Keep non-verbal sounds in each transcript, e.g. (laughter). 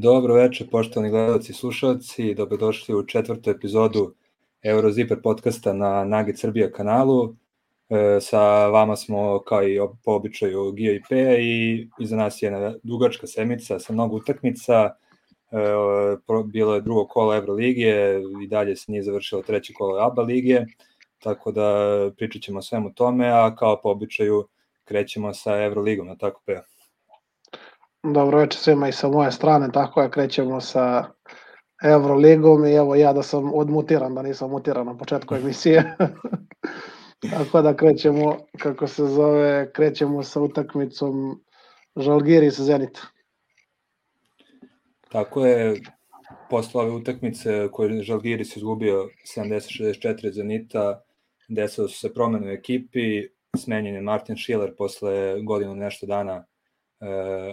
Dobro večer, poštovani gledalci i slušalci. Dobrodošli u četvrtu epizodu Euroziper podcasta na Nugget Srbija kanalu. E, sa vama smo, kao i po običaju, Gio i Peja i iza nas je jedna dugačka semica sa mnogo utakmica. E, bilo je drugo kolo Evroligije i dalje se nije završilo treće kolo ABA lige, tako da pričat ćemo o svemu tome, a kao po običaju krećemo sa Evroligom, na tako Peja. Dobro večer svima i sa moje strane, tako je, krećemo sa Euroligom i evo ja da sam odmutiran, da nisam mutiran na početku emisije. (laughs) tako da krećemo, kako se zove, krećemo sa utakmicom Žalgiri sa Zenita. Tako je, posle ove utakmice koje je Žalgiris izgubio 70-64 Zenita, desilo su se promene u ekipi, smenjen je Martin Schiller posle godinu nešto dana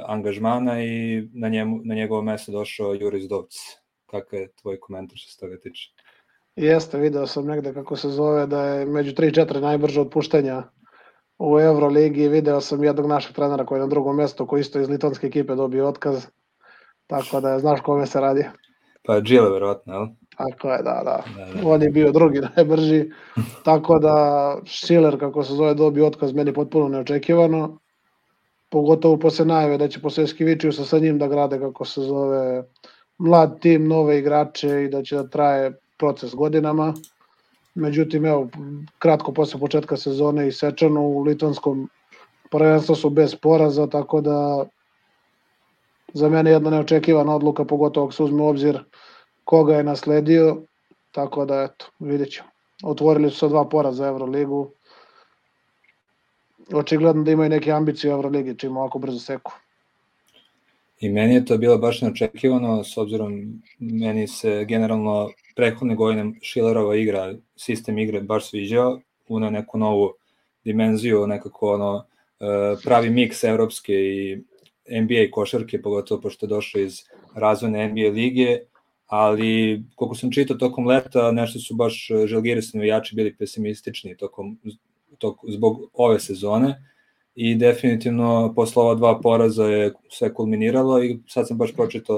angažmana i na, njemu, na njegovo mesto došao Juris Dovc. Kakav je tvoj komentar što se toga tiče? Jeste, video sam negde kako se zove da je među 3-4 najbrže otpuštenja u Euroligi. Video sam jednog našeg trenera koji je na drugom mestu, koji isto iz litonske ekipe dobio otkaz. Tako da znaš kome se radi. Pa Džile verovatno, jel? Tako je, da, da. da, da. On je bio drugi najbrži. Tako da Schiller, kako se zove, dobio otkaz meni potpuno neočekivano pogotovo posle najave da će posle Skivičiusa sa njim da grade kako se zove mlad tim, nove igrače i da će da traje proces godinama. Međutim, evo, kratko posle početka sezone i Sečano u Litonskom prvenstvu su bez poraza, tako da za mene jedna neočekivana odluka, pogotovo ako se uzme obzir koga je nasledio, tako da eto, vidjet ćemo. Otvorili su se dva poraza Euroligu, očigledno da imaju neke ambicije u Euroligi, čim ovako brzo seku. I meni je to bilo baš neočekivano, s obzirom meni se generalno prethodne godine Šilerova igra, sistem igre baš sviđao, una neku novu dimenziju, nekako ono, e, pravi miks evropske i NBA košarke, pogotovo pošto je došao iz razvojne NBA lige, ali koliko sam čitao tokom leta, nešto su baš želgirisni navijači bili pesimistični tokom to, zbog ove sezone i definitivno posle ova dva poraza je sve kulminiralo i sad sam baš pročitao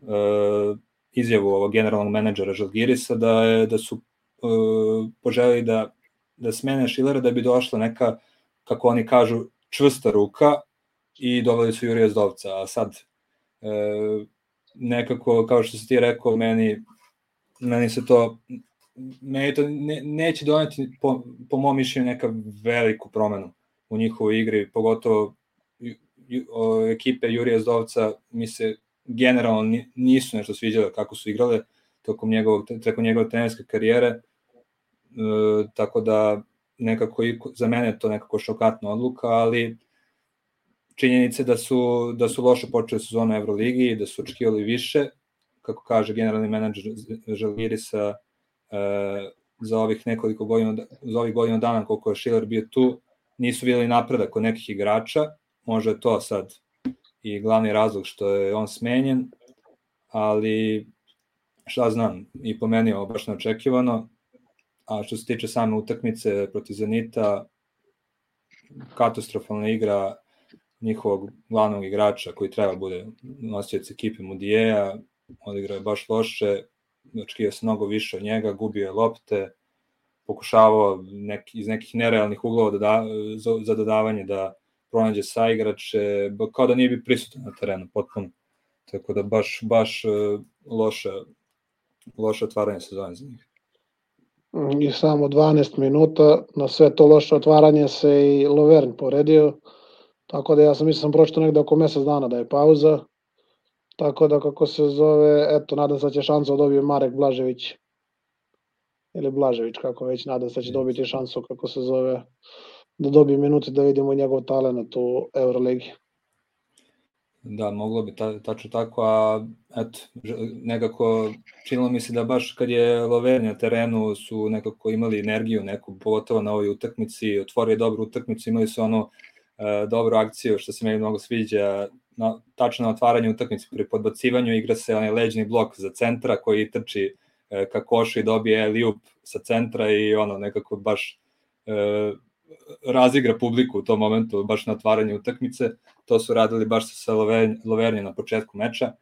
uh, izjavu ovog generalnog menadžera Žalgirisa da, je, da su uh, poželi da, da smene Šilera da bi došla neka, kako oni kažu, čvrsta ruka i doveli su Jurija Zdovca, a sad uh, nekako, kao što si ti rekao, meni, meni se to meni to ne, neće doneti po, po mom mišljenju neka veliku promenu u njihovoj igri, pogotovo o, ekipe Jurija Zdovca mi se generalno nisu nešto sviđale kako su igrale tokom njegovog, tokom njegove trenerske karijere, e, tako da nekako i za mene to nekako šokatna odluka, ali činjenice da su, da su loše počeli sezonu Euroligi, da su očekivali više, kako kaže generalni menadžer Žalgirisa, e, za ovih nekoliko godina, za ovih godina dana koliko je Schiller bio tu, nisu videli napredak kod nekih igrača, može je to sad i glavni razlog što je on smenjen, ali šta znam, i po meni je baš neočekivano, a što se tiče same utakmice protiv Zenita, katastrofalna igra njihovog glavnog igrača koji treba bude nosioc ekipe Mudijeja, odigrao je baš loše, očekio se mnogo više od njega, gubio je lopte, pokušavao nek, iz nekih nerealnih uglova da da, za, za dodavanje da pronađe saigrače, kao da nije bi prisutan na terenu, potpuno. Tako da baš, baš e, loše, loše otvaranje sezone za njih. I samo 12 minuta, na sve to loše otvaranje se i Lovern poredio, tako da ja sam mislim sam pročito negde oko mesec dana da je pauza, Tako da, kako se zove, eto, nadam se da će šansu da dobije Marek Blažević. Ili Blažević, kako već, nadam se da će dobiti šansu, kako se zove, da dobije minuti da vidimo njegov talent u Euroligi. Da, moglo bi ta, tačno tako, a eto, nekako činilo mi se da baš kad je Lovern na terenu su nekako imali energiju neku, pogotovo na ovoj utakmici, otvorio dobru utakmicu, imali su ono e, dobru akciju što se meni mnogo sviđa, na, tačno na otvaranju utakmice pri podbacivanju igra se onaj leđni blok za centra koji trči e, ka košu i dobije liup sa centra i ono nekako baš e, razigra publiku u tom momentu baš na otvaranju utakmice. To su radili baš sa Lovernje na početku meča.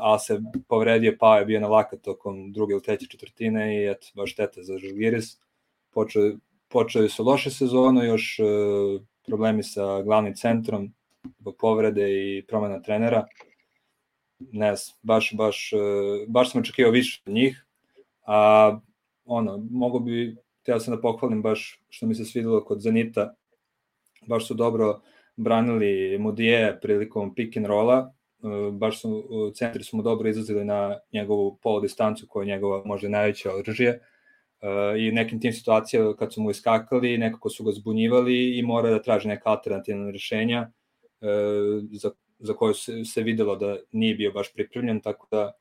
ali se povredio, pa je bio na lakat tokom druge ili treće četvrtine i eto, baš štete za Žalgiris. Počeo, počeli su loše sezonu, još uh, problemi sa glavnim centrom, zbog povrede i promena trenera. Ne znam, baš, baš, uh, baš sam očekivao više od njih, a ono, mogu bi, teo sam da pohvalim baš što mi se svidelo kod Zenita, baš su dobro branili Mudije prilikom pick and rolla, e, baš su, centri su mu dobro izlazili na njegovu polu distancu koja je njegova možda najveća oružje e, i nekim tim situacijama kad su mu iskakali, nekako su ga zbunjivali i mora da traži neka alternativna rešenja e, za, za koje se, se videlo da nije bio baš pripremljen, tako da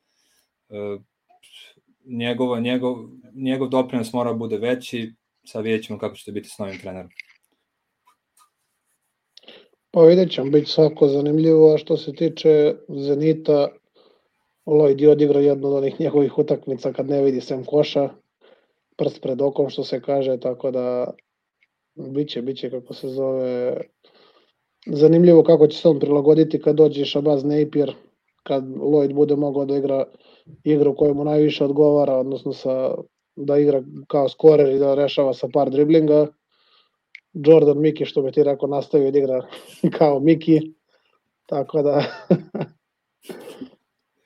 njegov, njegov, njegov doprinos mora da bude veći, sad vidjet ćemo kako će to biti s novim trenerom. Pa vidjet ćemo, biti svako zanimljivo, a što se tiče Zenita, Lloyd je odigrao jednu od onih njegovih utakmica kad ne vidi sem koša, prst pred okom što se kaže, tako da biće, biće kako se zove zanimljivo kako će se on prilagoditi kad dođe Shabazz Napier, kad Lloyd bude mogao da igra igru koju mu najviše odgovara, odnosno sa, da igra kao skorer i da rešava sa par driblinga, Jordan Miki, što bi ti rekao, nastavio da igra (laughs) kao Miki. Tako da... (laughs)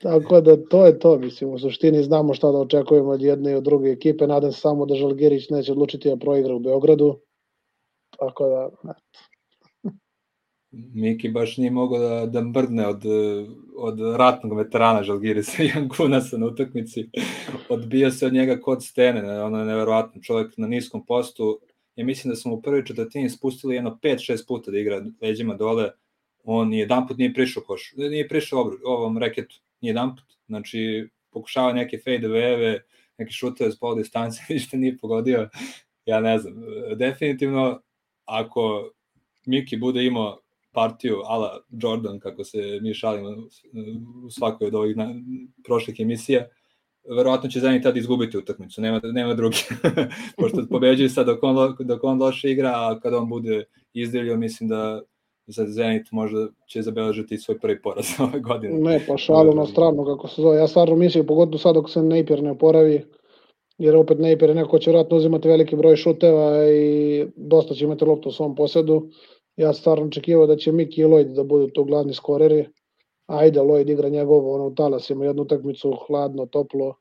Tako da to je to, mislim, u suštini znamo šta da očekujemo od jedne i od druge ekipe, nadam se samo da Žalgirić neće odlučiti da proigra u Beogradu, tako da, eto. Miki baš nije mogao da, da mrdne od, od ratnog veterana Žalgirisa i (laughs) Angunasa na utakmici. Odbija se od njega kod stene, ono je neverovatno. Čovjek na niskom postu, ja mislim da smo u prvoj četvrtini spustili jedno 5-6 puta da igra leđima dole, on jedan put nije prišao koš, nije prišao obru, ovom reketu, nije jedan put, znači pokušava neke fade eve, neke šuteve s pol distance, (laughs) ništa nije pogodio, ja ne znam, definitivno ako Miki bude imao partiju ala Jordan, kako se mi šalimo u svakoj od ovih na, prošlih emisija, verovatno će Zenit tad izgubiti utakmicu, nema, nema drugi. (laughs) Pošto pobeđuju sad dok on, dok on loše igra, a kada on bude izdivljio, mislim da za Zenit možda će zabeležiti svoj prvi poraz (laughs) ove godine. Ne, pa šalu na stranu, kako se zove. Ja stvarno mislim, pogotovo sad dok se Napier ne oporavi, jer opet Napier neko će vratno uzimati veliki broj šuteva i dosta će imati loptu u svom posedu. Ja stvarno očekivao da će Miki i Lloyd da budu tu glavni skoreri, ajde, Lloyd igra njegovo, ono, u talas ima jednu utakmicu, hladno, toplo,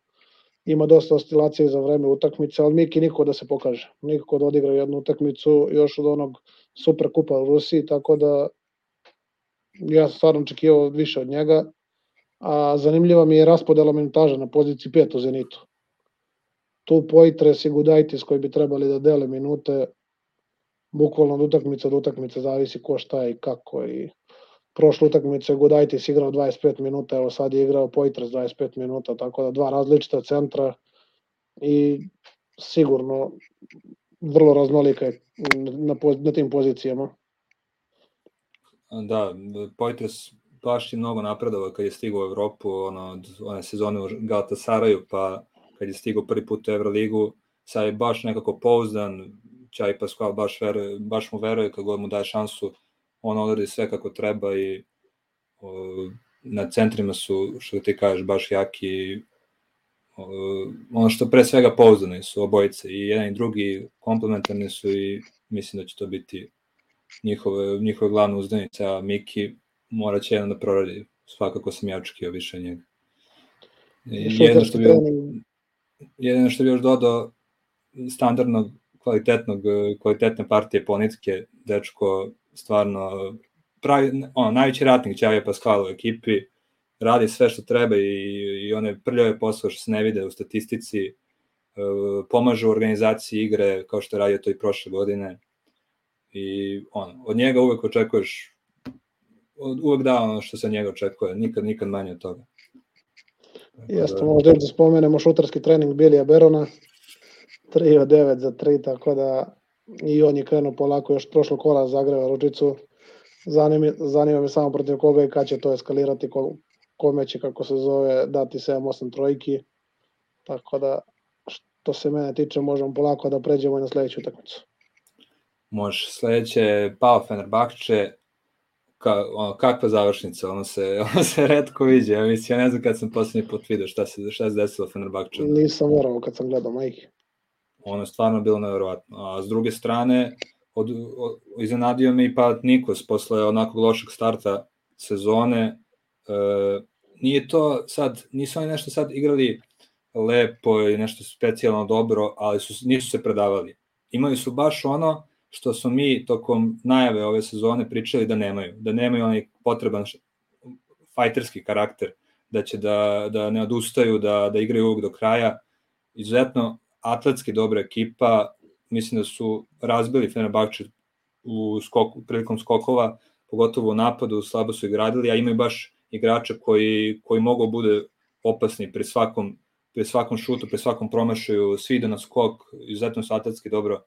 ima dosta oscilacije za vreme utakmice, ali Miki niko da se pokaže, niko da odigra jednu utakmicu još od onog super kupa u Rusiji, tako da ja stvarno očekivao više od njega, a zanimljiva mi je raspodela minutaža na poziciji 5 u Zenitu. Tu Poitres i Gudajtis koji bi trebali da dele minute, bukvalno od utakmice do utakmice zavisi ko šta i kako i prošlu utakmicu je Gudajtis igrao 25 minuta, evo sad je igrao Poitres 25 minuta, tako da dva različita centra i sigurno vrlo raznolika je na, na tim pozicijama. Da, Poitres baš je mnogo napredovao kad je stigao u Evropu, ono, od one sezone u Galatasaraju, pa kad je stigao prvi put u Euroligu, sad je baš nekako pouzdan, Čaj Pascual baš, veruje, baš mu veruje kad god mu daje šansu, on odradi sve kako treba i o, na centrima su, što ti kažeš, baš jaki o, ono što pre svega pouzdani su obojice i jedan i drugi komplementarni su i mislim da će to biti njihove, njihove glavne uzdanice, a Miki mora će jedan da proradi, svakako sam ja očekio više njega. Jedno što bi, što bi još dodao standardnog kvalitetnog, kvalitetne partije Ponitke, dečko stvarno pravi, ono, najveći ratnik Ćavija Pascal u ekipi, radi sve što treba i, i one prljave posle što se ne vide u statistici, e, pomaže u organizaciji igre kao što je radio to i prošle godine i ono, od njega uvek očekuješ od, uvek da ono što se od njega očekuje, nikad, nikad manje od toga. Jeste, možda da spomenemo šutarski trening Bilija Berona, 3 od 9 za 3, tako da i on je krenuo polako još prošlo kola zagreva ručicu. Zanima, zanima me samo protiv koga i kada će to eskalirati, ko, kome će, kako se zove, dati 7-8 trojki. Tako da, što se mene tiče, možemo polako da pređemo na sledeću utakmicu. Može. Sledeće je Pao Fenerbahče, ka, ono, kakva završnica, ono se, (laughs) ono se redko viđe, ja mislim, ja ne znam kad sam poslednji put vidio šta se, šta se desilo Fenerbahče. Nisam morao kad sam gledao, majke. Ono je stvarno bilo nevjerovatno. A s druge strane, od, od, iznenadio me i pa Nikos posle onakog lošeg starta sezone. E, nije to sad, nisu oni nešto sad igrali lepo i nešto specijalno dobro, ali su, nisu se predavali. Imali su baš ono što smo mi tokom najave ove sezone pričali da nemaju, da nemaju onaj potreban fajterski karakter, da će da, da ne odustaju, da, da igraju uvijek do kraja. Izuzetno atletski dobra ekipa, mislim da su razbili Fenerbahče u skoku, prilikom skokova, pogotovo u napadu, slabo su igradili, a imaju baš igrača koji, koji mogu bude opasni pri svakom, pri svakom šutu, pri svakom promašaju, svi ide na skok, izuzetno su atletski dobro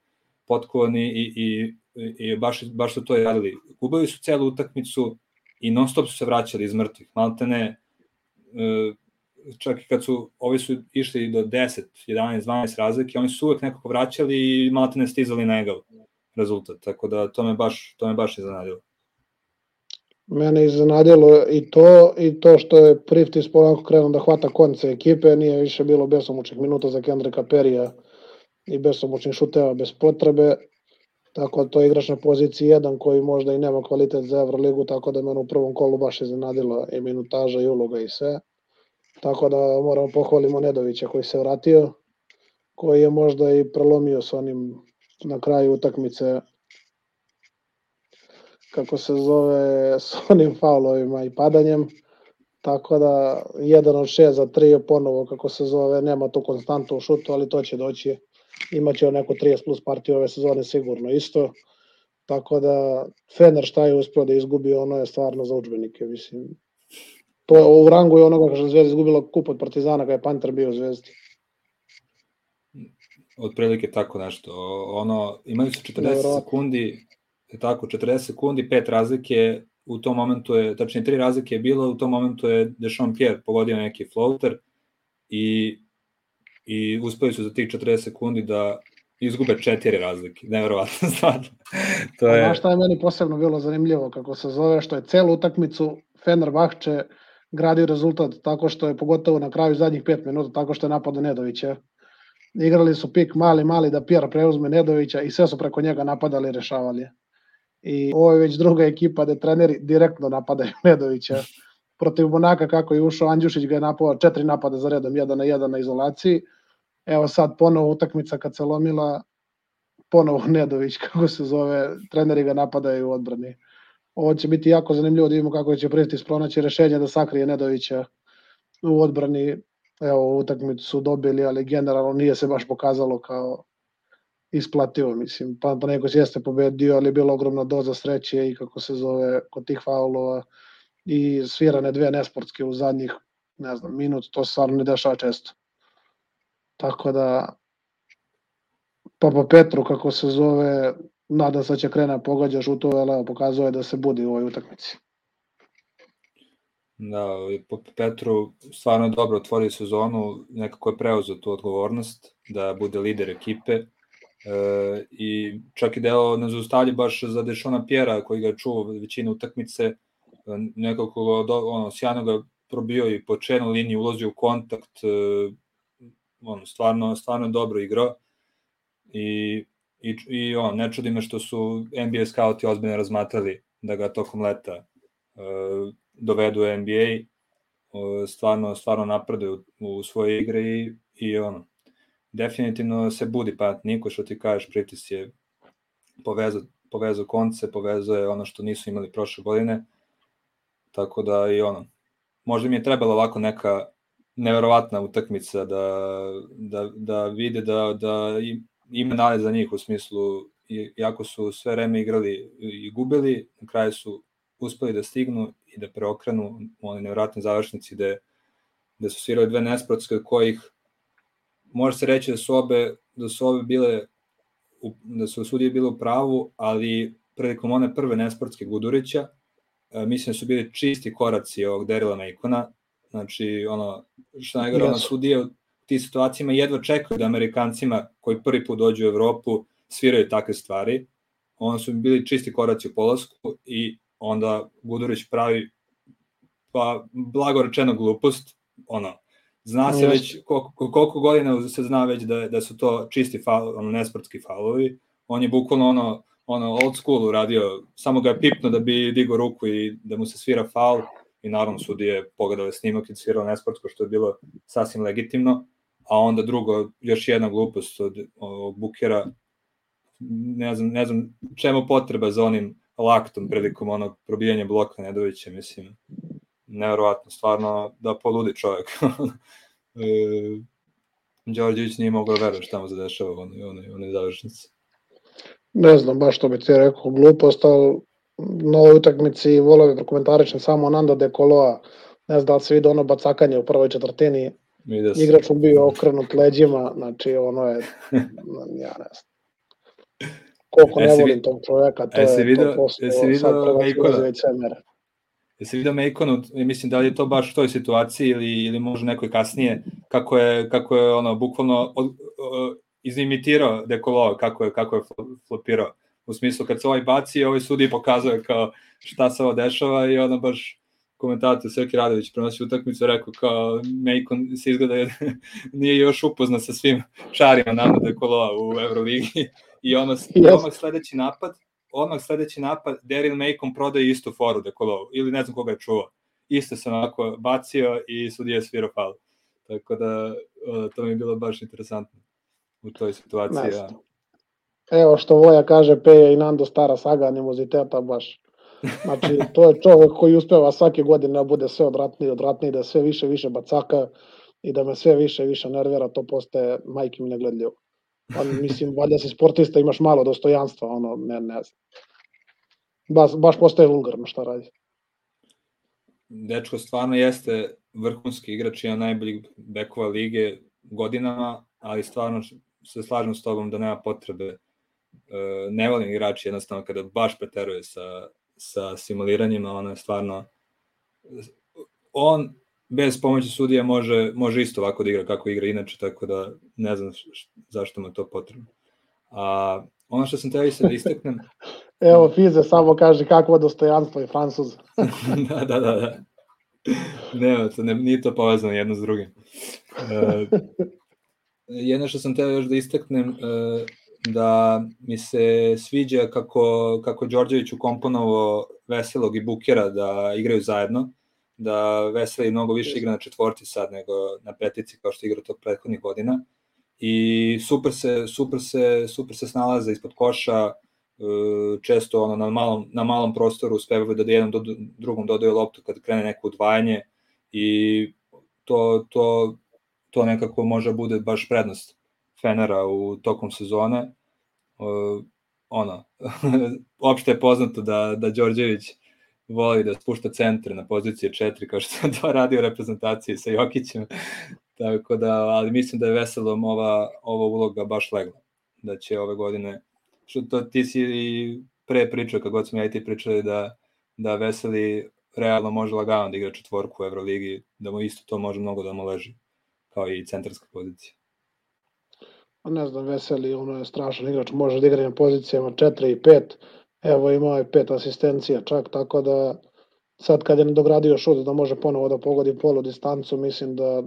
potkovani i, i, i baš, baš su to radili. Gubili su celu utakmicu i non stop su se vraćali iz mrtvih. Malte ne, e, čak i kad su, ovi su išli do 10, 11, 12 razlike, oni su uvek nekako vraćali i malte ne stizali na egal rezultat. Tako da to me baš, to me baš iznenadilo. Mene iznenadilo i to, i to što je Priftis polako krenuo da hvata konce ekipe, nije više bilo besomučnih minuta za Kendrika Perija i besomučnih šuteva bez potrebe, tako da to je igrač na poziciji 1 koji možda i nema kvalitet za Euroligu, tako da me u prvom kolu baš iznenadilo i minutaža i uloga i sve. Tako da moramo pohvalimo Nedovića koji se vratio, koji je možda i prelomio sa onim na kraju utakmice kako se zove s onim faulovima i padanjem. Tako da, jedan od šest za tri je ponovo, kako se zove, nema tu konstantu u šutu, ali to će doći. Imaće on neko 30 plus partiju ove sezone sigurno isto. Tako da, Fener šta je uspio da izgubi, ono je stvarno za učbenike, mislim. To je u rangu je onoga što je Zvezda izgubila kup od Partizana kada je Panter bio u Zvezdi. Otprilike tako nešto. Ono, imali su 40 Dobro. sekundi tako, 40 sekundi, pet razlike, u tom momentu je, tačnije tri razlike je bilo, u tom momentu je Dešon Pierre pogodio neki floater i, i uspeli su za tih 40 sekundi da izgube četiri razlike. Neverovatno (laughs) stvar. to je... Znaš šta je meni posebno bilo zanimljivo, kako se zove, što je celu utakmicu Fenerbahče gradio rezultat tako što je pogotovo na kraju zadnjih 5 minuta tako što je napadao Nedovića. Igrali su pik mali, mali da Pierre preuzme Nedovića i sve su preko njega napadali i rešavali i ovo je već druga ekipa da treneri direktno napadaju (laughs) Nedovića protiv Monaka kako je ušao Andjušić ga je napao četiri napada za redom, jedan na jedan na izolaciji. Evo sad ponovo utakmica kad se lomila, ponovo (laughs) Nedović, kako se zove, treneri ga napadaju u odbrani. Ovo će biti jako zanimljivo da vidimo kako će Pristis pronaći rešenje da sakrije Nedovića u odbrani. Evo, utakmicu su dobili, ali generalno nije se baš pokazalo kao isplativo, mislim, pa, pa neko jeste pobedio, ali je bila ogromna doza sreće i kako se zove kod tih faulova i svirane dve nesportske u zadnjih, ne znam, minut, to se stvarno ne dešava često. Tako da, pa po Petru, kako se zove, nadam se da će krene pogađa šutove, ali pokazuje da se budi u ovoj utakmici. Da, po Petru stvarno je dobro otvorio sezonu, nekako je preuzeo tu odgovornost da bude lider ekipe E, I čak i deo ne zaustavlja baš za Dešona Pjera koji ga čuo većine utakmice, e, nekako ono, sjajno ga probio i po čenu liniji ulazio u kontakt, e, ono, stvarno, stvarno dobro igrao i, i, i on, ne čudi me što su NBA scouti ozbiljno razmatrali da ga tokom leta e, dovedu NBA, e, stvarno, stvarno napreduje u, u svoje igre i, i ono, definitivno se budi pa Niko što ti kažeš, pritis je povezao, povezao konce, povezao je ono što nisu imali prošle godine, tako da i ono, možda mi je trebala ovako neka neverovatna utakmica da, da, da vide da, da ima nade za njih u smislu, iako su sve vreme igrali i gubili, na kraju su uspeli da stignu i da preokrenu u onoj nevjerojatnoj završnici gde, gde su svirali dve nesprotske kojih može se reći da su obe, da su obe bile, da su sudije bile u pravu, ali prilikom one prve nesportske Gudurića, e, mislim da su bili čisti koraci ovog Derila Mejkona, znači ono, što najgore, ono sudije u tim situacijama jedva čekaju da Amerikancima koji prvi put dođu u Evropu sviraju takve stvari, ono su bili čisti koraci u polasku i onda Gudurić pravi pa blago rečeno glupost, ono, zna se već koliko, koliko godina se zna već da, da su to čisti faul, ono, nesportski faulovi, on je bukvalno ono, ono old school uradio, samo ga je pipno da bi digo ruku i da mu se svira faul i naravno sudije pogledale snimak i svirao nesportsko što je bilo sasvim legitimno, a onda drugo, još jedna glupost od, od Bukera, ne znam, ne znam čemu potreba za onim laktom prilikom onog probijanja bloka Nedovića, mislim, neverovatno, stvarno da poludi čovjek. (laughs) e, Đorđević nije mogao da veruje šta mu se dešava u onoj, onoj, završnici. Ne znam baš što bi ti rekao, glupost, ali na ovoj utakmici volio bi dokumentaričan samo Nando de Koloa, ne znam da li se vidi ono bacakanje u prvoj četvrtini, igrač mu bio okrenut leđima, znači ono je, (laughs) ja ne znam. Koliko ne volim tog čoveka, to je video, to sad već sve mere. Jesi vidio Mejkonu, mislim da li je to baš u toj situaciji ili, ili možda nekoj kasnije, kako je, kako je ono, bukvalno od, izimitirao Dekolo, kako je, kako je flopirao. U smislu kad se ovaj baci, ovaj sudi pokazuje kao šta se ovo dešava i ono baš komentator Srki Radović prenosi utakmicu rekao kao Mejkon se izgleda (laughs) nije još upozna sa svim čarima Nando Dekoloa u Euroligi i ono, yes. ono sledeći napad odmah sledeći napad Daryl Macon prodaje istu foru Dekolovu, ili ne znam koga je čuo. Isto sam onako bacio i sudija je svirao faul. Tako da to mi je bilo baš interesantno u toj situaciji. Ja. Evo što Voja kaže, Peja i Nando stara saga animoziteta baš. Znači, to je čovek koji uspeva svake godine da bude sve odratniji odratniji, da sve više više bacaka i da me sve više više nervira, to postaje majke mi negledljivo. Pa, mislim, valjda si sportista, imaš malo dostojanstva, ono, ne, ne znam. Baš, baš postaje vulgarno šta radi. Dečko stvarno jeste vrhunski igrač, jedan najboljih bekova lige godinama, ali stvarno se slažem s tobom da nema potrebe. E, ne volim igrači jednostavno kada baš preteruje sa, sa simuliranjima, ono je stvarno on bez pomoći sudija može, može isto ovako da igra kako igra inače, tako da ne znam zašto mu to potrebno. A ono što sam teo i da istaknem... (laughs) Evo, Fize samo kaže kakvo dostojanstvo je Francuz. (laughs) da, da, da. da. Ne, to ne, nije to povezano jedno s drugim. E, (laughs) jedno što sam teo još da istaknem, e, da mi se sviđa kako, kako Đorđević ukomponovo Veselog i Bukera da igraju zajedno, da Veseli mnogo više igra na četvorci sad nego na petici kao što igra tog prethodnih godina. I super se, super se, super se snalaze ispod koša, e, često ono na malom, na malom prostoru uspevaju da jednom do, drugom dodaju loptu kad krene neko udvajanje i to, to, to nekako može bude baš prednost Fenera u tokom sezone. Uh, ono, (laughs) opšte je poznato da, da Đorđević voli da spušta centre na pozicije 4 kao što sam to radio u reprezentaciji sa Jokićem. Tako da, ali mislim da je veselom ova, ova uloga baš legla. Da će ove godine, što to ti si i pre pričao, kako god smo ja i ti pričali da, da Veseli realno može lagano da igra četvorku u Euroligi, da mu isto to može mnogo da mu leži, kao i centarska pozicija. Pa ne znam, Veseli, ono je strašan igrač, može da igra na pozicijama 4 i 5, Evo imao je pet asistencija čak, tako da sad kad je dogradio šut da može ponovo da pogodi polu distancu, mislim da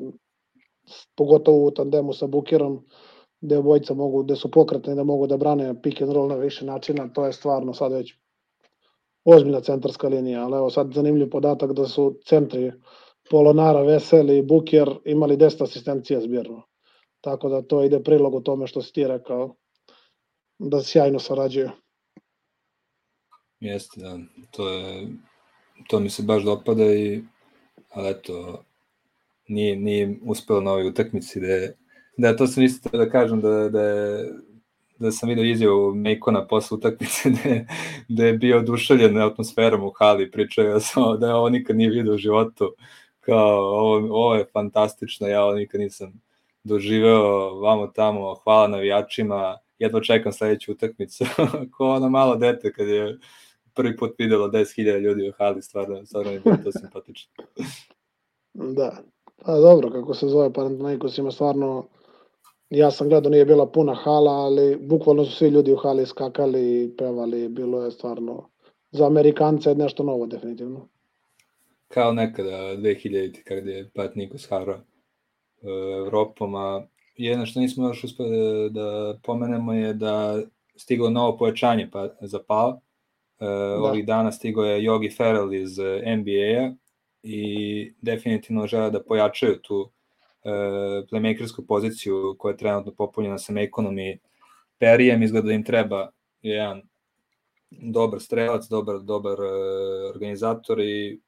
pogotovo u tandemu sa Bukerom, gde obojica mogu, gde su pokretni da mogu da brane pick and roll na više načina, to je stvarno sad već ozbiljna centarska linija, ali evo sad zanimljiv podatak da su centri Polonara, Veseli i Buker imali 10 asistencija zbirno. Tako da to ide prilog u tome što si ti rekao, da sjajno sarađuju. Jeste, da. To, je, to mi se baš dopada i ali eto, nije, nije uspelo na ovoj utakmici da je, da to sam isto da kažem da, da, je, da sam vidio izjavu Mejkona posle utakmice da je, da je bio oduševljen atmosferom u hali, pričao je samo da ovo nikad nije vidio u životu, kao ovo, ovo je fantastično, ja ovo nikad nisam doživeo vamo tamo, hvala navijačima, jedva čekam sledeću utakmicu, (laughs) ko ono malo dete kad je prvi put videlo 10.000 ljudi u hali, stvarno, stvarno je bilo to simpatično. (laughs) da, pa dobro, kako se zove Panathinaikos ima stvarno, ja sam gledao, nije bila puna hala, ali bukvalno su svi ljudi u hali skakali i pevali, bilo je stvarno za Amerikanca je nešto novo definitivno. Kao nekada 2000 kada je Pat Nikos harao e, Evropom, a jedno što nismo još uspeli da pomenemo je da stiglo novo pojačanje pa, za PAL. E, da. Ovih dana stigo je Yogi Ferrell iz NBA-a i definitivno žele da pojačaju tu e, playmakersku poziciju koja je trenutno popunjena sa ekonomi Perijem, izgleda da im treba jedan dobar strelac, dobar, dobar e, organizator i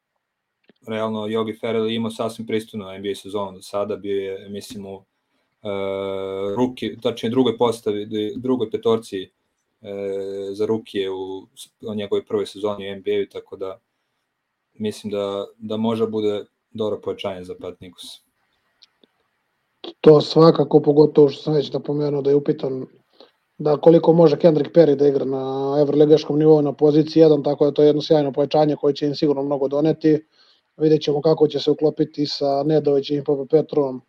realno Yogi Ferrell imao sasvim pristojnu NBA sezonu do sada, bio je, mislim, u uh, ruki, tačnije drugoj postavi, drugoj petorci uh, za rukije u, u njegovoj prvoj sezoni u NBA-u, tako da mislim da, da može bude dobro pojačanje za Pat Nikos. To svakako, pogotovo što sam već napomenuo da je upitan da koliko može Kendrick Perry da igra na evroligaškom nivou na poziciji 1, tako da to je jedno sjajno pojačanje koje će im sigurno mnogo doneti. Vidjet ćemo kako će se uklopiti sa Nedovićem i Petrom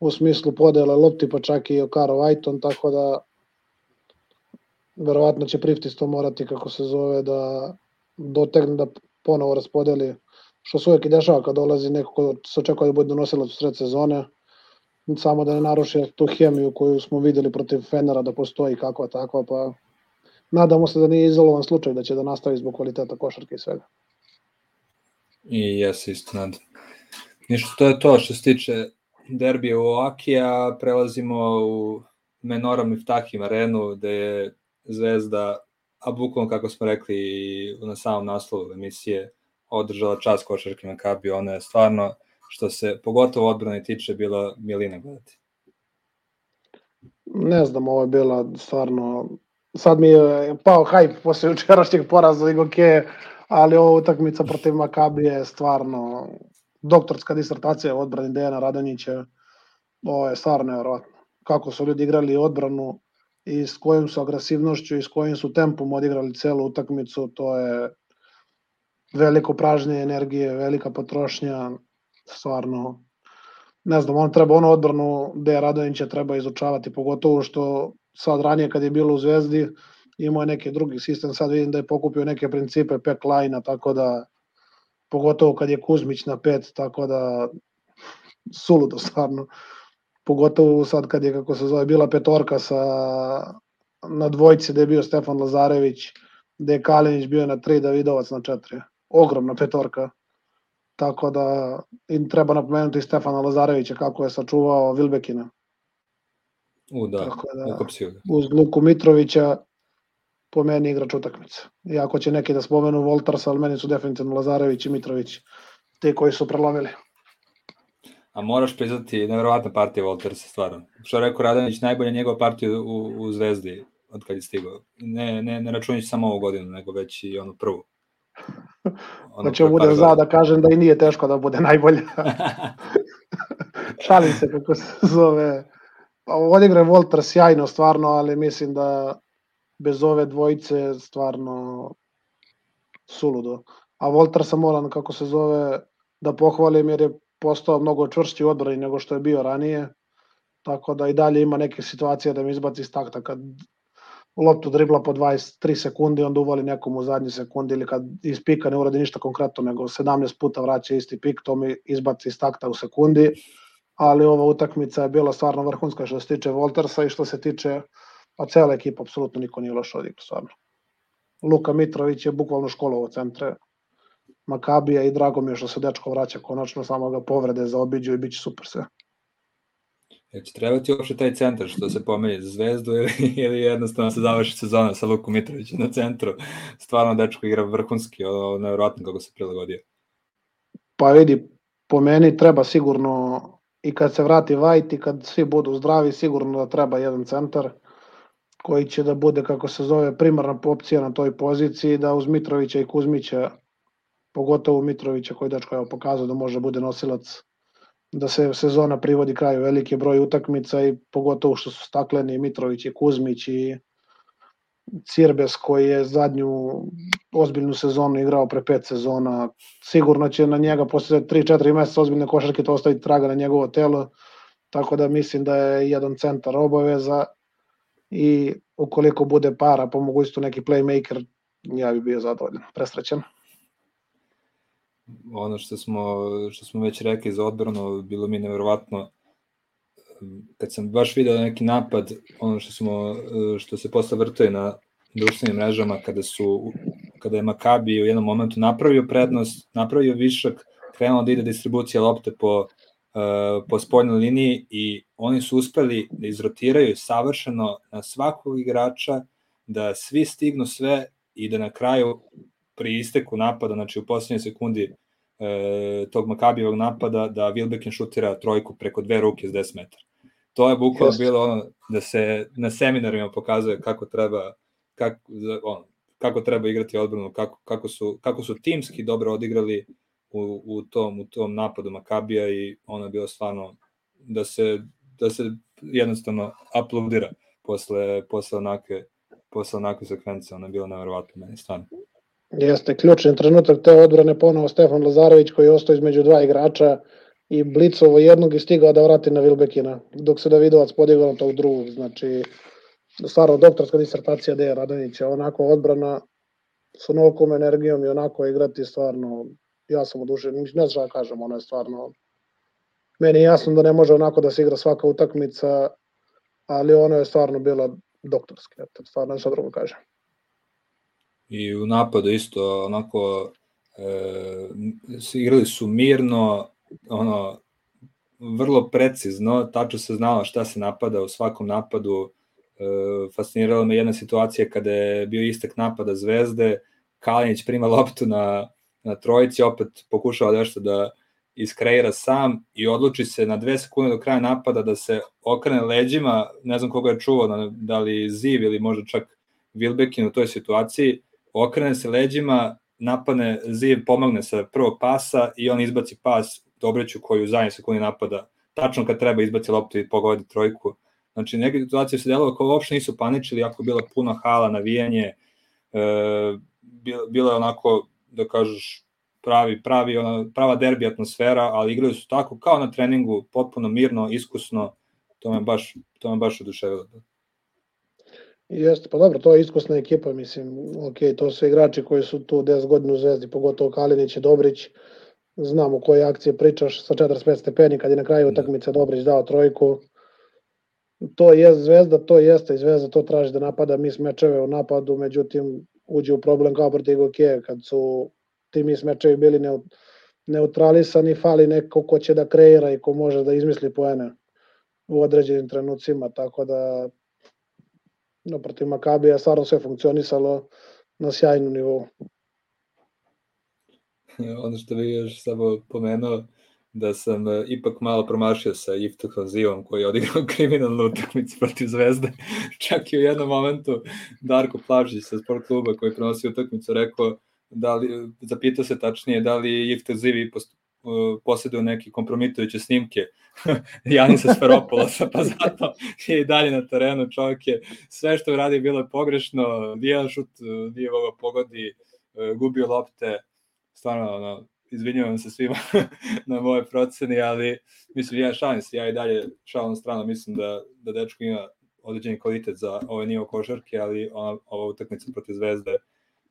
u smislu podele lopti, pa čak i Okaro Whiteon, tako da verovatno će Priftis to morati, kako se zove, da dotegne da ponovo raspodeli, što se uvek i dešava kad dolazi neko ko se očekuje da bude donosilac u sred sezone, samo da ne naruši tu hemiju koju smo videli protiv Fenera da postoji kakva takva, pa nadamo se da nije izolovan slučaj da će da nastavi zbog kvaliteta košarke i svega. I jes isto nadam. Ništa, to je to što se tiče derbija u Oakija, prelazimo u Menora Miftahim arenu, gde je Zvezda, a bukvalno kako smo rekli na samom naslovu emisije, održala čas košarke na Kabi, ona je stvarno, što se pogotovo odbrane tiče, bila milina gledati. Ne znam, ovo je bila stvarno, sad mi je pao hajp posle učerašnjeg poraza Ligo Ke, ali ova utakmica protiv Makabije je stvarno doktorska disertacija u odbrani Dejana Radonjića. Ovo je stvarno nevjerojatno. Kako su ljudi igrali odbranu i s kojim su agresivnošću i s kojim su tempom odigrali celu utakmicu, to je veliko pražnje energije, velika potrošnja, stvarno ne znam, on treba onu odbranu Deja Radonjića treba izučavati, pogotovo što sad ranije kad je bilo u Zvezdi, imao je neki drugi sistem, sad vidim da je pokupio neke principe pack line tako da pogotovo kad je Kuzmić na pet, tako da suludo stvarno. Pogotovo sad kad je, kako se zove, bila petorka sa, na dvojci da je bio Stefan Lazarević, da je Kalinić bio na tri, Davidovac na četiri. Ogromna petorka. Tako da im treba napomenuti Stefana Lazarevića kako je sačuvao Vilbekina. U, da, Tako da, uz Luku Mitrovića po meni igrač utakmice. Iako će neki da spomenu Voltarsa, ali meni su definitivno Lazarević i Mitrović te koji su prelomili. A moraš priznati, nevjerovatna partija Voltarsa, stvarno. Što je rekao Radanić, najbolja njegova partija u, u Zvezdi od kad je stigao. Ne, ne, ne računjući samo ovu godinu, nego već i onu prvu. Ono (laughs) znači, bude za da kažem da i nije teško da bude najbolja. (laughs) Šalim se kako se zove. Pa odigre Volter sjajno stvarno, ali mislim da bez ove dvojice stvarno suludo. A Volter sam moram, kako se zove, da pohvalim jer je postao mnogo čvršći odbrani nego što je bio ranije. Tako da i dalje ima neke situacije da mi izbaci iz takta kad loptu dribla po 23 sekundi, onda uvali nekom u zadnji sekundi ili kad iz pika ne uradi ništa konkretno, nego 17 puta vraća isti pik, to mi izbaci iz takta u sekundi. Ali ova utakmica je bila stvarno vrhunska što se tiče Voltersa i što se tiče a cela ekipa, apsolutno niko nije loš odigrao, stvarno. Luka Mitrović je bukvalno školovo centre Makabija i drago mi je što se dečko vraća konačno, samo ga povrede za obiđu i bit će super sve. E, će trebati uopšte taj centar što se pomenje za zvezdu ili, ili jednostavno se završi sezona sa Lukom Mitrovićem na centru. Stvarno dečko igra vrhunski, ono, nevjerojatno kako se prilagodio. Pa vidi, po meni treba sigurno i kad se vrati Vajt i kad svi budu zdravi, sigurno da treba jedan centar koji će da bude, kako se zove, primarna opcija na toj poziciji, da uz Mitrovića i Kuzmića, pogotovo Mitrovića koji dečko je pokazao da može da bude nosilac, da se sezona privodi kraju veliki broj utakmica i pogotovo što su stakleni Mitrović i Kuzmić i Cirbes koji je zadnju ozbiljnu sezonu igrao pre pet sezona. Sigurno će na njega posle 3-4 meseca ozbiljne košarke to ostaviti traga na njegovo telo, tako da mislim da je jedan centar obaveza i ukoliko bude para, po mogućstvu neki playmaker ja bi bio zadovoljan, presrećen. Ono što smo, što smo već rekli za odbranu, bilo mi neverovatno kad sam baš video neki napad, ono što smo što se posle vrtoje na društvenim mrežama kada su kada je Makabi u jednom momentu napravio prednost, napravio višak, krenuo da ide distribucija lopte po po spoljnoj liniji i oni su uspeli da izrotiraju savršeno na svakog igrača, da svi stignu sve i da na kraju pri isteku napada, znači u poslednjoj sekundi e, tog Makabijevog napada, da Wilbekin šutira trojku preko dve ruke s 10 metara. To je bukvalno bilo ono da se na seminarima pokazuje kako treba kako, ono, kako treba igrati odbranu, kako, kako, su, kako su timski dobro odigrali u, u, tom, u tom napadu Makabija i ono je bilo stvarno da se, da se jednostavno aplaudira posle, posle onake posle onakve sekvence, ono je bilo nevjerovatno meni stvarno. Jeste, ključni trenutak te odbrane ponovo Stefan Lazarević koji je ostao između dva igrača i blicovo jednog i stigao da vrati na Vilbekina, dok se Davidovac podigao na tog drugog, znači stvarno doktorska disertacija Deja Radanića, onako odbrana sa onokom energijom i onako igrati stvarno, ja sam odušen, ne znam da kažem, ono je stvarno, meni je jasno da ne može onako da se igra svaka utakmica, ali ono je stvarno bilo doktorski, stvarno šta drugo kažem. I u napadu isto, onako, e, igrali su mirno, ono, vrlo precizno, tačno se znalo šta se napada u svakom napadu, e, fascinirala me jedna situacija kada je bio istek napada Zvezde, Kalinić prima loptu na, na trojici, opet pokušava nešto da iskreira sam i odluči se na dve sekunde do kraja napada da se okrene leđima, ne znam koga je čuo, da li Ziv ili možda čak Wilbekin u toj situaciji, okrene se leđima, napadne Ziv, pomogne sa prvog pasa i on izbaci pas Dobreću koji u zadnje sekundi napada, tačno kad treba izbaci loptu i pogodi trojku. Znači, neke situacije se delalo kao uopšte nisu paničili, ako bila puna hala, navijanje, e, bilo je onako, da kažeš, pravi, pravi, ona, prava derbi atmosfera, ali igrali su tako kao na treningu, potpuno mirno, iskusno, to me baš, to me baš oduševilo. Jeste, pa dobro, to je iskusna ekipa, mislim, ok, to su igrači koji su tu 10 godina u Zvezdi, pogotovo Kalinić i Dobrić, znamo koje akcije pričaš sa 45 stepeni, kad je na kraju da. utakmice Dobrić dao trojku, to je Zvezda, to jeste i Zvezda to traži da napada mis mečeve u napadu, međutim uđe u problem kao protiv Gokeje kad su ti mis mečevi bili neutralisani, fali neko ko će da kreira i ko može da izmisli poene u određenim trenucima, tako da no, protiv Makabija stvarno sve funkcionisalo na sjajnom nivou. ono što bi još samo pomenuo, da sam uh, ipak malo promašio sa Iftuhom Zivom koji je odigrao (laughs) kriminalnu utakmicu protiv Zvezde. (laughs) Čak i u jednom momentu Darko Plavžić sa sport kluba koji je prenosio utakmicu rekao da li, zapitao se tačnije da li Iftuh Zivi posjeduju neke kompromitujuće snimke (laughs) Janisa Sferopolosa, pa zato je i dalje na terenu čovjek je sve što radi bilo je pogrešno, jedan šut nije mogao pogodi, e, gubio lopte, stvarno ono, izvinjavam se svima (laughs) na moje proceni, ali mislim ja se, ja i dalje šalim strano, mislim da, da dečko ima određeni kvalitet za ovaj nivo košarke, ali ona, ova utakmica protiv Zvezde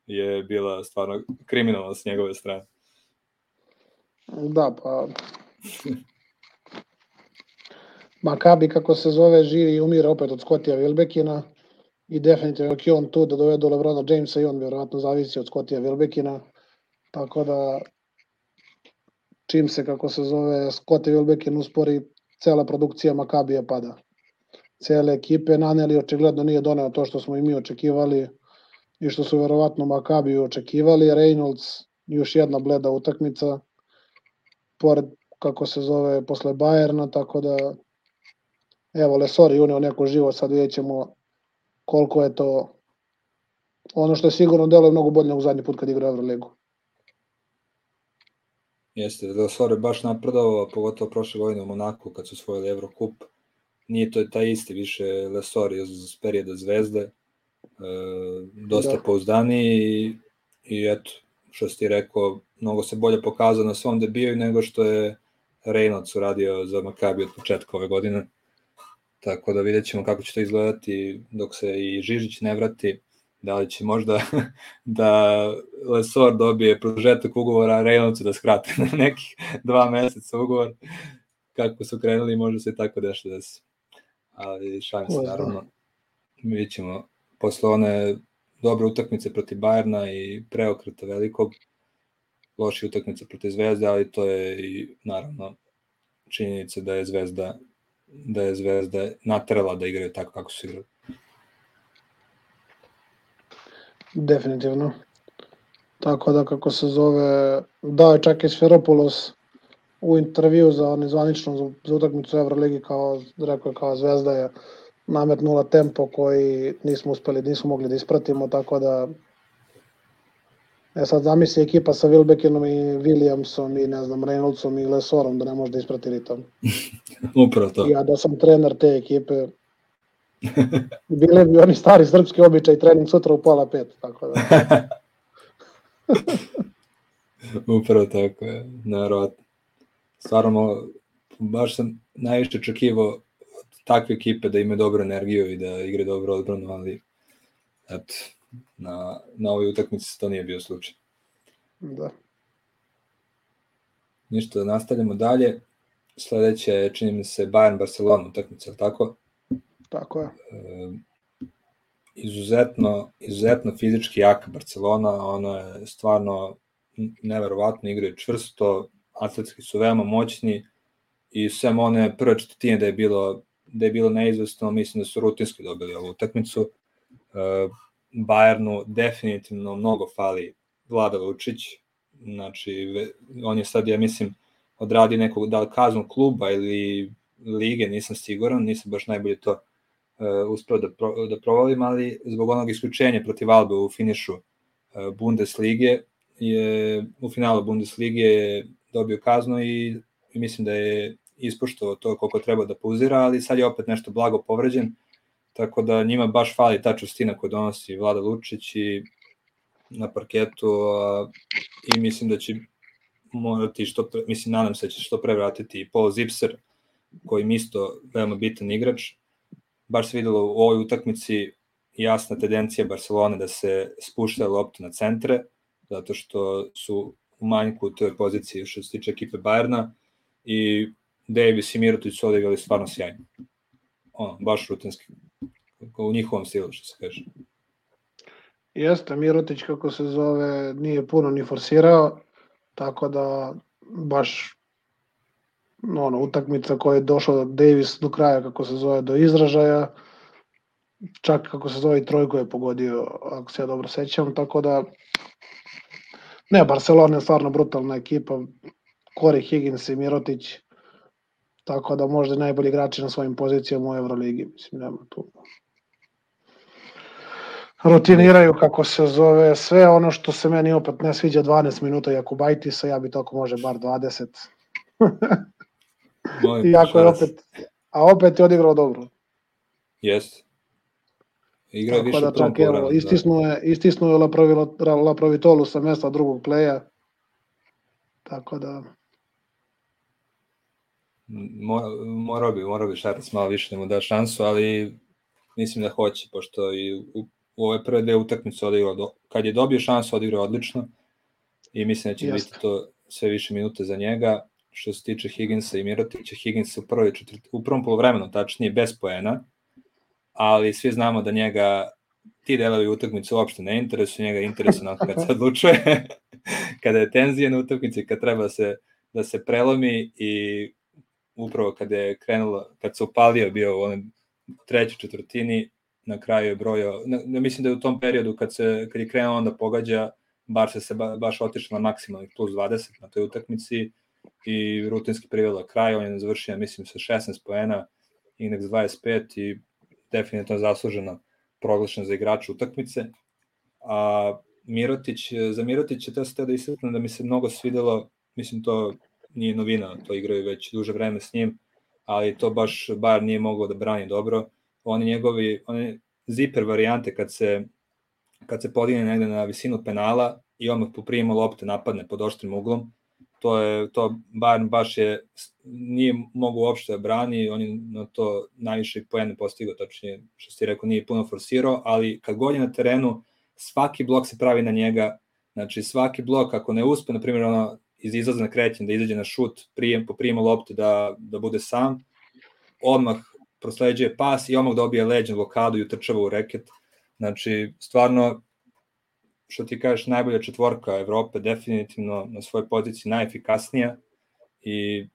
je bila stvarno kriminalna s njegove strane. Da, pa... Makabi, kako se zove, živi i umira opet od Skotija Wilbekina i definitivno je on tu da dovedu Lebrona Jamesa i on vjerojatno zavisi od Skotija Wilbekina. Tako da čim se, kako se zove, Scott Wilbekin uspori, cela produkcija Makabija pada. Cele ekipe naneli očigledno nije doneo to što smo i mi očekivali i što su verovatno Makabiju očekivali. Reynolds, još jedna bleda utakmica, pored, kako se zove, posle Bajerna, tako da evo, Lesori unio neko živo, sad vidjet ćemo koliko je to ono što je sigurno delo je mnogo bolje nego zadnji put kad igra Euroligu. Jeste, Lesor je baš napredovao, pogotovo prošle godine u Monaku kad su osvojili Evrokup. Nije to taj isti više Lesor iz perioda Zvezde, e, dosta da. pouzdaniji i, i eto, što si ti rekao, mnogo se bolje pokazao na svom debiju nego što je Reynolds uradio za Makabi od početka ove godine. Tako da vidjet ćemo kako će to izgledati dok se i Žižić ne vrati. Da li će možda (laughs) da Lesor dobije prožetak ugovora, a Reynoldsu da skrate (laughs) na nekih dva meseca ugovor. Kako su krenuli, može se tako dešta da se. Ali šalim se, naravno. Mi ćemo posle one dobre utakmice protiv Bajerna i preokreta velikog, loši utakmice protiv Zvezde, ali to je i naravno činjenica da je Zvezda da je Zvezda naterala da igraju tako kako su igrali. Definitivno. Tako da kako se zove, da je čak i Sferopoulos u intervju za onaj zvanično za, za utakmicu Euroligi kao rekao je kao Zvezda je nametnula tempo koji nismo uspeli, nismo mogli da ispratimo, tako da E sad zamisli ekipa sa Wilbeckinom i Williamsom i ne znam Reynoldsom i Lesorom da ne može da isprati ritam. (laughs) Upravo to. Ja da sam trener te ekipe, bile bi oni stari srpski običaj trening sutra u pola pet, tako da. (laughs) Upravo tako je, naravno. Stvarno, baš sam najviše očekivao od takve ekipe da ima dobru energiju i da igre dobro odbranu, ali eto, na, na ovoj utakmici to nije bio slučaj. Da. Ništa, da nastavljamo dalje. Sledeća je, čini mi se, Bayern-Barcelona utakmica, ali tako? Tako je. Izuzetno, izuzetno fizički jaka Barcelona, ona je stvarno neverovatno igraju čvrsto, atletski su veoma moćni i sve one prve četvrtine da je bilo da je bilo neizvestno, mislim da su rutinski dobili ovu utakmicu. Bajernu definitivno mnogo fali Vlada Vučić, znači on je sad, ja mislim, odradio nekog da kaznu kluba ili lige, nisam siguran, nisam baš najbolje to uspeo da, pro, da provalim, ali zbog onog isključenja protiv Albe u finišu uh, Bundeslige, je, u finalu Bundeslige je dobio kaznu i, i mislim da je ispoštovao to koliko treba da pauzira, ali sad je opet nešto blago povređen, tako da njima baš fali ta čustina koju donosi Vlada Lučić i na parketu a, i mislim da će morati što pre, mislim nadam se da će što pre vratiti Paul Zipser koji mi isto veoma bitan igrač baš se videlo u ovoj utakmici jasna tendencija Barcelona da se spušta loptu na centre zato što su u manjku u toj poziciji što se tiče ekipe Bajerna i Davis i Mirotić su odigrali stvarno sjajno. Ono, baš rutinski u njihovom stilu, što se kaže. Jeste, Mirotić, kako se zove, nije puno ni forsirao, tako da baš ono, utakmica koja je došla Davis do kraja, kako se zove, do izražaja, čak kako se zove i trojku je pogodio, ako se ja dobro sećam, tako da ne, Barcelona je stvarno brutalna ekipa, Corey Higgins i Mirotić, tako da možda najbolji igrači na svojim pozicijama u Euroligi, mislim, nema tu. Rutiniraju kako se zove sve ono što se meni opet ne sviđa 12 minuta Jakubajtisa, ja bi toko može bar 20. (laughs) Iako je opet, a opet je odigrao dobro. Jeste. Igra Tako više da čak, evo, da. istisnuo je, istisnuo je Laprovitolu sa mesta drugog pleja. Tako da... Morao bi, morao bi Šarac malo više da mu da šansu, ali mislim da hoće, pošto i u u ove prve dve utakmice odigrao, do, kad je dobio šansu odigrao odlično i mislim da će Jeste. biti to sve više minute za njega. Što se tiče Higginsa i Mirotića, Higgins u, prvoj četvrti, u prvom polovremenu, tačnije bez poena, ali svi znamo da njega ti delovi utakmice uopšte ne interesuju, njega interesuje nakon kad se (laughs) odlučuje, (laughs) kada je tenzija na utakmici, kad treba se, da se prelomi i upravo kada je krenulo, kad se upalio bio u onoj trećoj četvrtini, na kraju je brojao, ne, mislim da je u tom periodu kad, se, kad je krenuo onda pogađa, bar se se ba, baš otišla na maksimalnih plus 20 na toj utakmici i rutinski privela kraj, on je završio, mislim, sa 16 poena, indeks 25 i definitivno zasluženo proglašen za igrača utakmice. A Mirotić, za Mirotić je to ste da istaknem da mi se mnogo svidelo, mislim to nije novina, to igraju već duže vreme s njim, ali to baš bar nije moglo da brani dobro oni njegovi, one ziper varijante kad se, kad se podigne negde na visinu penala i odmah poprijemo lopte napadne pod oštrim uglom, to je, to Bayern baš je, nije mogu uopšte da brani, on je na to najviše poene postigao, tačnije, što ste rekao, nije puno forsirao, ali kad god je na terenu, svaki blok se pravi na njega, znači svaki blok ako ne uspe, na primjer ono iz izlaza na krećen, da izađe na šut, prijem, po prijemu lopte da, da bude sam, odmah prosleđuje pas i odmah dobije leđen blokadu i utrčava u reket. Znači, stvarno, što ti kažeš, najbolja četvorka Evrope, definitivno na svojoj poziciji najefikasnija i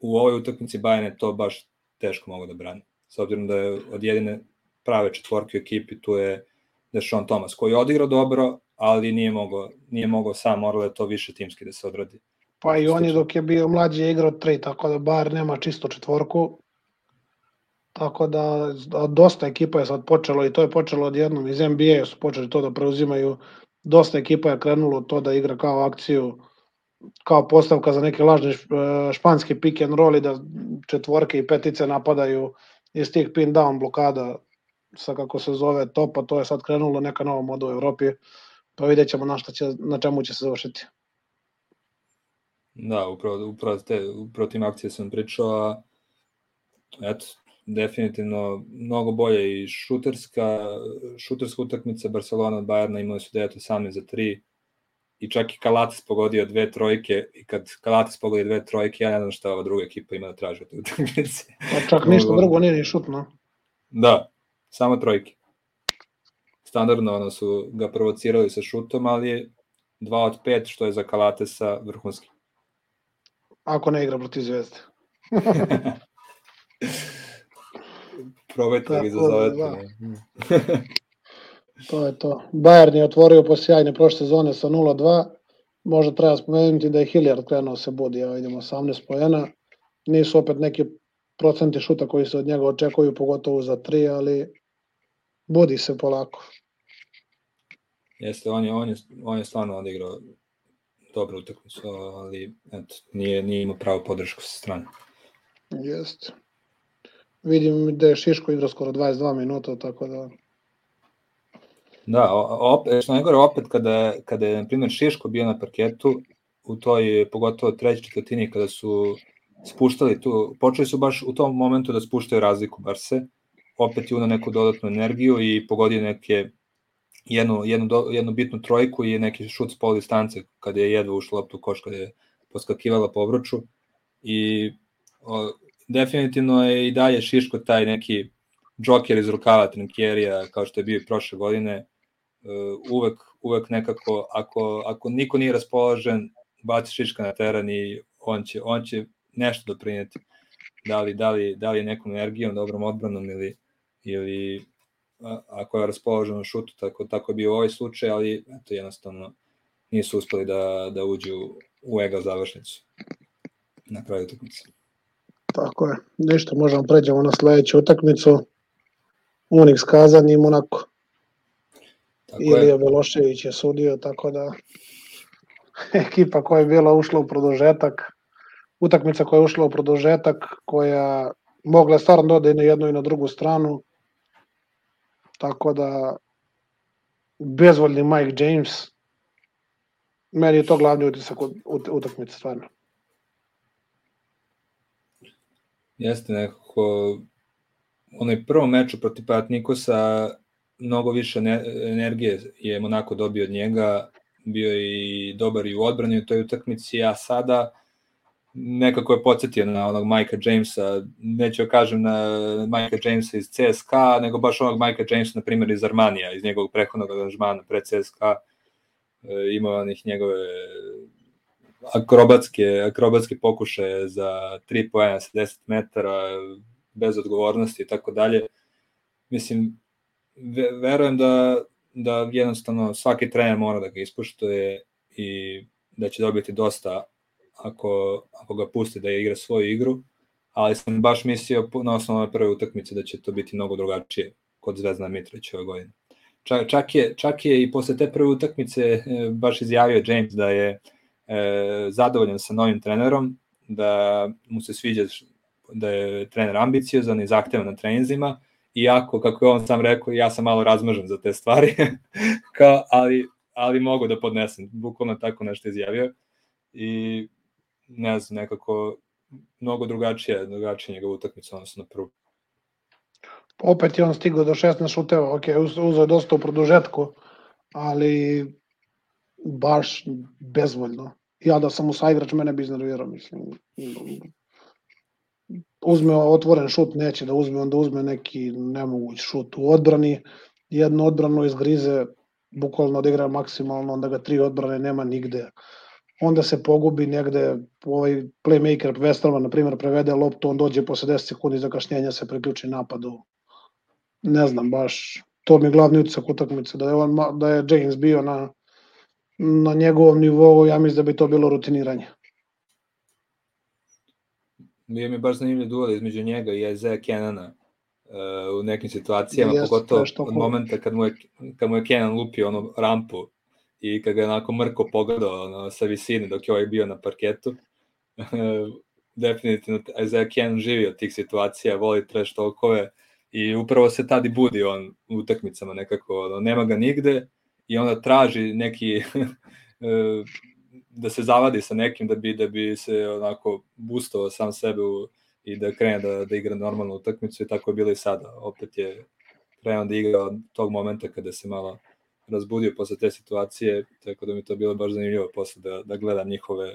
u ovoj utakmici Bayern je to baš teško mogu da brani. S obzirom da je od jedine prave četvorke u ekipi tu je Dešon Thomas, koji je odigrao dobro, ali nije mogao, nije mogao sam, moralo je to više timski da se odradi. Pa i on je dok je bio mlađi igrao tri, tako da bar nema čisto četvorku. Tako da dosta ekipa je sad počelo i to je počelo odjednom iz NBA su počeli to da preuzimaju. Dosta ekipa je krenulo to da igra kao akciju kao postavka za neke lažne španski pick and roll i da četvorke i petice napadaju iz tih pin down blokada sa kako se zove topa, to je sad krenulo neka nova moda u Evropi, pa vidjet ćemo na, šta će, na čemu će se završiti. Da, upravo, upravo, te, upravo tim akcije sam pričao, a eto, definitivno mnogo bolje i šuterska, šuterska utakmica Barcelona od Bajerna imali su 9-18 za 3 i čak i Kalates pogodio dve trojke i kad Kalates pogodi dve trojke, ja ne znam šta ova druga ekipa ima da traži od (laughs) utakmice. Pa čak ništa drugo nije ni šutno. Da, samo trojke. Standardno ono su ga provocirali sa šutom, ali je 2 od 5, što je za Kalatesa vrhunski. Ako ne igra protiv Zvezde. (laughs) Probajte da ga izazovete. Da. to je to. Bayern je otvorio po sjajne prošle sezone sa 0-2. Možda treba spomenuti da je Hilliard krenuo se budi, ja vidimo 18 pojena. Nisu opet neki procenti šuta koji se od njega očekuju, pogotovo za 3, ali budi se polako. Jeste, on je, on je, on je stvarno odigrao dobru utakmicu, ali eto, nije, nije imao pravo podršku sa strane. Jeste. Vidim da je Šiško igrao skoro 22 minuta, tako da... Da, opet, što najgore, opet kada, kada je, na primjer, Šiško bio na parketu, u toj, pogotovo treći četvrtini, kada su spuštali tu, počeli su baš u tom momentu da spuštaju razliku Barse, opet je unao neku dodatnu energiju i pogodio neke jednu, jednu, jednu bitnu trojku i neki šut s pol distance kada je jedva ušla loptu koš kada je poskakivala po obruču i o, definitivno je i dalje Šiško taj neki džoker iz rukava Trinkjerija kao što je bio i prošle godine uh, uvek, uvek nekako ako, ako niko nije raspoložen baci Šiška na teren i on će, on će nešto doprineti da li, da li, da li nekom energijom, dobrom odbranom ili, ili ako je raspoložen na šutu, tako, tako je bio ovaj slučaj, ali eto, jednostavno nisu uspeli da, da uđu u ega završnicu na kraju utakmice. Tako je. Ništa, možemo pređemo na sledeću utakmicu. Unix Kazan i Monako. Tako Ilija je. Belošević je sudio, tako da (laughs) ekipa koja je bila ušla u produžetak, utakmica koja je ušla u produžetak, koja mogla stvarno da ode i na jednu i na drugu stranu, Tako da, bezvoljni Mike James, meni je to glavni utisak utakmice, stvarno. Jeste nekako, onaj prvo meču protiv Patnikosa, mnogo više energije je Monako dobio od njega, bio i dobar i u odbrani u toj utakmici, a sada nekako je podsjetio na onog Majka Jamesa, neću kažem na Majka Jamesa iz CSKA, nego baš onog Majka Jamesa, na primjer, iz Armanija, iz njegovog prehodnog aranžmana pre CSKA, e, imao onih njegove akrobatske, akrobatske pokušaje za 3 pojena sa 10 metara, bez odgovornosti i tako dalje. Mislim, verujem da, da jednostavno svaki trener mora da ga ispoštuje i da će dobiti dosta ako, ako ga puste da igra svoju igru, ali sam baš mislio na osnovu prve utakmice da će to biti mnogo drugačije kod Zvezda Mitrovića ove godine. Čak, čak, je, čak je i posle te prve utakmice e, baš izjavio James da je e, zadovoljan sa novim trenerom, da mu se sviđa da je trener ambiciozan i zahtevan na treninzima, iako, kako je on sam rekao, ja sam malo razmržan za te stvari, (laughs) Kao, ali, ali mogu da podnesem, bukvalno tako nešto izjavio. I ne znam, nekako mnogo drugačije, drugačije njegova utakmica odnosno na prvu. Opet je on stigao do 16 šuteva, ok, uzeo je dosta u produžetku, ali baš bezvoljno. Ja da sam u saigrač, mene bi iznervirao, mislim. Uzme otvoren šut, neće da uzme, onda uzme neki nemoguć šut u odbrani, jednu odbranu izgrize, bukvalno odigra maksimalno, onda ga tri odbrane nema nigde. Onda se pogubi negde, ovaj playmaker Westerman, na primjer, prevede loptu, on dođe posle 10 sekundi zakašnjenja, se priključi napadu. Ne znam, baš, to mi je glavni utisak utakmice, da je, on, da je James bio na, na njegovom nivou, ja mislim da bi to bilo rutiniranje. Bio mi baš zanimljiv duel između njega i Isaiah Kenana uh, u nekim situacijama, Jest, pogotovo od momenta kad mu je, kad mu je Kenan lupio onu rampu i kad ga je onako mrko pogledao ono, sa visine dok je ovaj bio na parketu. (laughs) Definitivno Isaiah Kenan živi od tih situacija, voli trash tokove i upravo se tad i budi on u utakmicama nekako, ono, nema ga nigde i onda traži neki (laughs) e, da se zavadi sa nekim da bi da bi se onako boostovao sam sebe u, i da krene da, da igra normalnu utakmicu i tako je bilo i sada. Opet je krenuo da igra od tog momenta kada se malo razbudio posle te situacije, tako da mi to bilo baš zanimljivo posle da, da gledam njihove,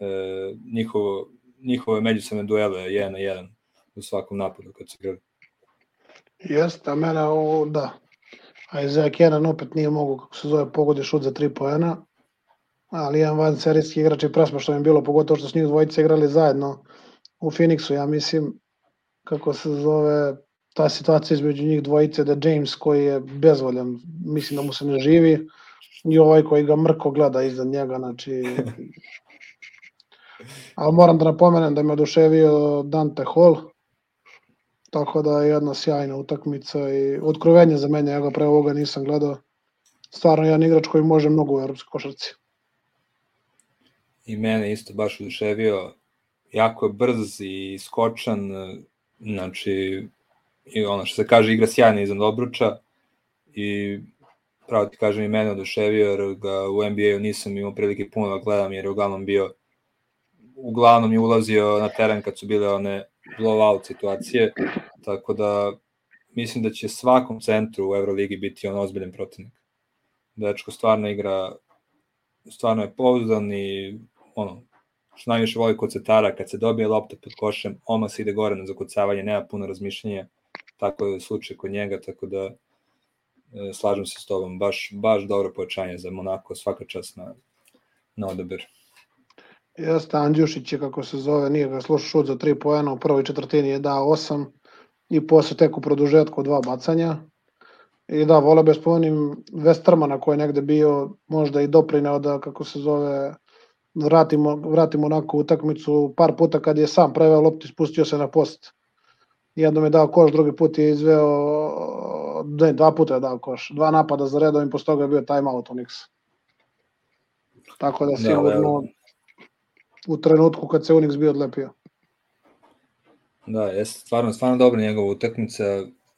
e, njihovo, njihove međusobne duele jedan na jedan u svakom napadu kad se igrali. Jeste, a mene ovo, da. A Isaiah Kenan opet nije mogu, kako se zove, pogodi šut za tri poena, ali jedan van serijski igrač i presma što im bilo, pogotovo što su njih dvojice igrali zajedno u Phoenixu, ja mislim, kako se zove, ta situacija između njih dvojice, da James koji je bezvoljan, mislim da mu se ne živi, i ovaj koji ga mrko gleda iza njega, znači... (laughs) Ali moram da napomenem da me oduševio Dante Hall, tako da je jedna sjajna utakmica i otkrovenje za mene, ja ga pre ovoga nisam gledao. Stvarno jedan igrač koji može mnogo u evropskoj košarci. I mene isto baš oduševio, jako je brz i skočan, znači i ono što se kaže igra sjajno iznad obruča i pravo ti kažem i mene oduševio jer ga u NBA-u nisam imao prilike puno da gledam jer je uglavnom bio uglavnom je ulazio na teren kad su bile one blowout situacije, tako da mislim da će svakom centru u Euroligi biti on ozbiljen protivnik. Dečko stvarno igra, stvarno je pouzdan i ono, što najviše voli kod centara, kad se dobije lopta pod košem, oma se ide gore na zakucavanje, nema puno razmišljenja, tako je slučaj kod njega, tako da e, slažem se s tobom, baš, baš dobro pojačanje za Monako, svaka čast na, na odabir. Jeste, Andjušić je kako se zove, nije ga slušao šut za tri pojena, u prvoj četvrtini je dao osam i posle tek u produžetku dva bacanja. I da, vole bez spomenim Westermana koji je negde bio možda i doprineo da, kako se zove, vratimo, vratimo onako utakmicu par puta kad je sam preveo loptu spustio se na post. Jednom je dao koš, drugi put je izveo, ne, dva puta je dao koš. Dva napada za redom i posle toga je bio timeout u. Tako da, da sigurno da, u trenutku kad se Unix bio odlepio. Da, je stvarno, stvarno dobro njegova utakmica,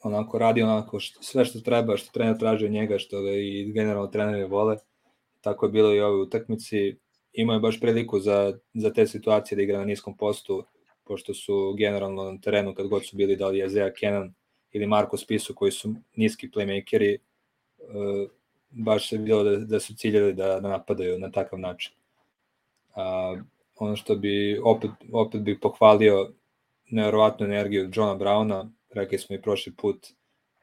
onako radi onako što, sve što treba, što trener traži od njega, što ga i generalno treneri vole. Tako je bilo i ovoj utakmici. Imao je baš priliku za, za te situacije da igra na niskom postu, pošto su generalno na terenu kad god su bili da li je Zea Kenan ili Marko Spisu koji su niski playmakeri, uh, baš se bilo da, da su ciljali da, da napadaju na takav način. A, ono što bi opet, opet bih pohvalio nevjerovatnu energiju Johna Browna, rekli smo i prošli put,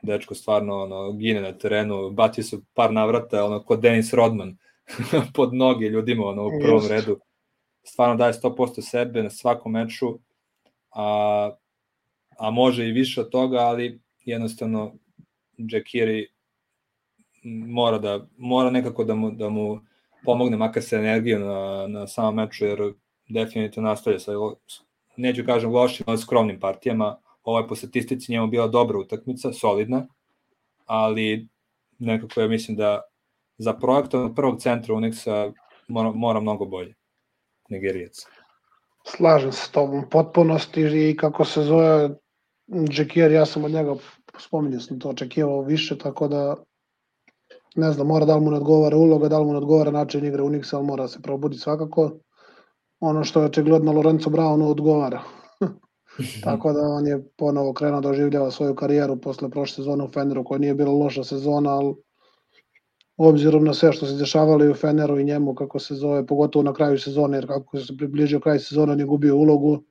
dečko stvarno ono, gine na terenu, bacio su par navrata, ono, kod Dennis Rodman, (laughs) pod noge ljudima ono, u prvom Just. redu. Stvarno daje 100% sebe na svakom meču, a, a može i više od toga, ali jednostavno Jakiri mora da mora nekako da mu, da mu pomogne makar se energiju na, na samom meču, jer definitivno nastavlja sa, neću kažem lošim, ali skromnim partijama. Ovo je po statistici njemu bila dobra utakmica, solidna, ali nekako ja mislim da za projektom prvog centra Unixa mora, mora mnogo bolje Nigerijac. Slažem se s tobom potpunosti i kako se zove Džekir, ja sam od njega spominjao sam to, očekivao više, tako da ne znam, mora da li mu ne odgovara uloga, da li mu ne odgovara način igre Unixa, ali mora se probudi svakako. Ono što je očigledno Lorenzo Brownu odgovara. (laughs) Tako da on je ponovo krenuo da oživljava svoju karijeru posle prošle sezone u Feneru, koja nije bila loša sezona, ali obzirom na sve što se dešavalo u Feneru i njemu, kako se zove, pogotovo na kraju sezone, jer kako se približio kraj sezone, on je gubio ulogu,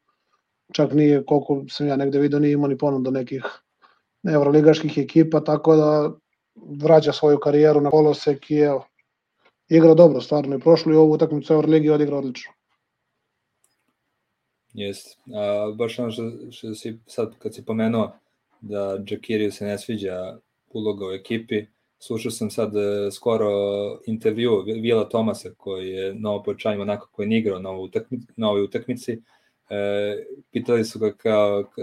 čak nije, koliko sam ja negde vidio, nije imao ni ponuda nekih evroligaških ekipa, tako da vraća svoju karijeru na kolosek i evo, igra dobro, stvarno, i prošlu i ovu utakmicu Euroligi odigra odlično. Jeste. A, baš ono što, što si sad kad si pomenuo da Džakiriju se ne sviđa uloga u ekipi, slušao sam sad e, skoro intervju Vila Tomasa koji je novo pojačanje onako koji je igrao na, utakmici, na ovoj utakmici. E, pitali su ga kao, ka,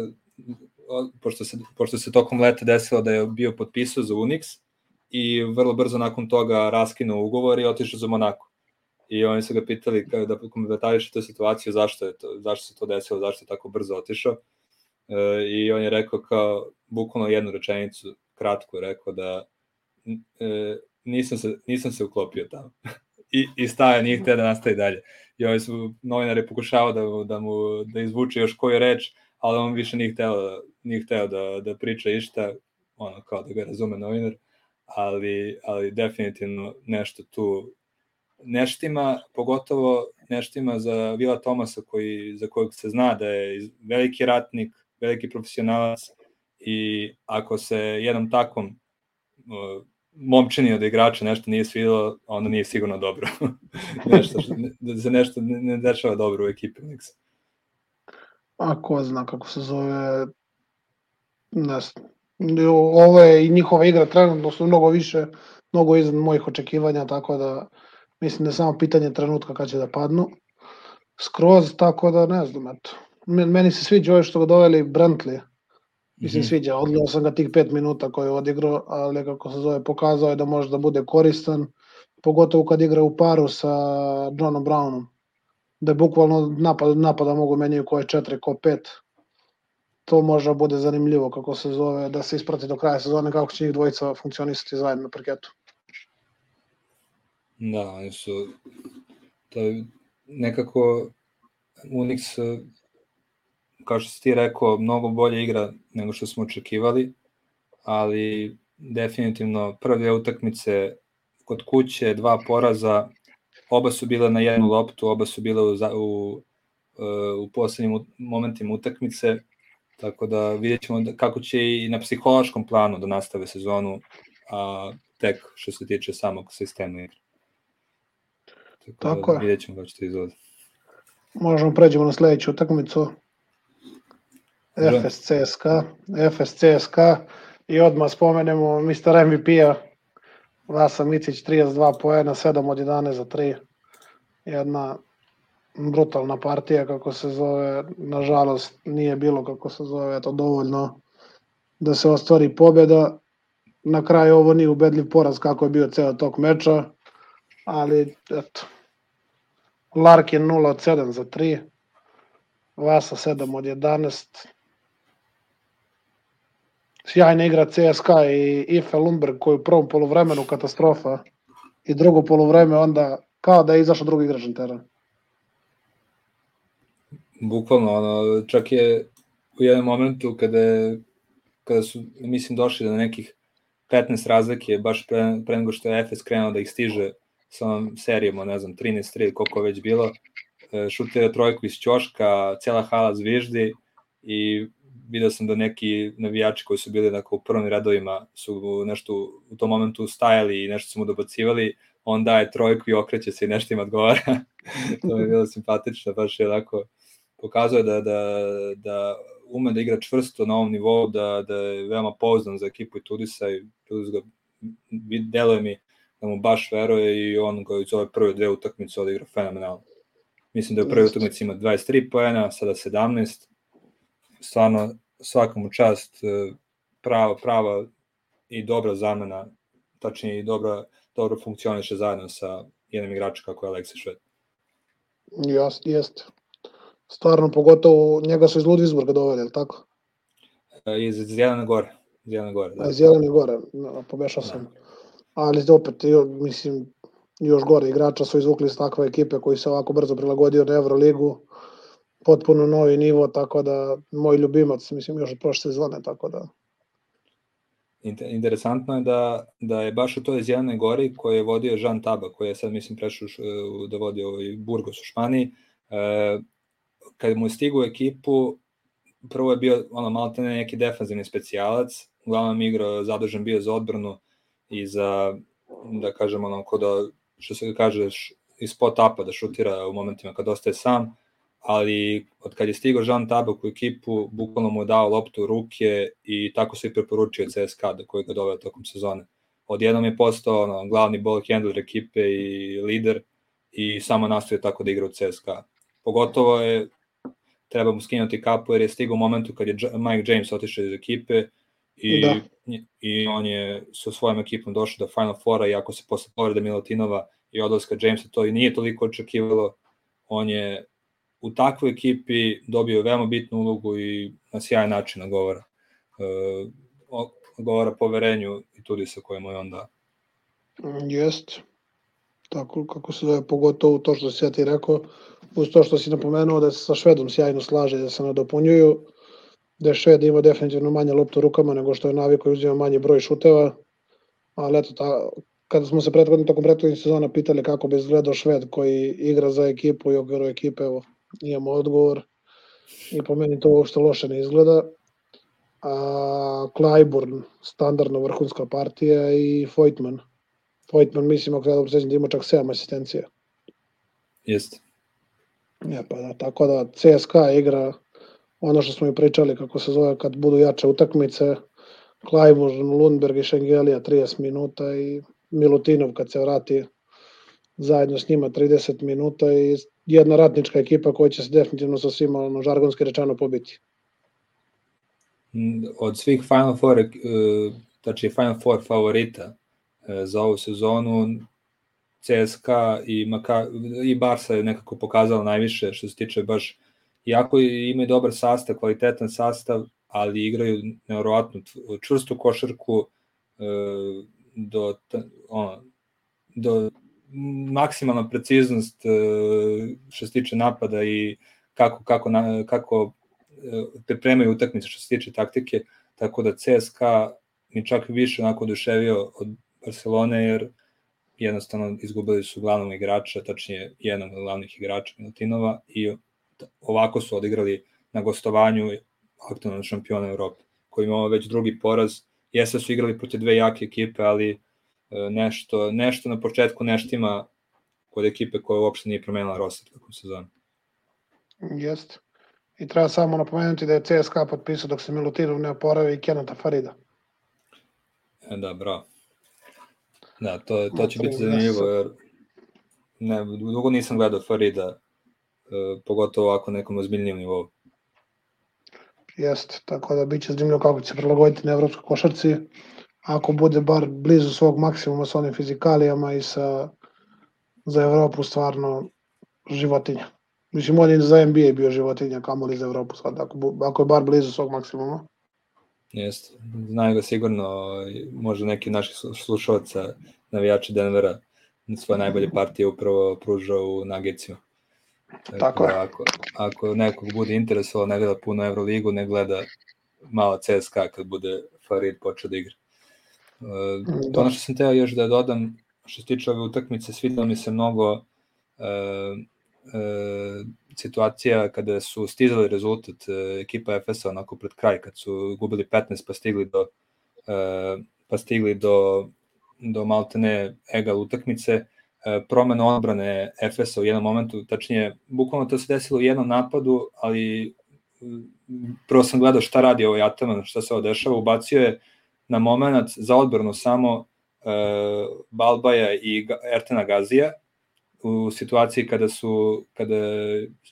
pošto, se, pošto se tokom leta desilo da je bio potpisao za Unix i vrlo brzo nakon toga raskinuo ugovor i otišao za Monako. I oni su ga pitali da komentariše tu situaciju, zašto, je to, zašto se to desilo, zašto je tako brzo otišao. E, I on je rekao kao, bukvalno jednu rečenicu, kratko rekao da e, nisam, se, nisam se uklopio tamo. (laughs) I, i staje, nije htio da nastavi dalje. I oni su novinari pokušavao da, da mu da izvuče još koju reč, ali on više nije hteo, nije hteo da, da priča išta, ono, kao da ga razume novinar, ali, ali definitivno nešto tu neštima, pogotovo neštima za Vila Tomasa koji, za kojeg se zna da je veliki ratnik, veliki profesionalac i ako se jednom takvom momčini od igrača nešto nije svidelo, onda nije sigurno dobro. (laughs) nešto, da se nešto ne dešava dobro u ekipi Unixa. A ko zna kako se zove, ne znam. Ovo je i njihova igra trenutno su mnogo više, mnogo iznad mojih očekivanja, tako da mislim da je samo pitanje trenutka kad će da padnu. Skroz, tako da ne znam, eto. Meni se sviđa ovo što ga doveli Brantley, Mislim, mm -hmm. sviđa, odgledao sam ga tih pet minuta koje je odigrao, ali kako se zove, pokazao je da može da bude koristan, pogotovo kad igra u paru sa Johnom Brownom, da je bukvalno napad, napada mogu menjaju ko je četiri, ko pet. To može da bude zanimljivo, kako se zove, da se isprati do kraja sezone kako će njih dvojica funkcionisati zajedno na parketu. Da, oni su to je nekako Unix kao što si ti rekao, mnogo bolje igra nego što smo očekivali, ali definitivno prve utakmice kod kuće, dva poraza, oba su bile na jednu loptu, oba su bile u, u, u poslednjim momentima utakmice, tako da vidjet ćemo da, kako će i na psihološkom planu da nastave sezonu, a tek što se tiče samog sistema igre. Tako, tako da, je. Vidjet ćemo kako će to. Možemo pređemo na sledeću utakmicu. FSCSK, FSCSK i odmah spomenemo Mr. MVP-a Vasa Micić 32 poena, 7 od 11 za 3. Jedna brutalna partija kako se zove, nažalost nije bilo kako se zove, eto dovoljno da se ostvari pobjeda. Na kraju ovo nije ubedljiv poraz kako je bio ceo tok meča, ali eto, Larkin 0 od 7 za 3, Vasa 7 od 11, sjajna igra CSKA i Ife Lundberg koji u prvom polovremenu katastrofa i drugo polovreme onda kao da je izašao drugi igrač na teren. Bukvalno, ono, čak je u jednom momentu kada, je, kada su, mislim, došli do nekih 15 razlike, baš pre, pre nego što je Efes krenuo da ih stiže sa ovom serijom, ne znam, 13-3, koliko je već bilo, e, šutira trojku iz ćoška, cela hala zviždi i video sam da neki navijači koji su bili dakle, u prvim radovima su nešto u tom momentu stajali i nešto su mu dobacivali, on daje trojku i okreće se i nešto im odgovara. (laughs) to mi je bilo simpatično, baš je onako pokazuje da, da, da ume da igra čvrsto na ovom nivou, da, da je veoma pouzdan za ekipu i Tudisa i Tudis ga deluje mi da mu baš veruje i on ga iz ove prve dve utakmice odigra fenomenalno. Mislim da je u prvi utakmici ima 23 poena, sada 17, stvarno svakom čast e, prava, prava i dobra zamena, tačnije i dobra, dobro funkcioniše zajedno sa jednim igračem kako je Aleksi Šved. Jeste, jeste. Stvarno, pogotovo njega su iz Ludvizburga doveli, je tako? E, iz Zelene gore. Zelene gore, da. Iz Zelene gore, pobešao da. Ali opet, mislim, još gore igrača su izvukli iz takve ekipe koji se ovako brzo prilagodio na Euroligu. Potpuno novi nivo, tako da moj ljubimac, mislim, još od prošle sezone, tako da... interesantno je da, da je baš u toj Zjelenoj gori koje je vodio Jean Taba, koji je sad, mislim, prešao da vodi ovaj Burgos u Španiji, e, kad mu je stigu u ekipu, prvo je bio ono, malo neki defanzivni specijalac, uglavnom igrao zadužen bio za odbranu i za, da kažem, ono, ko da, što se kaže, iz spot upa da šutira u momentima kad ostaje sam, ali od kad je stigao Jean Tabak u ekipu, bukvalno mu je dao loptu u ruke i tako se i preporučio CSKA da koji ga doveo tokom sezone. Odjednom je postao ono, glavni ball handler ekipe i lider i samo nastoje tako da igra u CSKA. Pogotovo je treba mu skinuti kapu jer je stigao u momentu kad je Mike James otišao iz ekipe i, da. i on je sa svojom ekipom došao do Final Fora i ako se posle povrede Milutinova i odlaska Jamesa to i nije toliko očekivalo, on je u takvoj ekipi dobio veoma bitnu ulogu i na sjajan način nagovara. E, govara poverenju i tudi sa kojemu je onda. Jest. Tako kako se zove, pogotovo to što si ja ti rekao, uz to što si napomenuo da se sa Švedom sjajno slaže, da se nadopunjuju, da je Šved ima definitivno manje loptu rukama nego što je naviko i uzima manje broj šuteva, ali eto, ta, kada smo se prethodno tokom prethodnih sezona pitali kako bi izgledao Šved koji igra za ekipu i ogledu ekipe, evo, imamo odgovor i po meni to uopšte loše ne izgleda. A, Clyburn, standardno vrhunska partija i Voigtman. Voigtman, mislim, ako ja dobro sećam da ima čak 7 asistencija. Jeste. Ja, pa da, tako da CSKA igra ono što smo i pričali, kako se zove, kad budu jače utakmice, Clyburn, Lundberg i Šengelija 30 minuta i Milutinov kad se vrati zajedno s njima 30 minuta i jedna ratnička ekipa koja će se definitivno sa svima ono, žargonski rečeno pobiti. Od svih Final Four, tači Final Four favorita e, za ovu sezonu, CSKA i, Maka, i Barsa je nekako pokazala najviše što se tiče baš, iako imaju dobar sastav, kvalitetan sastav, ali igraju nevrovatnu čvrstu košarku e, do, ono, do maksimalna preciznost e, što se tiče napada i kako, kako, kako e, pripremaju utakmice što se tiče taktike, tako da CSKA mi čak više onako oduševio od Barcelone, jer jednostavno izgubili su glavnog igrača, tačnije jednog od glavnih igrača Milutinova i ovako su odigrali na gostovanju aktualnog šampiona Evrope, koji imao već drugi poraz. Jeste su igrali protiv dve jake ekipe, ali E, nešto, nešto na početku neštima kod ekipe koja uopšte nije promenila roster tokom sezona. Jeste. I treba samo napomenuti da je CSKA potpisao dok se Milutinov ne oporavi i Kenata Farida. E, da, bravo. Da, to, to će biti zanimljivo, jer ne, dugo nisam gledao Farida, pogotovo ovako nekom ozbiljnijem nivou. Jeste, tako da biće zanimljivo kako će se prilagoditi na evropskoj košarci ako bude bar blizu svog maksimuma sa onim fizikalijama i sa za Evropu stvarno životinja. Mislim, on je za NBA bio životinja, kamoli za Evropu sad, ako, ako je bar blizu svog maksimuma. Jeste, znaju ga sigurno, možda neki naši slušalca, navijači Denvera, svoje najbolje partije upravo pružao u Nagecima. Tako, Tako je. Ako, ako nekog bude interesovao, ne gleda puno Euroligu, ne gleda malo CSKA kad bude Farid počeo da igra. Da. Ono što sam teo još da dodam, što se tiče ove utakmice, svidelo mi se mnogo e, e, situacija kada su stizali rezultat e, ekipa Efesa onako pred kraj, kad su gubili 15 pa stigli do e, pa stigli do, do maltene egal utakmice, promena odbrane Efesa u jednom momentu, tačnije, bukvalno to se desilo u jednom napadu, ali prvo sam gledao šta radi ovaj Ataman, šta se ovo dešava, ubacio je na moment za odbranu samo e, Balbaja i Ertena Gazija u situaciji kada su, kada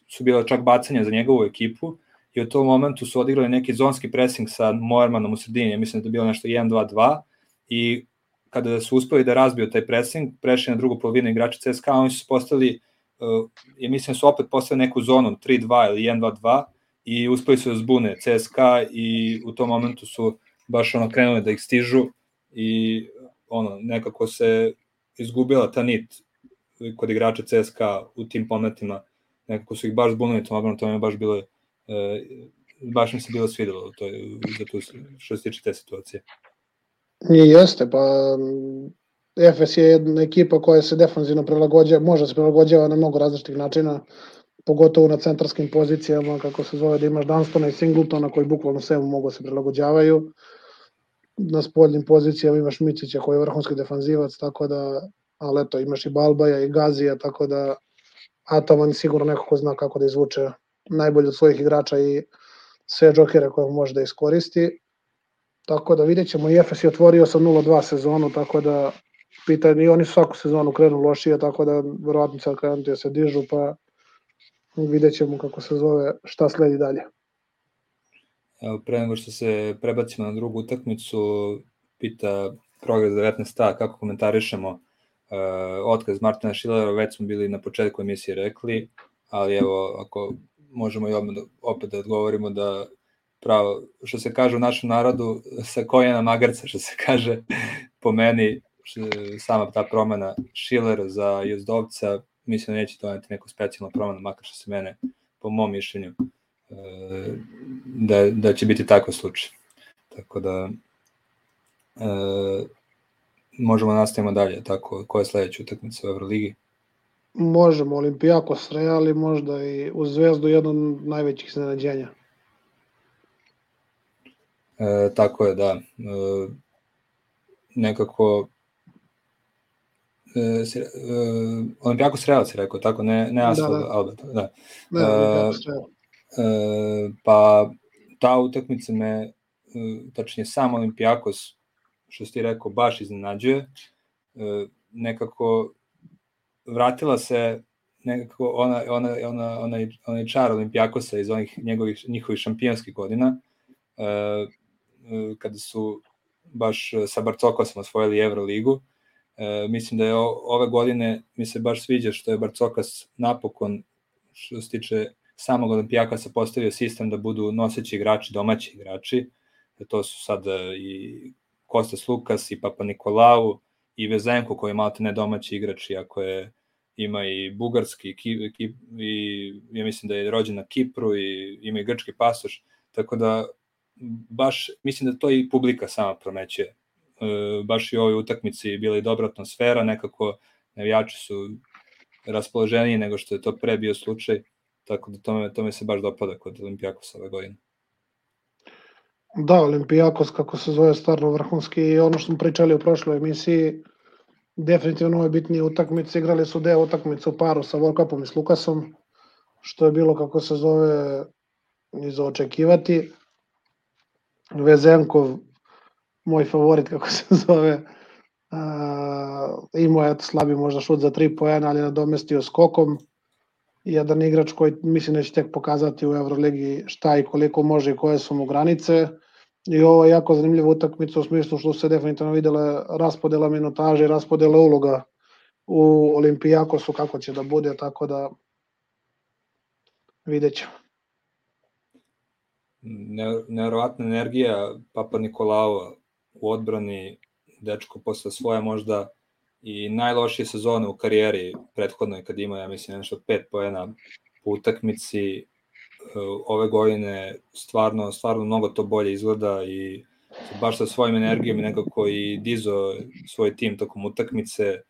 su bila čak bacanja za njegovu ekipu i u tom momentu su odigrali neki zonski pressing sa Moermanom u sredini, ja mislim da je bilo nešto 1-2-2 i kada su uspeli da razbiju taj pressing, prešli na drugu polovinu igrača CSKA, oni su postali, uh, ja mislim da su opet postali neku zonu 3-2 ili 1-2-2 i uspeli su da zbune CSKA i u tom momentu su baš ono krenuli da ih stižu i ono nekako se izgubila ta nit kod igrača CSKA u tim pometima nekako su ih baš zbunili tom obranu, to mi je baš bilo e, baš mi se bilo svidelo to, za tu, što se tiče te situacije. Jeste, pa Efes je jedna ekipa koja se defanzivno prilagođava, može se prilagođava na mnogo različitih načina, pogotovo na centarskim pozicijama, kako se zove, da imaš Dunstona i Singletona koji bukvalno sve mogu da se prilagođavaju. Na spoljnim pozicijama imaš Micića koji je vrhunski defanzivac, tako da, ali eto, imaš i Balbaja i Gazija, tako da Ataman sigurno neko ko zna kako da izvuče najbolje od svojih igrača i sve džokere koje može da iskoristi. Tako da vidjet ćemo, i Efes je otvorio sa 0-2 sezonu, tako da pitanje, i oni svaku sezonu krenu lošije, tako da verovatno sad krenuti da se dižu, pa vidjet ćemo kako se zove, šta sledi dalje. Evo, pre nego što se prebacimo na drugu utakmicu, pita Progres 19a kako komentarišemo uh, otkaz Martina Šilera, već smo bili na početku emisije rekli, ali evo, ako možemo i opet da odgovorimo da pravo, što se kaže u našem narodu, sa kojena magarca, što se (laughs) kaže, po meni, sama ta promena Schiller za Jozdovca, mislim da neće doneti neku specijalnu promenu, makar što se mene, po mom mišljenju, e, da, da će biti tako slučaj. Tako da, e, možemo da nastavimo dalje, tako, koja je sledeća utakmica u Euroligi? Možemo, Olimpijakos Real možda i u Zvezdu jedno od najvećih iznenađenja. E, tako je, da. E, nekako e, e, Olimpijakos Real si rekao, tako, ne, ne Asfalt da, da. Alba. Da. Ne, e, e, pa ta utakmica me, e, tačnije sam Olimpijakos, što ti rekao, baš iznenađuje. E, nekako vratila se nekako ona, ona, ona, onaj, onaj čar Olimpijakosa iz onih njegovih, njihovih šampionskih godina, e, kada su baš sa Barcokosom osvojili Euroligu. E, mislim da je o, ove godine, mi se baš sviđa što je Barcokas napokon, što se tiče samog Olimpijakasa, postavio sistem da budu noseći igrači, domaći igrači. E, to su sad e, i Kostas Lukas i Papa Nikolau, i Vezenko koji je malo ne domaći igrač, iako je ima i bugarski ki, ki, i ja mislim da je rođen na Kipru i ima i grčki pasoš, tako da baš mislim da to i publika sama promećuje. E, baš i u ovoj utakmici bila i dobra atmosfera, nekako navijači su raspoloženiji nego što je to pre bio slučaj, tako da to me, to me se baš dopada kod Olimpijakosa ove godine. Da, Olimpijakos, kako se zove, stvarno vrhunski i ono što smo pričali u prošloj emisiji, definitivno ove bitnije utakmice, igrali su deo utakmice u paru sa Volkapom i s Lukasom, što je bilo, kako se zove, za očekivati. Vezenkov, moj favorit, kako se (laughs) zove, uh, imao je slabi možda šut za tri poena, ali je nadomestio skokom. Jedan igrač koji mislim da će tek pokazati u Euroligi šta i koliko može i koje su mu granice. I ovo je jako zanimljiva utakmica u smislu što se definitivno videla raspodela minutaže i raspodela uloga u Olimpijakosu kako će da bude, tako da vidjet ćemo. Neverovatna energija Papa Nikolao u odbrani, dečko posle svoje možda i najlošije sezone u karijeri prethodnoj kad ima, ja mislim, nešto pet poena po utakmici, ove godine stvarno, stvarno mnogo to bolje izgleda i baš sa svojim energijom i nekako i dizo svoj tim tokom utakmice, e,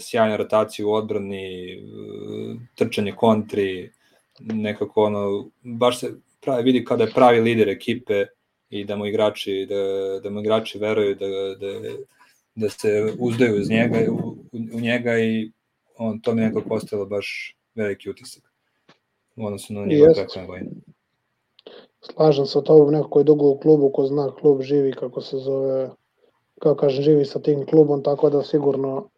sjajna rotacija u odbrani, e, trčanje kontri, nekako ono, baš se pravi, vidi kada je pravi lider ekipe i da mu igrači, da, da mu igrači veruju da, da, da se uzdaju uz njega, u, u njega i on, to mi nekako postalo baš veliki utisak u odnosu na njegov prethodne godine. Slažem se o tobom, neko koji je dugo u klubu, ko zna klub, živi kako se zove, kako kažem, živi sa tim klubom, tako da sigurno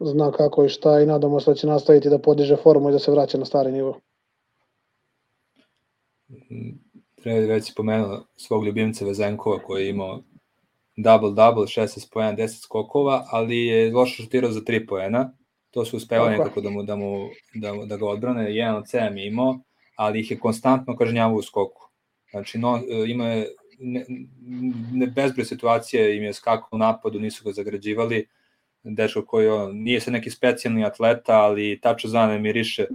zna kako i šta i nadamo se da će nastaviti da podiže formu i da se vraća na stari nivo. Treba već pomenuo svog ljubimca Vezenkova koji je imao double-double, 16 poena, 10 skokova, ali je loše šutirao za 3 poena. To su uspevali nekako da mu, da, mu, da, da ga odbrane, jedan od 7 je imao, ali ih je konstantno kažnjavao u skoku. Znači, no, ima je ne, ne, bezbroj situacije im je skakao u napadu, nisu ga zagrađivali, dečko koji on, nije se neki specijalni atleta, ali tačno zna da miriše,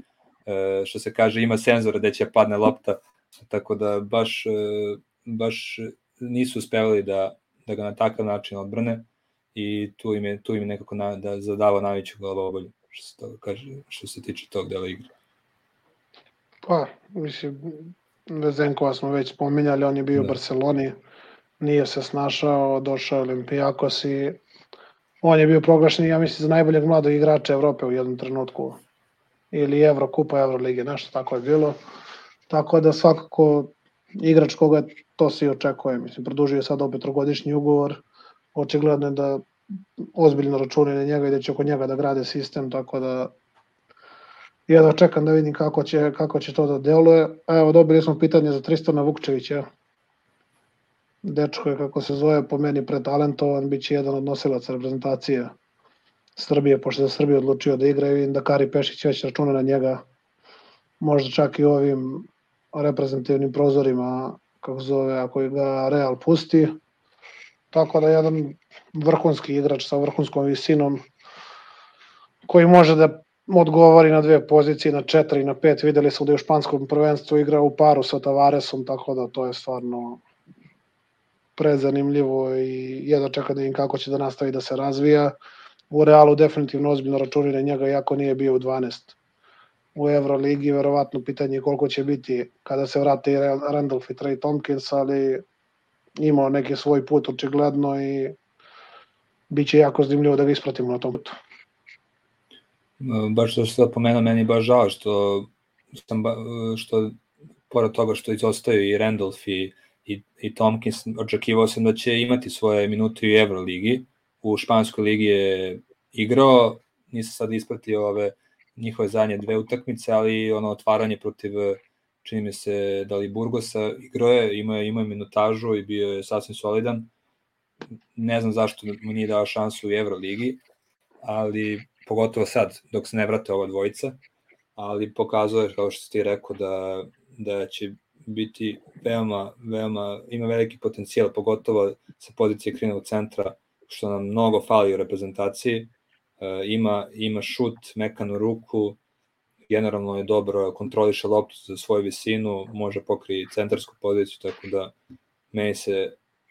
e, što se kaže, ima senzora gde će padne lopta, tako da baš, e, baš nisu uspevali da, da ga na takav način odbrane i tu im je, tu im je nekako na, da zadava najveću glavobolju što se, to, kaže, što se tiče tog dela igre. Pa, mislim, Vezenkova smo već spominjali, on je bio da. u Barceloni, nije se snašao, došao Olimpijakos i on je bio proglašen, ja mislim, za najboljeg mladog igrača Evrope u jednom trenutku. Ili Euro, Kupa Evrolige, nešto tako je bilo. Tako da svakako igrač koga to se i očekuje. Mislim, produžio sad opet trogodišnji ugovor. Očigledno je da ozbiljno računaju na njega i da će oko njega da grade sistem, tako da jedva čekam da vidim kako će, kako će to da deluje. Evo, dobili smo pitanje za Tristana Vukčevića. Dečko je, kako se zove, po meni pretalentovan, bit će jedan od nosilaca reprezentacije Srbije, pošto je Srbija odlučio da igra i da Kari Pešić već računa na njega, možda čak i ovim reprezentativnim prozorima, kako zove, ako ga Real pusti. Tako da jedan vrhunski igrač sa vrhunskom visinom koji može da odgovori na dve pozicije, na četiri, na pet. Videli smo da je u španskom prvenstvu igra u paru sa Tavaresom, tako da to je stvarno prezanimljivo i jedno čeka da im kako će da nastavi da se razvija. U Realu definitivno ozbiljno računi na njega, iako nije bio u 12 u Euroligi, verovatno pitanje koliko će biti kada se vrate i Randolph i Trey Tompkins, ali imao neki svoj put očigledno i bit će jako zanimljivo da ga ispratimo na tom putu. Baš što se pomenuo, meni baš žao što, sam, što pored toga što izostaju i Randolph i, i, i Tompkins, očekivao sam da će imati svoje minute u Euroligi. U Španskoj ligi je igrao, nisam sad ispratio ove njihove zadnje dve utakmice, ali ono otvaranje protiv čini mi se da li Burgosa igrao je, imao je, imao je minutažu i bio je sasvim solidan. Ne znam zašto mu nije dao šansu u Euroligi, ali pogotovo sad, dok se ne vrate ova dvojica, ali pokazuje, kao što ti rekao, da, da će biti veoma, veoma, ima veliki potencijal, pogotovo sa pozicije krinog centra, što nam mnogo fali u reprezentaciji, e, ima, ima šut, mekanu ruku, generalno je dobro, kontroliše loptu za svoju visinu, može pokriti centarsku poziciju, tako da meni se,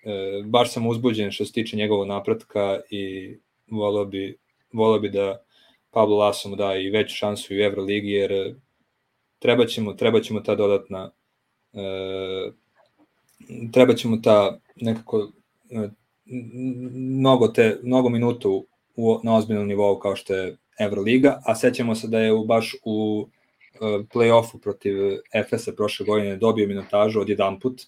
e, baš sam uzbuđen što se tiče njegovog napretka i volao bi, volao bi da Pablo Laso mu da i veću šansu u Euroligi, jer treba ćemo, treba ćemo ta dodatna e, treba ćemo ta nekako e, mnogo, te, mnogo minuta u, na ozbiljnom nivou kao što je Euroliga, a sećamo se da je u, baš u uh, play-offu protiv Efesa prošle godine dobio minutažu od jedan put,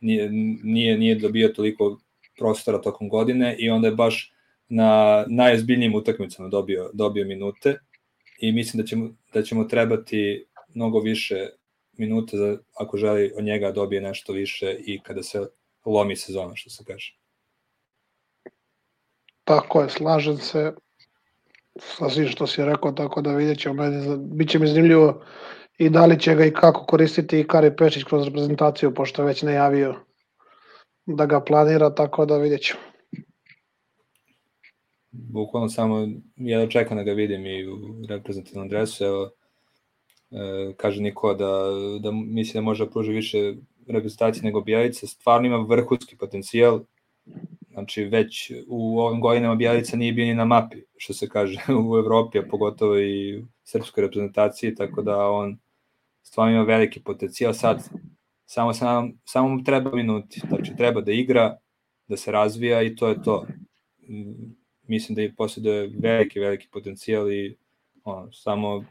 nije, nije, nije dobio toliko prostora tokom godine i onda je baš na najozbiljnijim utakmicama dobio, dobio minute i mislim da ćemo, da ćemo trebati mnogo više minuta za, ako želi od njega dobije nešto više i kada se lomi sezona, što se kaže. Tako je, slažem se sa svim što si rekao, tako da vidjet ćemo, meni, bit će mi zanimljivo i da li će ga i kako koristiti i Kari Pešić kroz reprezentaciju, pošto je već najavio da ga planira, tako da vidjet ćemo. Bukvalno samo ja čekam da ga vidim i u reprezentativnom dresu, evo, e, kaže Niko da, da misli da može da pruži više reprezentacije nego Bjelica, stvarno ima vrhunski potencijal, Znači, već u ovim godinama Bjelica nije bio ni na mapi, što se kaže, (laughs) u Evropi, a pogotovo i u srpskoj reprezentaciji, tako da on stvarno ima veliki potencijal. Sad, samo, sam, samo mu treba minuti, znači treba da igra, da se razvija i to je to. Mislim da je posjeduje veliki, veliki potencijal i ono, samo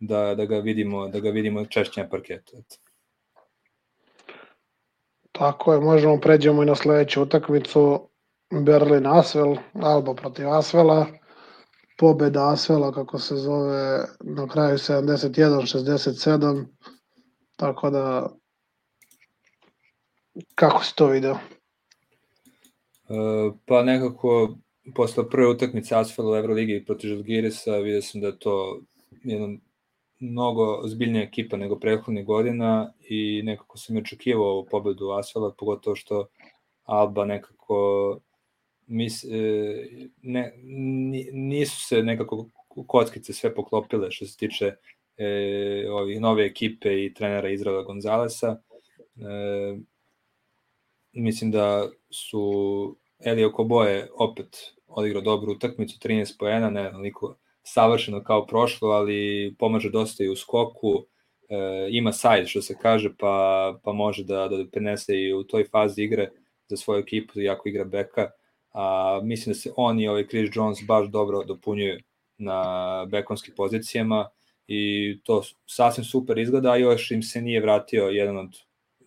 da, da ga vidimo, da ga vidimo češće na parketu. Eto. Tako je, možemo pređemo i na sledeću utakmicu. Berlin Asvel, Alba protiv Asvela, pobeda Asvela kako se zove na kraju 71-67, tako da kako si to video? Uh, pa nekako posle prve utakmice Asfela u Euroligi protiv Žalgirisa vidio sam da je to jedan mnogo ozbiljnija ekipa nego prethodnih godina i nekako sam očekivao pobedu Asfala, pogotovo što Alba nekako mis, e, ne, nisu se nekako kockice sve poklopile što se tiče e, ovih nove ekipe i trenera Izraela Gonzalesa. E, mislim da su Elio Koboje opet odigrao dobru utakmicu, 13 poena, ne niko savršeno kao prošlo, ali pomaže dosta i u skoku, e, ima size što se kaže, pa, pa može da, da prenese i u toj fazi igre za svoju ekipu, jako igra beka, a mislim da se on i ovaj Chris Jones baš dobro dopunjuju na bekonskim pozicijama i to sasvim super izgleda, a još im se nije vratio jedan od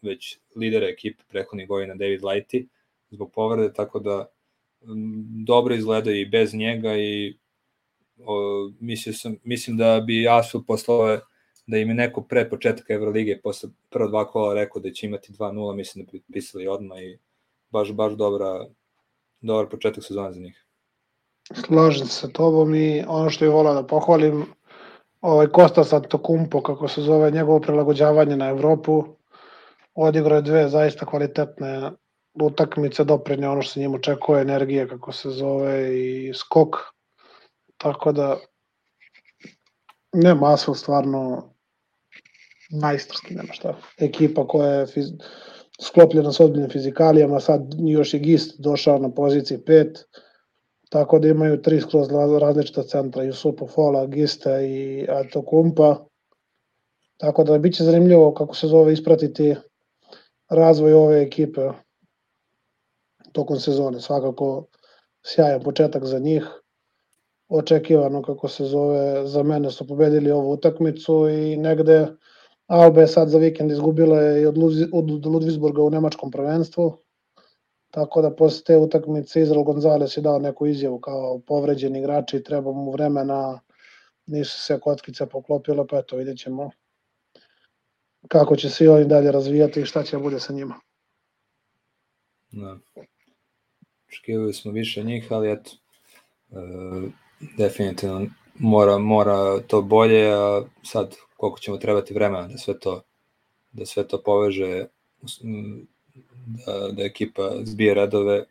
već lidera ekipe prehodnih godina David Lighty zbog povrede, tako da dobro izgleda i bez njega i o, mislim, sam, mislim da bi Asul posle ove da im je neko pre početka Evrolige posle prva dva kola rekao da će imati 2-0, mislim da bi pisali odmah i baš, baš dobra, dobar početak sezona za njih. Slažem se tobom i ono što je volao da pohvalim, ovaj Kostas Antokumpo, kako se zove, njegovo prilagođavanje na Evropu, odigrao je dve zaista kvalitetne utakmice, doprinje ono što se njim očekuje, energije, kako se zove, i skok. Tako da, ne, Masvel stvarno majstorski, nema šta. Ekipa koja je fiz... sklopljena s ozbiljnim fizikalijama, sad još je Gist došao na poziciji 5, tako da imaju tri skroz različita centra, Jusupo Fola, Gista i Ato Kumpa, tako da biće zanimljivo kako se zove ispratiti razvoj ove ekipe tokom sezone. Svakako sjajan početak za njih. Očekivano kako se zove, za mene su pobedili ovu utakmicu i negde Alba je sad za vikend izgubila i od, od Ludvisburga u nemačkom prvenstvu. Tako da posle te utakmice Izrael Gonzales je dao neku izjavu kao povređen igrač i treba mu vremena, nisu se kockice poklopile, pa eto vidjet ćemo kako će svi oni dalje razvijati i šta će bude sa njima. Da. Očekivali smo više njih, ali eto, e, definitivno mora, mora to bolje, a sad koliko ćemo trebati vremena da sve to da sve to poveže da, da ekipa zbije redove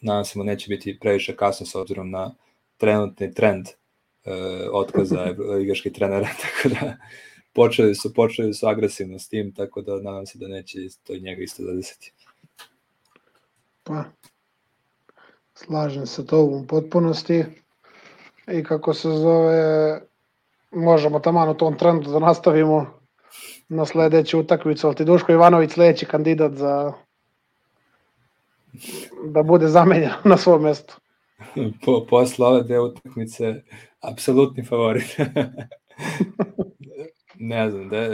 nadam se mu neće biti previše kasno s obzirom na trenutni trend e, otkaza (laughs) ligaških trenera (laughs) tako da počeli su, počeli su agresivno s tim, tako da nadam se da neće to i njega isto zadesiti. Pa, slažem se to u potpunosti i kako se zove, možemo tamo u tom trendu da nastavimo na sledeću utakmicu, ali ti Duško Ivanović sledeći kandidat za da bude zamenjen na svom mestu. (laughs) Po, posle ove dve utakmice, apsolutni favorit. (laughs) ne znam, da,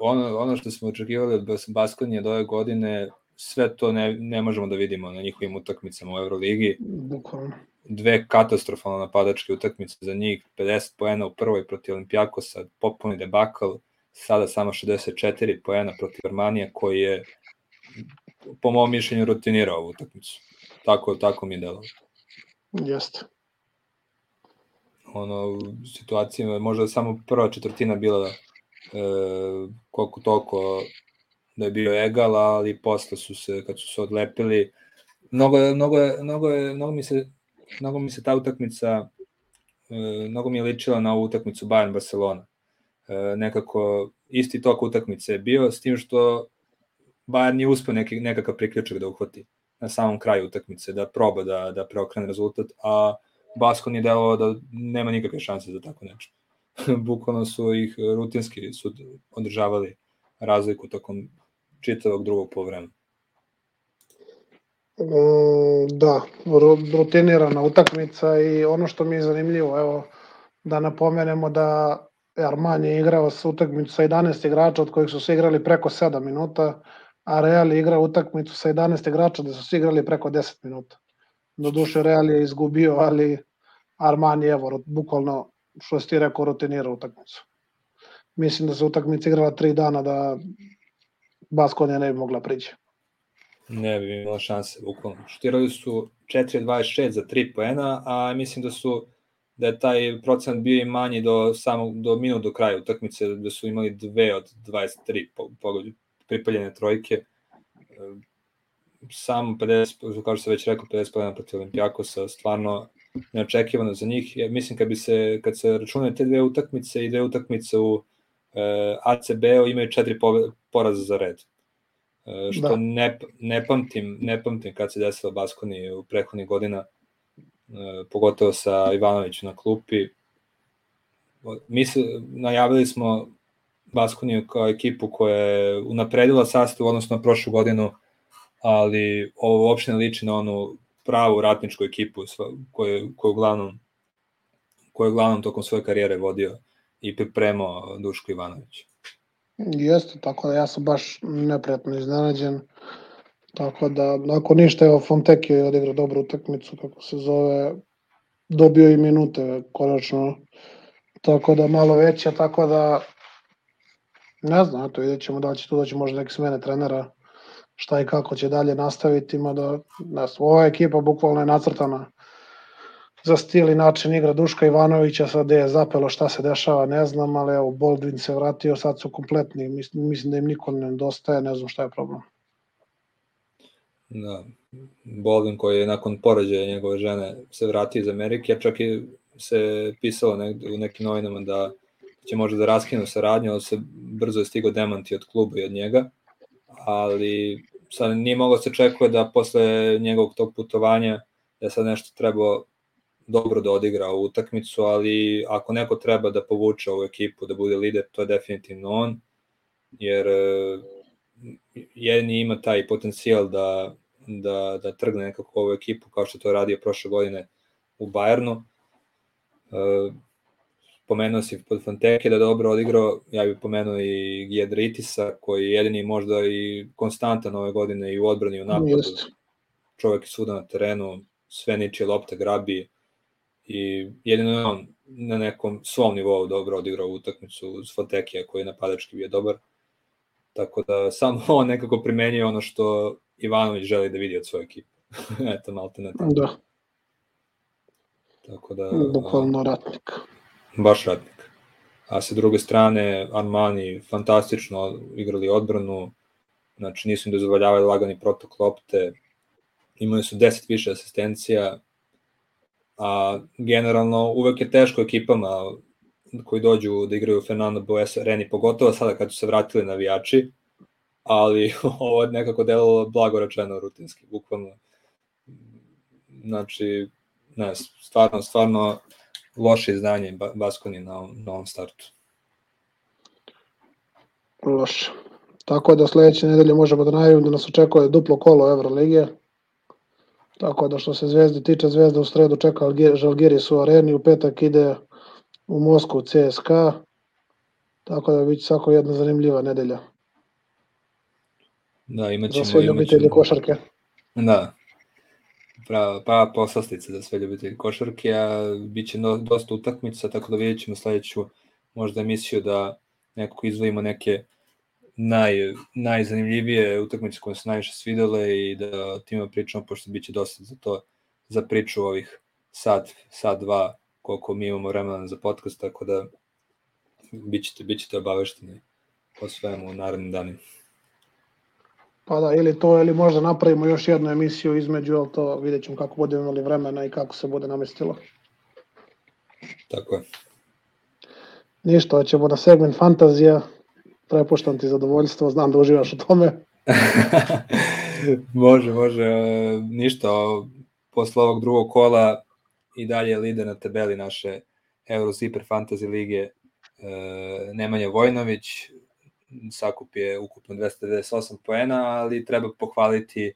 ono, ono što smo očekivali od Baskonije do ove godine, sve to ne, ne možemo da vidimo na njihovim utakmicama u Euroligi. Bukvalno. Dve katastrofalno napadačke utakmice za njih, 50 poena u prvoj protiv Olimpijakosa, popuni debakl, sada samo 64 poena protiv Armanija koji je po mom mišljenju rutinirao ovu utakmicu. Tako, tako mi je delo. Jeste ono, situacijama, možda samo prva četvrtina bila e, koliko toliko da je bio egal, ali posle su se, kad su se odlepili, mnogo, mnogo, je, mnogo, je, mnogo, mi se, mnogo mi se ta utakmica, e, mnogo mi je ličila na ovu utakmicu Bayern Barcelona. E, nekako isti tok utakmice je bio, s tim što Bayern nije uspio neki, nekakav priključak da uhvati na samom kraju utakmice, da proba da, da preokrene rezultat, a Baskon je delovao da nema nikakve šanse za tako nešto. (laughs) Bukvalno su ih rutinski su održavali razliku tokom čitavog drugog povremena. Mm, da, rutinirana utakmica i ono što mi je zanimljivo, evo, da napomenemo da Arman je igrao sa utakmicu sa 11 igrača, od kojih su se igrali preko 7 minuta, a Real je igrao utakmicu sa 11 igrača da su se igrali preko 10 minuta. duše Real je izgubio, ali Armani evo, bukvalno što si ti rekao, rutinira utakmicu. Mislim da se utakmica igrala tri dana da Baskonija ne bi mogla prići. Ne bi imala šanse, bukvalno. Štirali su 4-26 za 3 poena, a mislim da su da je taj procent bio i manji do samog do minut do kraja utakmice da su imali dve od 23 pogođe pripaljene trojke sam 50 kao što se već rekao 50 poena protiv Olimpijakosa stvarno neočekivano za njih. Ja mislim kad bi se kad se računaju te dve utakmice i dve utakmice u e, ACB-u imaju četiri poraza za red. E, što da. ne, ne, pamtim, ne pamtim kad se desilo Baskoni u prethodnih godina, e, pogotovo sa Ivanovićem na klupi. Mi se, najavili smo Baskoniju kao ekipu koja je unapredila sastav odnosno na prošlu godinu, ali ovo uopšte ne liči na onu pravu ratničku ekipu koju, koju uglavnom koju uglavnom tokom svoje karijere vodio i pripremao Duško Ivanović. Jeste, tako da ja sam baš neprijatno iznenađen. Tako da, nakon ništa, evo, Fonteki je odigrao dobru utakmicu, kako se zove, dobio i minute, konačno, tako da malo veća, tako da, ne znam, eto, vidjet ćemo da li će tu doći možda neke smene trenera, šta i kako će dalje nastaviti, ima da, ne znam, ova ekipa bukvalno je nacrtana za stil i način igra Duška Ivanovića, sad je zapelo šta se dešava, ne znam, ali evo, Boldwin se vratio, sad su kompletni, mislim, mislim da im niko ne nedostaje, ne znam šta je problem. Da, Baldwin koji je nakon porađaja njegove žene se vratio iz Amerike, čak i se pisalo negde, u nekim novinama da će možda da raskinu saradnju, ali se brzo je stigo demanti od kluba i od njega, ali sad nije moglo se čekuje da posle njegovog tog putovanja da sad nešto trebao dobro da odigra ovu utakmicu, ali ako neko treba da povuče ovu ekipu, da bude lider, to je definitivno on, jer e, jedni ima taj potencijal da, da, da trgne nekako ovu ekipu kao što to radio prošle godine u Bayernu. E, pomenuo si pod Fanteke da dobro odigrao, ja bih pomenuo i Giedritisa koji je jedini možda i konstantan ove godine i u odbrani i u napadu. Čovek je svuda na terenu, sve ničije lopte grabi, i jedino je on na nekom svom nivou dobro odigrao utakmicu uz Fotekija koji je napadački bio dobar. Tako da samo on nekako primenjuje ono što Ivanović želi da vidi od svoje ekipe. (laughs) Eto, malo te ne tako. Da. Tako da... Bukvalno ratnik. Baš ratnik. A sa druge strane, Armani fantastično igrali odbranu, znači nisu im dozvoljavali lagani protok lopte, imali su 10 više asistencija, a generalno uvek je teško ekipama koji dođu da igraju Fernando Boes Reni, pogotovo sada kad su se vratili navijači, ali (laughs) ovo je nekako delalo blago rečeno rutinski, bukvalno. Znači, ne, stvarno, stvarno loše izdanje Baskoni na, na ovom startu. Loše. Tako da sledeće nedelje možemo da najavimo da nas očekuje duplo kolo Evrolige. Tako da što se Zvezde tiče, Zvezda u sredu čeka Žalgiris u areni, u petak ide u Moskvu CSKA, tako da biće svako jedna zanimljiva nedelja. Da, imaćemo... Za sve ljubitelje košarke. Da, prava, prava poslastica za sve ljubitelje košarke, a bit će no, dosta utakmica, tako da vidjet ćemo sledeću možda emisiju da nekako izvojimo neke naj, najzanimljivije utakmice koje su najviše svidele i da o tima pričamo, pošto biće dosta za to, za priču ovih sat, sat, dva, koliko mi imamo vremena za podcast, tako da bit ćete, bit ćete obavešteni o svemu u narednim danima. Pa da, ili to, ili možda napravimo još jednu emisiju između, ali to vidjet ćemo kako budemo imali vremena i kako se bude namestilo. Tako je. Ništa, ćemo na segment fantazija, prepuštam ti zadovoljstvo, znam da uživaš u tome. (laughs) može, može, e, ništa, posle ovog drugog kola i dalje lider na tabeli naše Eurozipper Fantasy lige e, Nemanja Vojnović, sakup je ukupno 298 poena, ali treba pohvaliti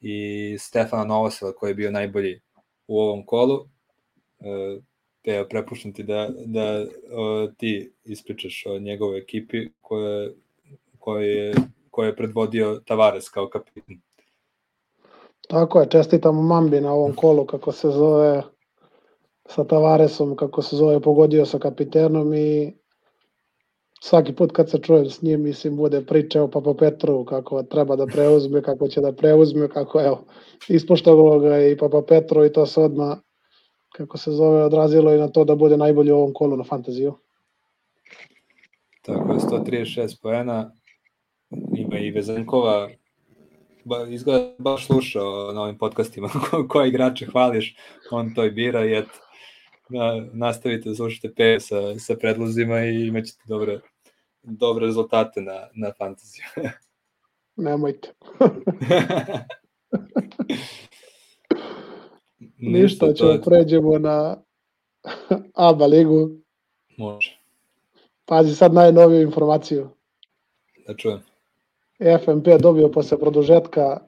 i Stefana Novosela koji je bio najbolji u ovom kolu. Te prepuštam ti da, da o, ti ispričaš o njegovoj ekipi koje, koje, je, koje je predvodio Tavares kao kapitan. Tako je, čestitam Mambi na ovom kolu, kako se zove sa Tavaresom, kako se zove, pogodio sa kapitenom i svaki put kad se čujem s njim, mislim, bude priča o Papa Petru, kako treba da preuzme, kako će da preuzme, kako, evo, ispoštovalo ga i Papa Petru i to se odmah kako se zove, odrazilo i na to da bude najbolji u ovom kolu na fantaziju. Tako je, 136 poena, ima i Vezankova, ba, izgleda baš slušao na ovim podcastima (laughs) koje igrače hvališ, on to i bira i eto, da, nastavite da slušate P sa, sa predlozima i imaćete dobre, dobre rezultate na, na fantaziju. (laughs) nemojte. (laughs) Ništa, ćemo pređemo na (laughs) ABA ligu. Može. Pazi sad najnoviju informaciju. Da čujem. FMP dobio posle produžetka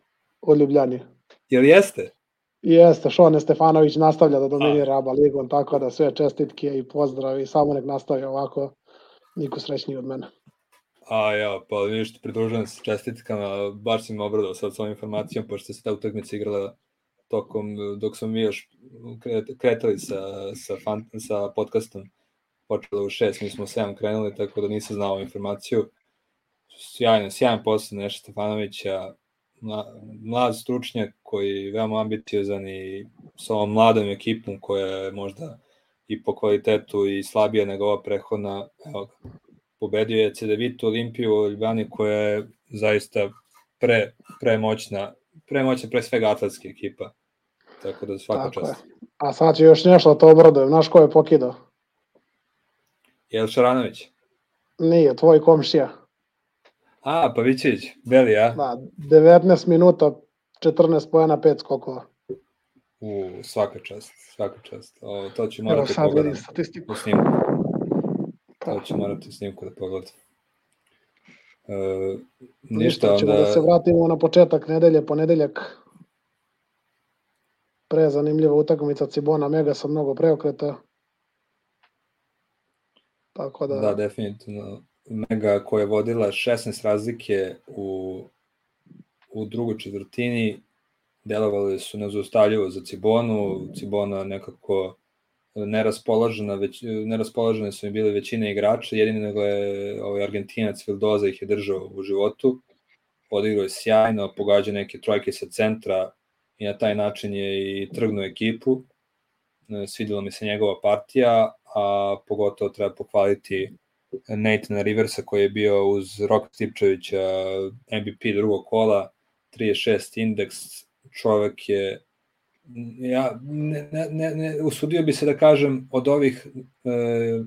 u Ljubljani. Jel jeste? Jeste, Šone Stefanović nastavlja da dominira ABA ligom, tako da sve čestitke i pozdravi, samo nek nastavi ovako, niko srećniji od mene. A ja, pa ništa, pridružujem se čestitkama, baš sam obradao sad s ovom informacijom, pošto se ta utakmica igrala tokom, dok smo mi još kretali sa, sa, fan, sa podcastom, počelo u šest, mi smo sedam krenuli, tako da nisam znao informaciju. Sjajno, sjajan posao Neša Stefanovića, mlad stručnjak koji je veoma ambiciozan i sa ovom mladom ekipom koja je možda i po kvalitetu i slabija nego ova prehodna, evo pobedio je Cedevitu Olimpiju u Ljubljani koja je zaista pre, premoćna, premoćna pre svega atletska ekipa. Tako da svaka Tako čast. Je. A sad će još nešto da to obradujem. Znaš ko je pokidao? Jel Šaranović? Nije, tvoj komšija. A, Pavićević, Beli, a? Da, 19 minuta, 14 pojena, 5 skokova. U, svaka čast, svaka čast. O, to ću morati Evo sad vidim statistiku. snimku. To ću morati snimku da pogledam. E, ništa, ništa onda... da se vratimo na početak nedelje, ponedeljak. Pre zanimljiva utakmica Cibona Mega sa mnogo preokreta. Tako da... Da, definitivno. Mega koja je vodila 16 razlike u, u drugoj četvrtini, delovali su nezaustavljivo za Cibonu, Cibona nekako neraspoložena, već, neraspoložene su im bile većine igrača, jedini nego je ovaj Argentinac Vildoza ih je držao u životu, odigrao je sjajno, pogađa neke trojke sa centra i na taj način je i trgnuo ekipu, svidela mi se njegova partija, a pogotovo treba pohvaliti Nathan Riversa koji je bio uz Rok Stipčevića MVP drugog kola, 36 indeks, čovek je ja ne, ne, ne, usudio bi se da kažem od ovih e,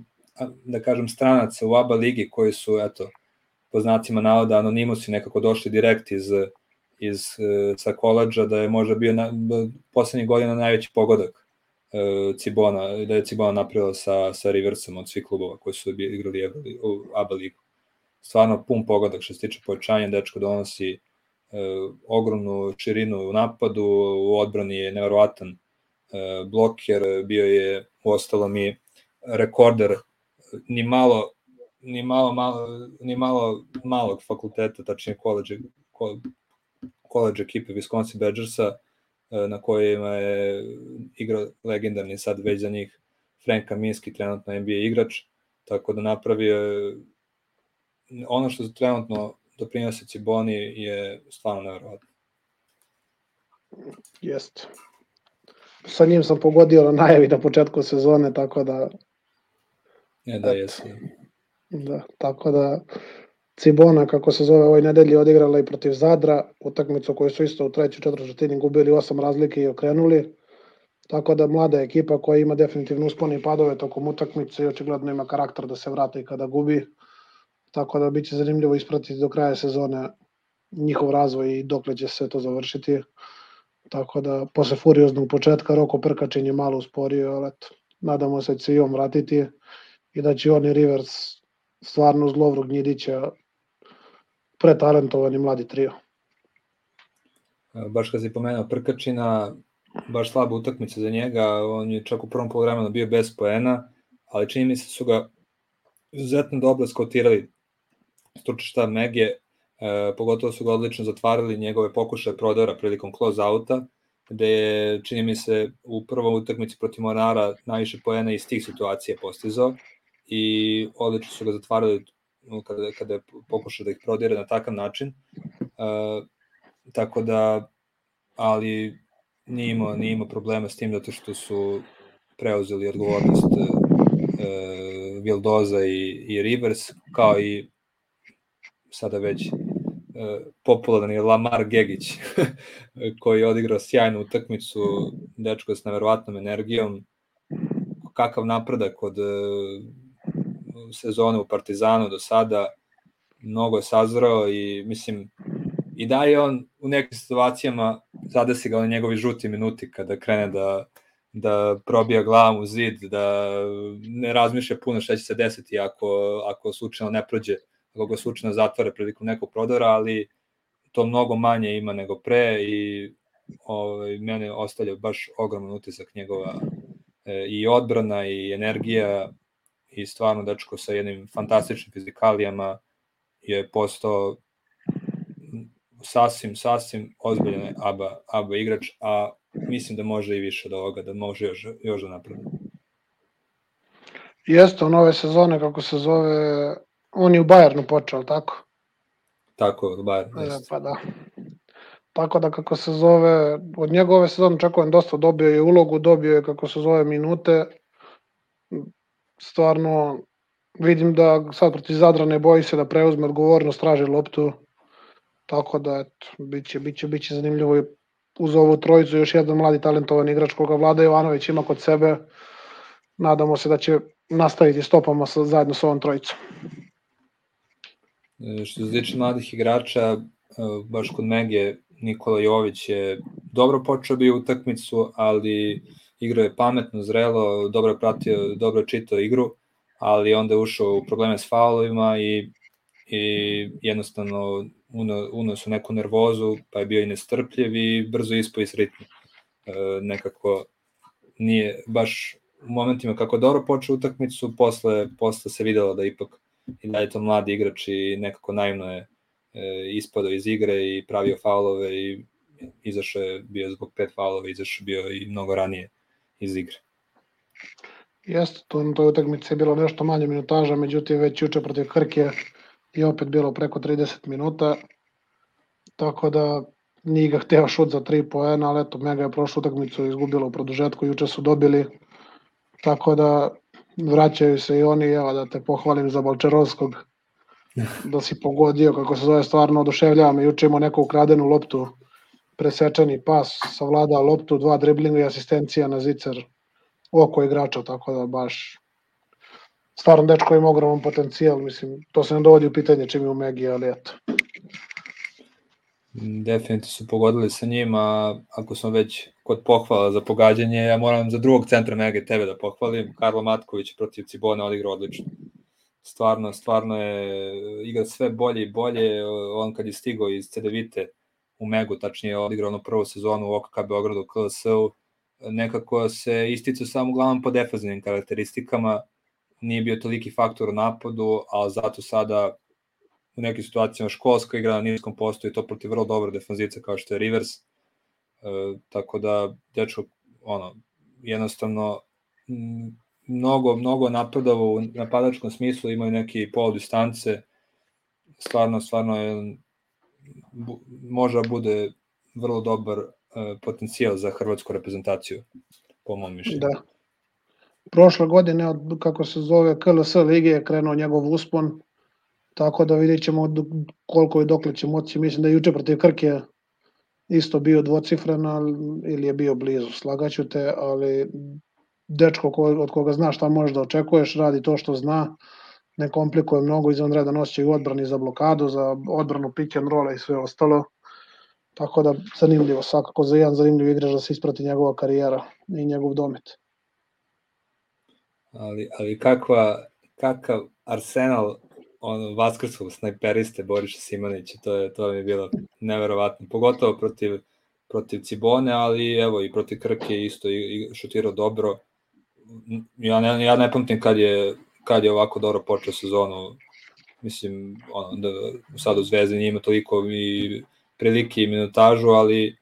da kažem stranaca u ABA ligi koji su eto po znacima navoda anonimusi nekako došli direkt iz iz e, sa koleđa da je možda bio na, poslednjih godina najveći pogodak e, Cibona, da je Cibona napravila sa, sa Riversom od svih klubova koji su igrali u ABA ligu. Stvarno pun pogodak što se tiče povećanja, dečko donosi e, ogromnu širinu u napadu, u odbrani je neverovatan e, bloker, bio je u ostalom i rekorder ni malo ni malo, malo, ni malo malog fakulteta, tačnije koleđa, college ekipe Wisconsin Badgersa, e, na kojima je igrao legendarni sad već za njih Frank Kaminski, trenutno NBA igrač, tako da napravio ono što trenutno doprinose Ciboni je stvarno nevjerovatno. Jeste. Sa njim sam pogodio na najavi na početku sezone, tako da... Ne, da, jeste. Da, tako da Cibona, kako se zove, ovoj nedelji odigrala i protiv Zadra, utakmicu koju su isto u trećoj četvrtini gubili osam razlike i okrenuli. Tako da mlada ekipa koja ima definitivno uspone i padove tokom utakmice i očigledno ima karakter da se vrati kada gubi. Tako da biće zanimljivo ispratiti do kraja sezone njihov razvoj i dokle će se to završiti. Tako da posle furioznog početka Roko Prkačin je malo usporio, ali eto, nadamo se da će se i on vratiti i da će oni Rivers stvarno uz Lovru Gnjidića pretalentovani mladi trio. Baš kad si pomenuo Prkačina, baš slaba utakmica za njega, on je čak u prvom polovremenu bio bez poena, ali čini mi se su ga izuzetno dobro skotirali stručni štab Mege, e, pogotovo su ga odlično zatvarali njegove pokušaje prodora prilikom close outa, gde je, čini mi se, u prvom utakmici protiv Monara najviše poena iz tih situacija postizao i odlično su ga zatvarali kada, kada je pokušao da ih prodire na takav način. Uh, tako da, ali nije imao, nije imao problema s tim zato što su preuzeli odgovornost uh, Vildoza i, i Rivers, kao i sada već uh, popularan je Lamar Gegić, (laughs) koji je odigrao sjajnu utakmicu, dečko s neverovatnom energijom, kakav napredak od uh, sezone u Partizanu do sada, mnogo je sazrao i mislim i da je on u nekim situacijama zadesi ga na njegovi žuti minuti kada krene da da probija glavom u zid, da ne razmišlja puno šta će se desiti ako, ako slučajno ne prođe, ako ga slučajno zatvore prilikom nekog prodora, ali to mnogo manje ima nego pre i ovaj, mene ostavlja baš ogroman utisak njegova e, i odbrana i energija i stvarno dečko sa jednim fantastičnim fizikalijama je postao sasvim, sasvim ozbiljan ABA, ABA igrač, a mislim da može i više od ovoga, da može još, još da napravi. Jeste, on ove sezone, kako se zove, on je u Bajernu počeo, tako? Tako, u Bajernu, e, Pa da. Tako da kako se zove, od njegove sezone čekujem dosta, dobio je ulogu, dobio je kako se zove minute. Stvarno vidim da sad protiv Zadra ne boji se da preuzme odgovornost, traži loptu. Tako da, eto, biće, biće, biće zanimljivo uz ovu trojicu još jedan mladi talentovan igrač koga Vlada Jovanović ima kod sebe. Nadamo se da će nastaviti stopama sa, zajedno sa ovom trojicom. E, što se tiče mladih igrača, e, baš kod Mege Nikola Jović je dobro počeo bio utakmicu, ali igrao je pametno, zrelo, dobro je pratio, dobro je čitao igru, ali onda je ušao u probleme s faulovima i, i jednostavno uno, su neku nervozu, pa je bio i nestrpljiv i brzo ispo iz ritma. E, nekako nije baš u momentima kako dobro počeo utakmicu, posle, posle se videlo da ipak i da je to mladi igrač i nekako naivno je e, ispadao iz igre i pravio faulove i izašao je bio zbog pet faulova, izašao bio i mnogo ranije iz igre. Jeste, to na toj utakmici je bilo nešto manje minutaža, međutim već juče protiv Krke i opet bilo preko 30 minuta, tako da nije ga hteo šut za 3 poena, ali eto, Mega je prošlu utakmicu izgubila u produžetku, juče su dobili, tako da vraćaju se i oni, evo da te pohvalim za Balčerovskog, da si pogodio, kako se zove, stvarno oduševljava me, juče imao neku ukradenu loptu, presečeni pas, savladao loptu, dva driblinga i asistencija na zicer oko igrača, tako da baš stvarno dečko ima ogroman potencijal, mislim, to se ne dovodi u pitanje čim je u Megi, ali eto. Definitivno su pogodili sa njim, a ako smo već kod pohvala za pogađanje, ja moram za drugog centra Mege tebe da pohvalim. Karlo Matković protiv Cibona odigrao odlično. Stvarno, stvarno je igra sve bolje i bolje. On kad je stigao iz CDVite u Megu, tačnije odigrao ono prvu sezonu u OKK Beogradu KLS-u, nekako se isticao samo uglavnom po defazivnim karakteristikama, nije bio toliki faktor u napadu, ali zato sada u nekim situacijama školska igra na niskom postoju to protiv vrlo dobro defanzivca kao što je Rivers. E, tako da, dečko, ono, jednostavno, mnogo, mnogo napadava u napadačkom smislu, imaju neke pol distance, stvarno, stvarno je, bu, može bude vrlo dobar e, potencijal za hrvatsku reprezentaciju, po mom mišljenju. Da. Prošle godine, od, kako se zove KLS lige, je krenuo njegov uspon, Tako da vidjet ćemo koliko i dokle će moći. Mislim da je juče protiv Krke isto bio dvocifren ili je bio blizu. Slagaću te, ali dečko od koga zna šta možeš da očekuješ, radi to što zna, ne komplikuje mnogo, izvanredan osjećaj u odbrani za blokadu, za odbranu pick and roll i sve ostalo. Tako da zanimljivo, svakako za jedan zanimljiv igrač da se isprati njegova karijera i njegov domet. Ali, ali kakva, kakav Arsenal ono, vaskrskog snajperiste Boriša Simanića, to je, to je bilo neverovatno, pogotovo protiv, protiv Cibone, ali evo i protiv Krke isto i, i šutirao dobro. Ja ne, ja ne pamtim kad je, kad je ovako dobro počeo sezonu, mislim, ono, da sad u Zvezdi nije ima toliko i prilike i minutažu, ali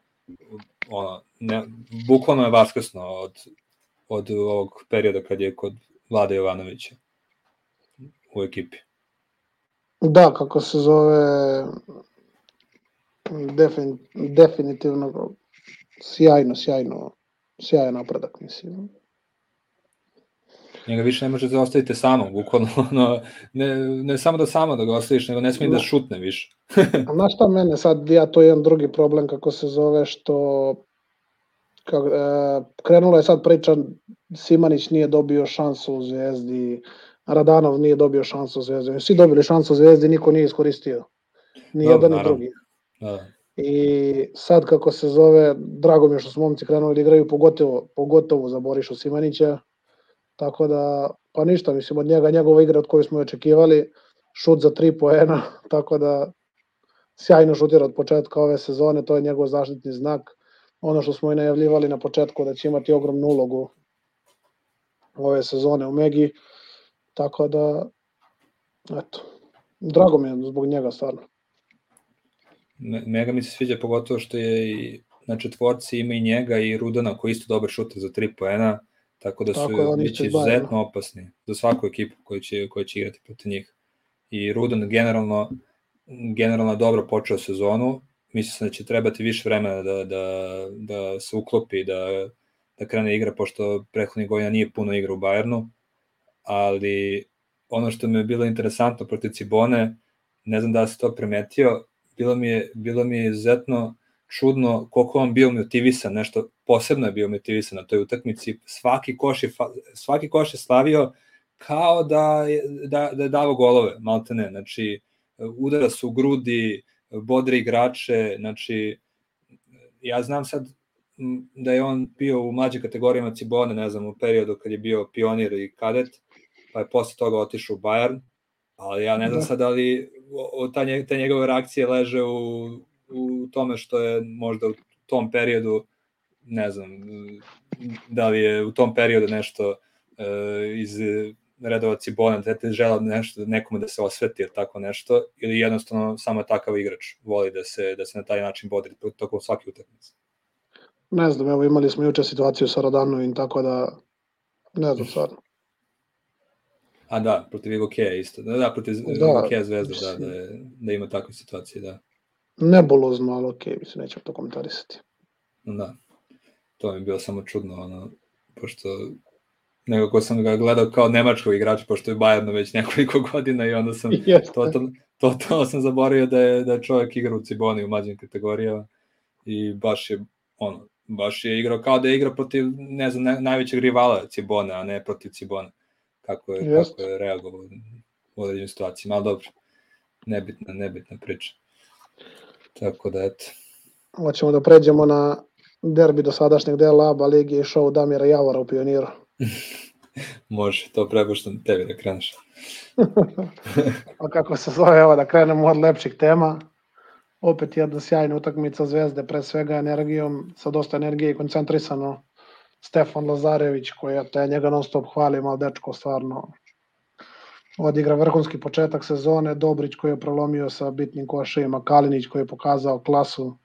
ono, ne, bukvalno je vaskrsno od, od ovog perioda kad je kod Vlada Jovanovića u ekipi. Da, kako se zove, defin, definitivno sjajno, sjajno, sjajan napredak, mislim. Njega više ne možete da ostavite samo, bukvalno, (laughs) no, ne, ne samo da samo da ga ostaviš, nego ne smije da, da šutne više. (laughs) A znaš šta mene sad, ja to je jedan drugi problem, kako se zove, što kak, e, krenula je sad priča, Simanić nije dobio šansu u Zvezdi, Radanov nije dobio šansu u Zvezdi. Svi dobili šansu u Zvezdi, niko nije iskoristio. Ni jedan ni drugi. Da. I sad kako se zove, drago mi je što su momci krenuli da igraju, pogotovo, pogotovo za Borišu Simanića. Tako da, pa ništa, mislim od njega, njegova igra od koju smo očekivali, šut za tri poena, (laughs) tako da sjajno šutira od početka ove sezone, to je njegov zaštitni znak. Ono što smo i najavljivali na početku da će imati ogromnu ulogu ove sezone u Megi, tako da, eto, drago mi je zbog njega stvarno. Mega mi se sviđa pogotovo što je i na četvorci ima i njega i Rudana koji isto dobar šuter za tri poena, tako da su tako, biće izuzetno opasni za svaku ekipu koja će, koja će igrati protiv njih. I Rudan generalno, generalno dobro počeo sezonu, mislim da će trebati više vremena da, da, da se uklopi, da, da krene igra, pošto prethodnih godina nije puno igra u Bajernu, ali ono što mi je bilo interesantno protiv Cibone, ne znam da se to primetio, bilo mi je, bilo mi je izuzetno čudno koliko on bio motivisan, nešto posebno je bio motivisan na toj utakmici, svaki koš je, svaki koš je slavio kao da je, da, da je davo golove, malte ne, znači udara su u grudi, bodre igrače, znači ja znam sad da je on bio u mlađim kategorijama Cibone, ne znam, u periodu kad je bio pionir i kadet, pa je posle toga otišao u Bayern, ali ja ne znam da. sad da li o, ta, nje, te njegove reakcije leže u, u tome što je možda u tom periodu, ne znam, da li je u tom periodu nešto e, iz redova Cibona, da te žela nešto, nekome da se osveti ili tako nešto, ili jednostavno samo takav igrač voli da se, da se na taj način bodri tokom svake utakmice. Ne znam, evo imali smo juče situaciju sa Rodanovim, tako da ne znam stvarno. A da, protiv Igokeja isto. Da, da, protiv da, Igokeja Zvezda, da, da, je, da ima takve situacije, da. Nebulozno, ali okej, okay, se nećem to komentarisati. Da, to mi je bilo samo čudno, ono, pošto nekako sam ga gledao kao nemačkog igrača, pošto je Bayern već nekoliko (laughs) godina i onda sam (laughs) totalno, totalno sam zaboravio da je, da je čovjek igra u Ciboni u mlađim kategorijama i baš je ono, baš je igrao kao da je igrao protiv, ne znam, najvećeg rivala Cibona, a ne protiv Cibona. Kako je, Just. kako je reagovao u određenim situacijama, ali dobro, nebitna, nebitna priča. Tako da, eto. Hoćemo da pređemo na derbi do sadašnjeg dela ABA ligi i show Damira Javora u Pioniru. (laughs) Može, to prepuštam tebi da kreneš. (laughs) A kako se zove, evo da krenemo od lepših tema opet jedna sjajna utakmica Zvezde, pre svega energijom, sa dosta energije i koncentrisano. Stefan Lazarević, koji ja te njega non stop hvalim, ali dečko stvarno odigra vrhunski početak sezone, Dobrić koji je prolomio sa bitnim koševima, Kalinić koji je pokazao klasu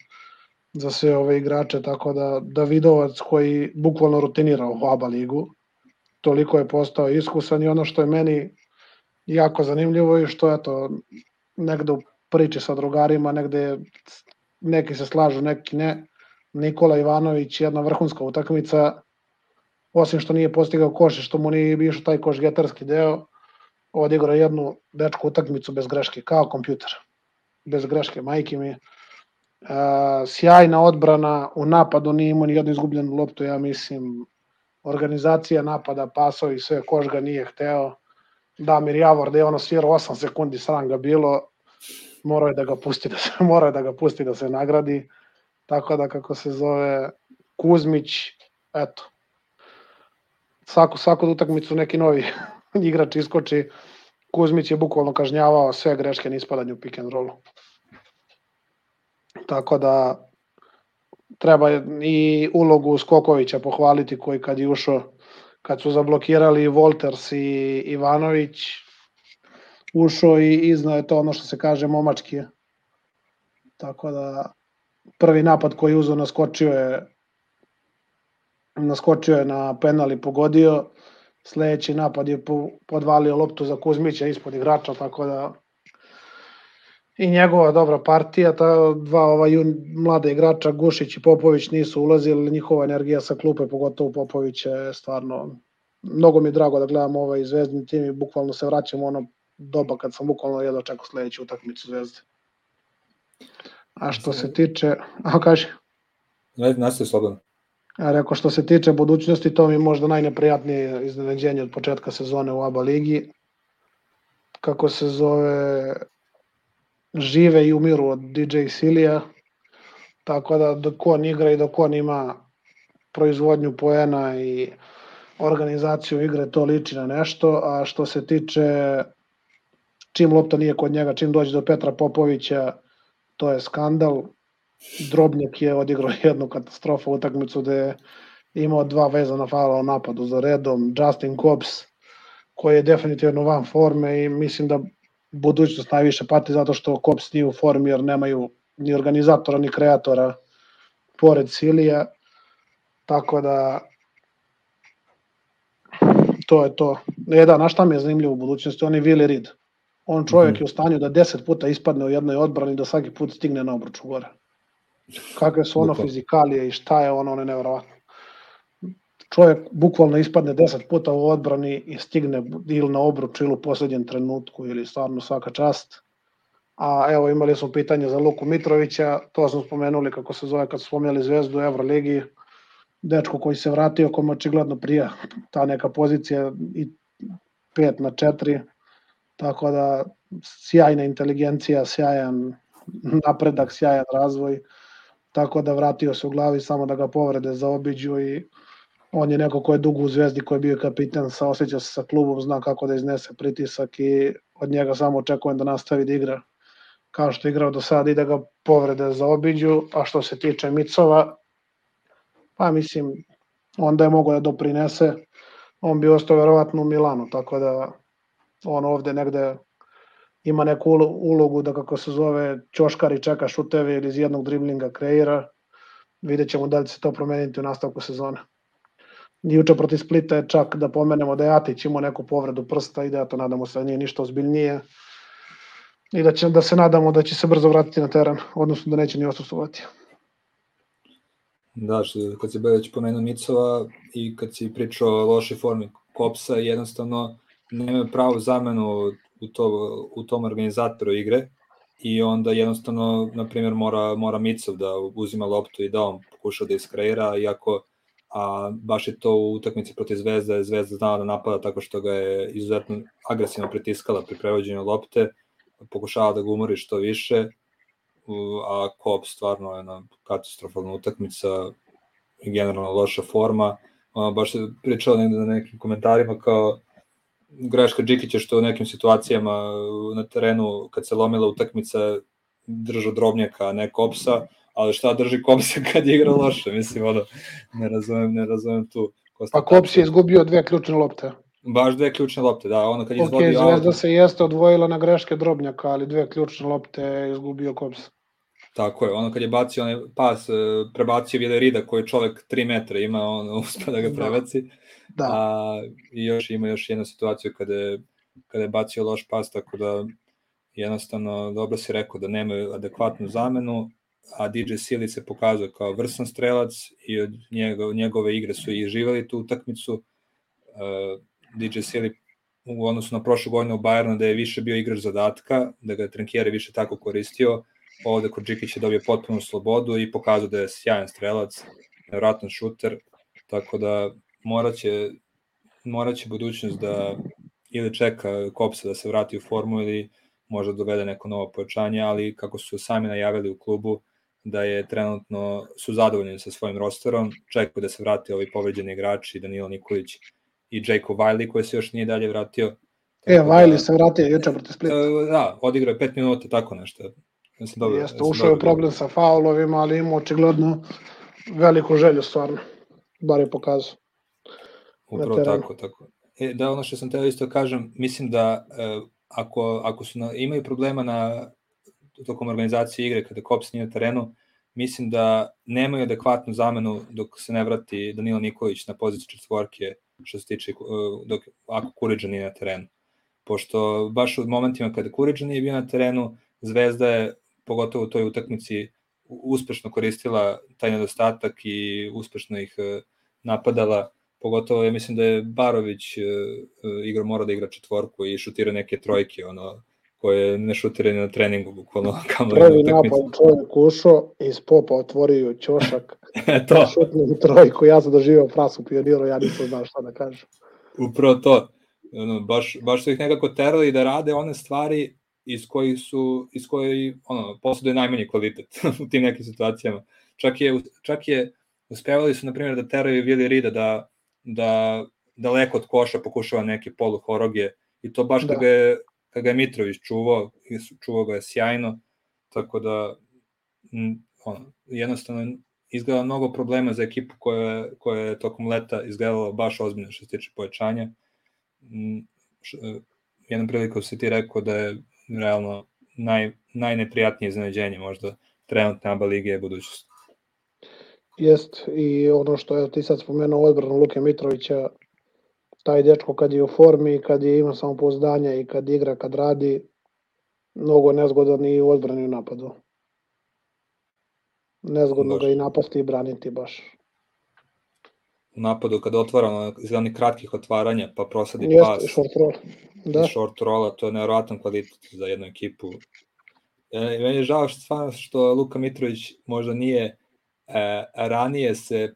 za sve ove igrače, tako da Davidovac koji bukvalno rutinira u ABA ligu, toliko je postao iskusan i ono što je meni jako zanimljivo i što je to negde u priče sa drugarima, negde neki se slažu, neki ne. Nikola Ivanović, jedna vrhunska utakmica, osim što nije postigao koš što mu nije bio taj koš getarski deo, odigrao jednu dečku utakmicu bez greške, kao kompjuter. Bez greške, majke mi. E, sjajna odbrana, u napadu nije imao ni jednu izgubljenu loptu, ja mislim, organizacija napada, pasovi, sve, koš ga nije hteo. Damir Javor, da je ono svirao 8 sekundi, sram ga bilo, morao je da ga pusti da se (laughs) mora je da ga pusti da se nagradi. Tako da kako se zove Kuzmić, eto. Svaku svaku utakmicu neki novi igrač iskoči. Kuzmić je bukvalno kažnjavao sve greške na ispadanju pick and rollu. Tako da treba i ulogu Skokovića pohvaliti koji kad je ušao kad su zablokirali Volters i Ivanović ušao i iznao je to ono što se kaže momački. Tako da prvi napad koji je uzao naskočio je naskočio je na penal i pogodio. Sledeći napad je podvalio loptu za Kuzmića ispod igrača, tako da i njegova dobra partija, ta dva ova jun, mlada igrača, Gušić i Popović nisu ulazili, njihova energija sa klupe, pogotovo Popović je stvarno, mnogo mi je drago da gledam ovaj zvezdni tim i bukvalno se vraćamo ono doba kad sam bukvalno jedno čekao sledeću utakmicu Zvezde. A što se tiče, a kaži. Ne, nastaje slobodno. A rekao, što se tiče budućnosti, to mi je možda najneprijatnije iznenađenje od početka sezone u ABA ligi. Kako se zove, žive i umiru od DJ Silija, tako da dok on igra i dok on ima proizvodnju poena i organizaciju igre, to liči na nešto, a što se tiče čim lopta nije kod njega, čim dođe do Petra Popovića, to je skandal. Drobnjak je odigrao (laughs) jednu katastrofu utakmicu gde je imao dva vezana faula u napadu za redom. Justin Cobbs, koji je definitivno van forme i mislim da budućnost najviše pati zato što Cobbs nije u formi jer nemaju ni organizatora ni kreatora pored Silija. Tako da to je to. Ne, da, na šta mi je zanimljivo u budućnosti, on je Willi Reed. On čovjek mm -hmm. je u stanju da deset puta ispadne u jednoj odbrani da svaki put stigne na obruču gore. Kakve su ono fizikalije i šta je ono, ono je nevjerovatno. Čovjek bukvalno ispadne deset puta u odbrani i stigne ili na obruč ili u posljednjem trenutku ili stvarno svaka čast. A evo imali smo pitanje za Luku Mitrovića, to smo spomenuli kako se zove kad smo spomenuli zvezdu u Euroligi, dečko koji se vratio, kome očigledno prija ta neka pozicija i 5 na 4, tako da sjajna inteligencija, sjajan napredak, sjajan razvoj, tako da vratio se u glavi samo da ga povrede zaobiđu i on je neko ko je dugo u zvezdi, ko je bio kapitan, sa osjeća se sa klubom, zna kako da iznese pritisak i od njega samo očekujem da nastavi da igra kao što je igrao do sada i da ga povrede zaobiđu, a što se tiče Micova, pa mislim, onda je mogo da doprinese, on bi ostao verovatno u Milanu, tako da on ovde negde ima neku ulogu da kako se zove ćoškar i čeka šuteve ili iz jednog driblinga kreira. Vidjet ćemo da li se to promeniti u nastavku sezone. Juče protiv Splita je čak da pomenemo da je Atić imao neku povredu prsta i da to nadamo se da nije ništa ozbiljnije i da, će, da se nadamo da će se brzo vratiti na teren, odnosno da neće ni osustovati. Da, što, kad se već pomenuo Micova i kad si pričao o lošoj formi Kopsa, jednostavno nema pravu zamenu u, to, u tom organizatoru igre i onda jednostavno, na primjer, mora, mora Micov da uzima loptu i da on pokuša da iskreira, iako a baš je to u utakmici protiv Zvezda, Zvezda znala da napada tako što ga je izuzetno agresivno pritiskala pri prevođenju lopte, pokušava da ga umori što više, a Kop stvarno je jedna katastrofalna utakmica generalno loša forma. Baš se pričao negde na nekim komentarima kao greška Džikića što u nekim situacijama na terenu kad se lomila utakmica držao drobnjaka, a ne Kopsa, ali šta drži Kopsa (laughs) kad je igra loše, mislim, ono, ne razumem, ne razumem tu. Pa Kops je izgubio dve ključne lopte. Baš dve ključne lopte, da, ono kad je izvodio... Ok, Zvezda se jeste odvojila na greške drobnjaka, ali dve ključne lopte je izgubio Kops. Tako je, ono kad je bacio onaj pas, e, prebacio Rida koji čovek 3 metra ima, on (laughs) uspe da ga da. prebaci. Da. Da. A, I još ima još jednu situaciju kada je, kada je bacio loš pas, tako da jednostavno dobro si rekao da nemaju adekvatnu zamenu, a DJ Sili se pokazuje kao vrsan strelac i od njega, njegove igre su i živeli tu utakmicu. Uh, DJ Sili u odnosu na prošlu godinu u Bayernu da je više bio igrač zadatka, da ga je Trenkjeri više tako koristio, ovde kod Džikić je dobio potpunu slobodu i pokazao da je sjajan strelac, nevratno šuter, tako da moraće, moraće budućnost da ili čeka Kopsa da se vrati u formu ili možda dovede neko novo pojačanje, ali kako su sami najavili u klubu da je trenutno su zadovoljni sa svojim rosterom, čekaju da se vrati ovi povređeni igrači Danilo Nikolić i Jacob Wiley koji se još nije dalje vratio. E, Wiley da, se vratio juče protiv Splita. E, da, odigrao je 5 minuta, tako nešto. Mislim, dobro, Jeste, ušao je problem sa faulovima, ali ima očigledno veliku želju stvarno. Bar je pokazao. Upravo tako, tako. E, da, ono što sam teo isto kažem, mislim da e, ako, ako su na, imaju problema na tokom organizacije igre kada Kops nije na terenu, mislim da nemaju adekvatnu zamenu dok se ne vrati Danilo Nikolić na poziciju četvorke što se tiče dok, ako Kuriđa nije na terenu. Pošto baš u momentima kada Kuriđa nije bio na terenu, Zvezda je pogotovo u toj utakmici uspešno koristila taj nedostatak i uspešno ih e, napadala, pogotovo ja mislim da je Barović e, e, igra mora da igra četvorku i šutira neke trojke, ono, koje ne šutira na treningu, bukvalno (laughs) kamo Prvi napad čovjek ušao, iz popa otvorio ćošak, (laughs) to. šutnu trojku, ja sam doživao prasu pioniru, ja nisam znao šta da kažem. Upravo to, ono, baš, baš su ih nekako terali da rade one stvari iz koji su, iz koji, ono, posjeduje najmanji kvalitet (laughs) u tim nekim situacijama. Čak je, čak je, uspevali su, na primjer, da teraju Vili Rida da, da daleko od koša pokušava neke poluhoroge i to baš da. kada je, kada ga je Mitrović čuvao, čuvao ga je sjajno, tako da ono, jednostavno izgleda mnogo problema za ekipu koja, koja je tokom leta izgledala baš ozbiljno što se tiče pojačanja. Jednom prilikom se ti rekao da je realno naj, najneprijatnije iznenađenje možda trenutne ABA lige je budućnost. Jest, i ono što je ti sad spomenuo odbranu Luke Mitrovića, taj dečko kad je u formi, kad je ima samopouzdanja i kad igra, kad radi, mnogo nezgodan i u odbrani u napadu. Nezgodno baš. ga i napasti i braniti baš. U napadu kada otvara iz onih kratkih otvaranja pa prosadi Jeste, pas. short roll. Da. short rolla, to je nevjerojatan kvalitet za jednu ekipu. E, meni je žao što, što Luka Mitrović možda nije e, ranije se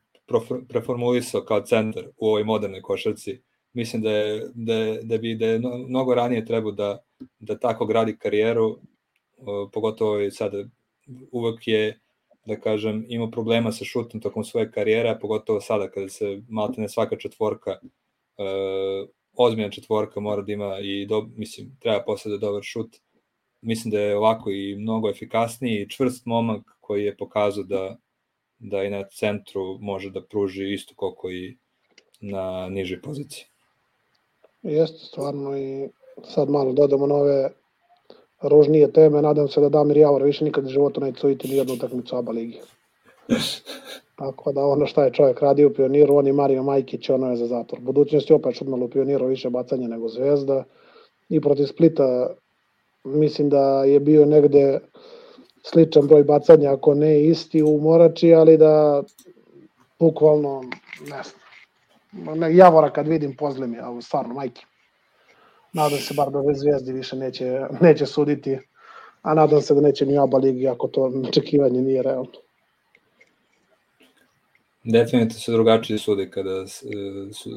preformulisao kao centar u ovoj modernoj košarci mislim da je, da, da bi da je mnogo ranije trebao da, da tako gradi karijeru, pogotovo i sada uvek je da kažem, imao problema sa šutom tokom svoje karijere, pogotovo sada kada se maltene svaka četvorka e, ozbiljna četvorka mora da ima i do, mislim, treba posle da dobar šut. Mislim da je ovako i mnogo efikasniji i čvrst momak koji je pokazao da, da i na centru može da pruži isto koliko i na nižoj poziciji. Jeste stvarno i sad malo dodamo nove ružnije teme, nadam se da Damir Javor više nikad u životu neće suditi ni jednu utakmicu ABA ligi. (laughs) Tako da ono šta je čovjek radio u Pioniru, on i Mario Majkić, ono je za zatvor. Budućnost je opet čudno u Pioniru više bacanja nego Zvezda. I protiv Splita mislim da je bio negde sličan broj bacanja, ako ne isti u Morači, ali da bukvalno, ne znam, Javora kad vidim pozle mi, ali stvarno, majke. Nadam se bar da bez zvijezdi više neće, neće suditi, a nadam se da neće ni Aba ligi ako to očekivanje nije realno. Definitivno se drugačije sude kada su,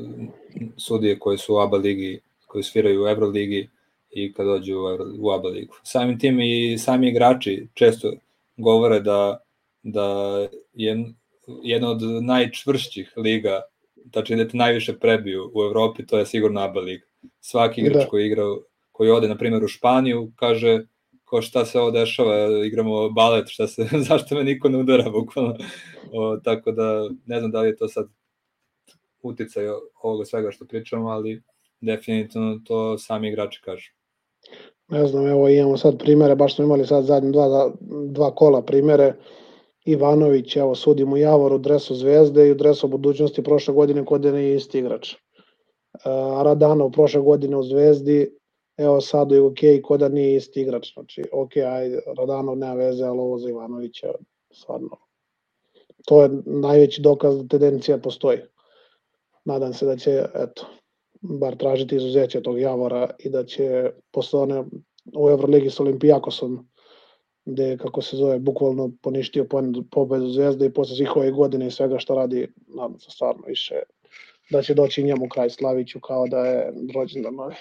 sudije koje su u ABA ligi, koji sviraju u Euroligi i kad dođu u, u ABA ligu. Samim tim i sami igrači često govore da, da je jedna od najčvršćih liga tačnije da te najviše prebiju u Evropi, to je sigurno ABA liga. Svaki igrač da. koji igra, koji ode, na primjer, u Španiju, kaže ko šta se ovo dešava, igramo balet, šta se, (laughs) zašto me niko ne udara, bukvalno. O, tako da, ne znam da li je to sad uticaj ovoga svega što pričamo, ali definitivno to sami igrači kažu. Ne znam, evo imamo sad primere, baš smo imali sad zadnje dva, dva kola primere, Ivanović, evo sudim u Javoru, dresu Zvezde i u dresu budućnosti prošle godine kod je isti igrač. E, Radanov prošle godine u Zvezdi, evo sad je ok, kod da nije isti igrač. Znači, ok, ajde, Radanov nema veze, ali ovo za Ivanovića, stvarno. To je najveći dokaz da tendencija postoji. Nadam se da će, eto, bar tražiti izuzeće tog Javora i da će posle one u Euroligi s Olimpijakosom gde kako se zove, bukvalno poništio pobedu Zvezde i posle svih ove godine i svega što radi, nadam se stvarno više da će doći njemu kraj Slaviću kao da je rođendan novi.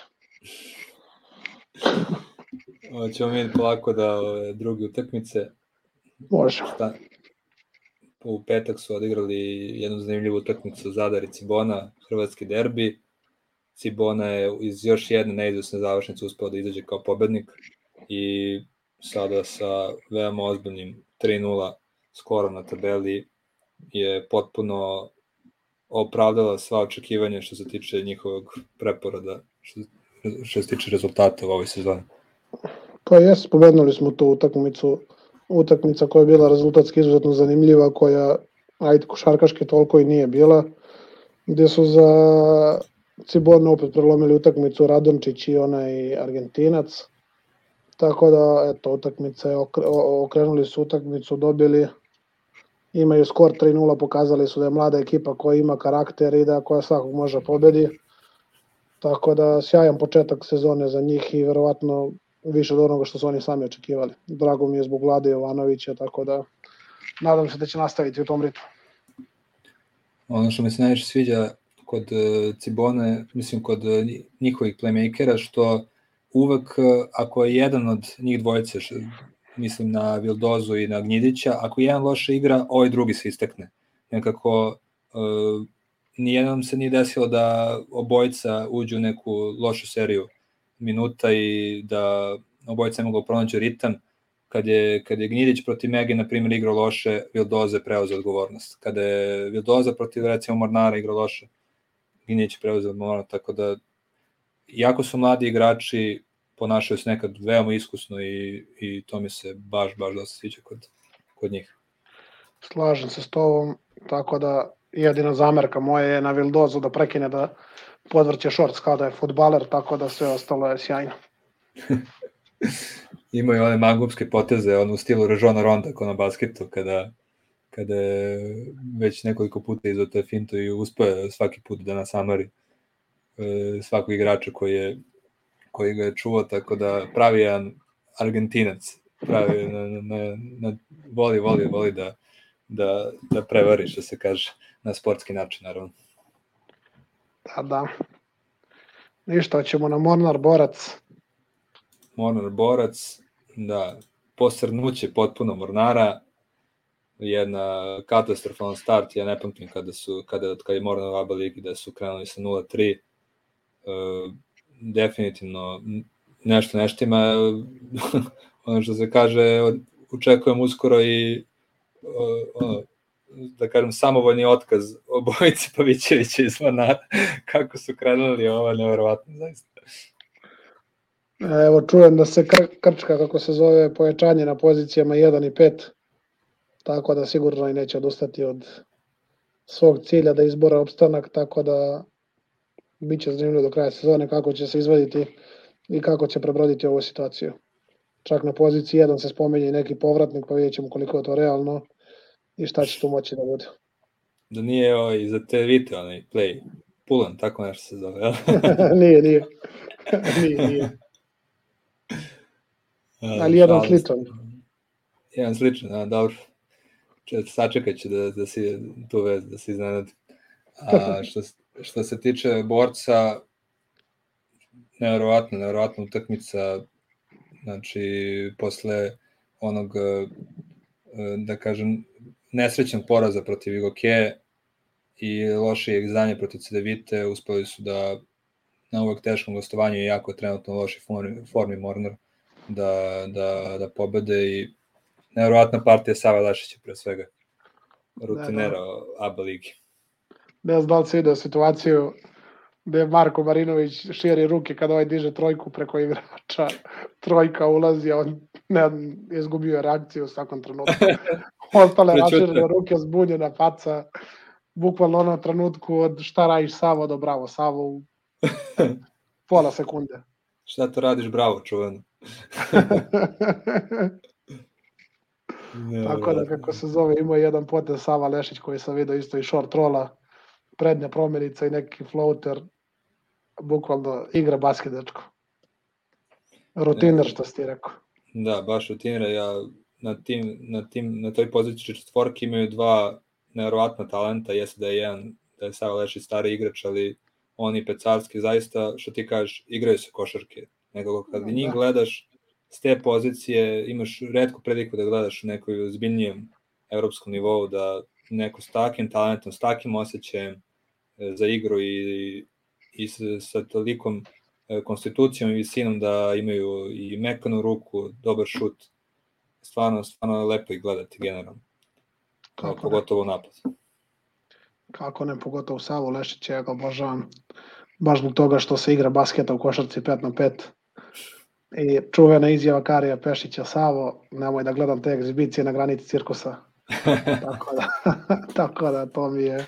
Hoćemo mi polako da ove druge utakmice. Može. Šta? U petak su odigrali jednu zanimljivu utakmicu Zadar i Cibona, hrvatski derbi. Cibona je iz još jedne neizvesne završnice uspeo da izađe kao pobednik i sada sa veoma ozbiljnim 3-0 skorom na tabeli je potpuno opravdala sva očekivanja što se tiče njihovog preporoda, što, što se tiče rezultata u ovoj sezoni. Pa jes, spomenuli smo tu utakmicu, utakmica koja je bila rezultatski izuzetno zanimljiva, koja, ajde, košarkaške toliko i nije bila, gde su za Cibona opet prelomili utakmicu Radončić i onaj Argentinac, Tako da, eto, utakmice, okrenuli su utakmicu, dobili, imaju skor 3-0, pokazali su da je mlada ekipa koja ima karakter i da koja svakog može pobedi. Tako da, sjajan početak sezone za njih i verovatno više od onoga što su oni sami očekivali. Drago mi je zbog Vlade Jovanovića, tako da nadam se da će nastaviti u tom ritmu. Ono što mi se najviše sviđa kod uh, Cibone, mislim kod uh, njihovih playmakera, što uvek ako je jedan od njih dvojice, mislim na Vildozu i na Gnjidića, ako jedan loše igra, ovaj drugi se istekne. Nekako uh, nijednom se nije desilo da obojica uđu u neku lošu seriju minuta i da obojica ne mogu pronaći ritam. Kad je, kad je Gnjidić protiv Megi, na primjer, igrao loše, Vildoze preuzeo odgovornost. Kada je Vildoza protiv, recimo, Mornara igrao loše, Gnjidić preuzeo odgovornost, tako da jako su mladi igrači, ponašaju se nekad veoma iskusno i, i to mi se baš, baš dosta sviđa kod, kod njih. Slažem se s tobom, tako da jedina zamerka moja je na Vildozu da prekine da podvrće šorc kao da je futbaler, tako da sve ostalo je sjajno. (laughs) Imaju one mangupske poteze, on u stilu Režona Ronda kao na basketu, kada, kada je već nekoliko puta izo te finto i uspeo svaki put da nas amari e, svakog igrača koji je koji ga je čuo, tako da pravi jedan Argentinac, pravi, na, na, na, voli, voli, voli da, da, da prevari, što se kaže, na sportski način, naravno. Da, da. Ništa, ćemo na Mornar Borac. Mornar Borac, da, posrnuće potpuno Mornara, jedna katastrofalan start, ja ne pamtim kada su, kada, kada je Mornar u ABA ligi da su krenuli sa 0-3, uh, definitivno nešto neštima, (laughs) ono što se kaže, očekujem uskoro i ono, da kažem, samovoljni otkaz obojici (laughs) Pavićevića iz Vanara, (laughs) kako su krenuli, ovo je nevjerovatno, zaista. Evo, čujem da se kr krčka, kako se zove, pojačanje na pozicijama 1 i 5, tako da sigurno i neće odustati od svog cilja da izbora opstanak, tako da Biće zanimljivo do kraja sezone kako će se izvaditi i kako će prebroditi ovu situaciju. Čak na poziciji 1 se spomenje neki povratnik, pa vidjet ćemo koliko je to realno i šta će tu moći da bude. Da nije ovaj za te vite onaj play, Pulan, tako nešto se zove, (laughs) nije, nije. (laughs) nije, nije. (laughs) Ali jedan sličan. Jedan sličan, a, dobro. Sačekat ću da, da si tu vez, da se iznenadi. A što, što se tiče borca, nevjerovatna, nevjerovatna utakmica, znači posle onog, e, da kažem, nesrećnog poraza protiv Igoke i loše izdanje protiv Cedevite, uspeli su da na uvek teškom gostovanju i jako trenutno loši formi, formi Mornar da, da, da pobede i nevjerovatna partija Sava Lašića pre svega, rutinera da, da. ABA ligi ne znam da li se vidio situaciju gde Marko Marinović širi ruke kada ovaj diže trojku preko igrača, trojka ulazi, a on ne, izgubio reakciju u svakom trenutku. (laughs) Ostale raširene ruke, zbunjena faca, bukvalno ono trenutku od šta radiš Savo do bravo, Savo u (laughs) pola sekunde. Šta to radiš bravo, čuveno. (laughs) Tako da kako se zove, ima jedan potez Sava Lešić koji sam vidio isto i short rola prednja promenica i neki floater, bukvalno igra basket, dečko. Rutiner, što si rekao. Da, baš rutiner, ja na, tim, na, tim, na toj poziciji četvorki imaju dva nevjerovatna talenta, jeste da je jedan, da je Sava Leši stari igrač, ali oni pecarski zaista, što ti kažeš, igraju se košarke. Nekako kad da. njih gledaš s te pozicije, imaš redko priliku da gledaš u nekoj zbiljnijem evropskom nivou, da neko s takim talentom, s takim osjećajem e, za igru i, i sa, sa tolikom e, konstitucijom i visinom da imaju i mekanu ruku, dobar šut. Stvarno, stvarno lepo ih gledati generalno. Kako pogotovo napad. Kako ne, pogotovo Savo Lešić, ja ga obožavam. Baš zbog toga što se igra basketa u košarci 5 na 5. I čuvena izjava Karija Pešića Savo, nemoj da gledam te egzibicije na granici cirkusa (laughs) tako, da, (laughs) tako da to mi je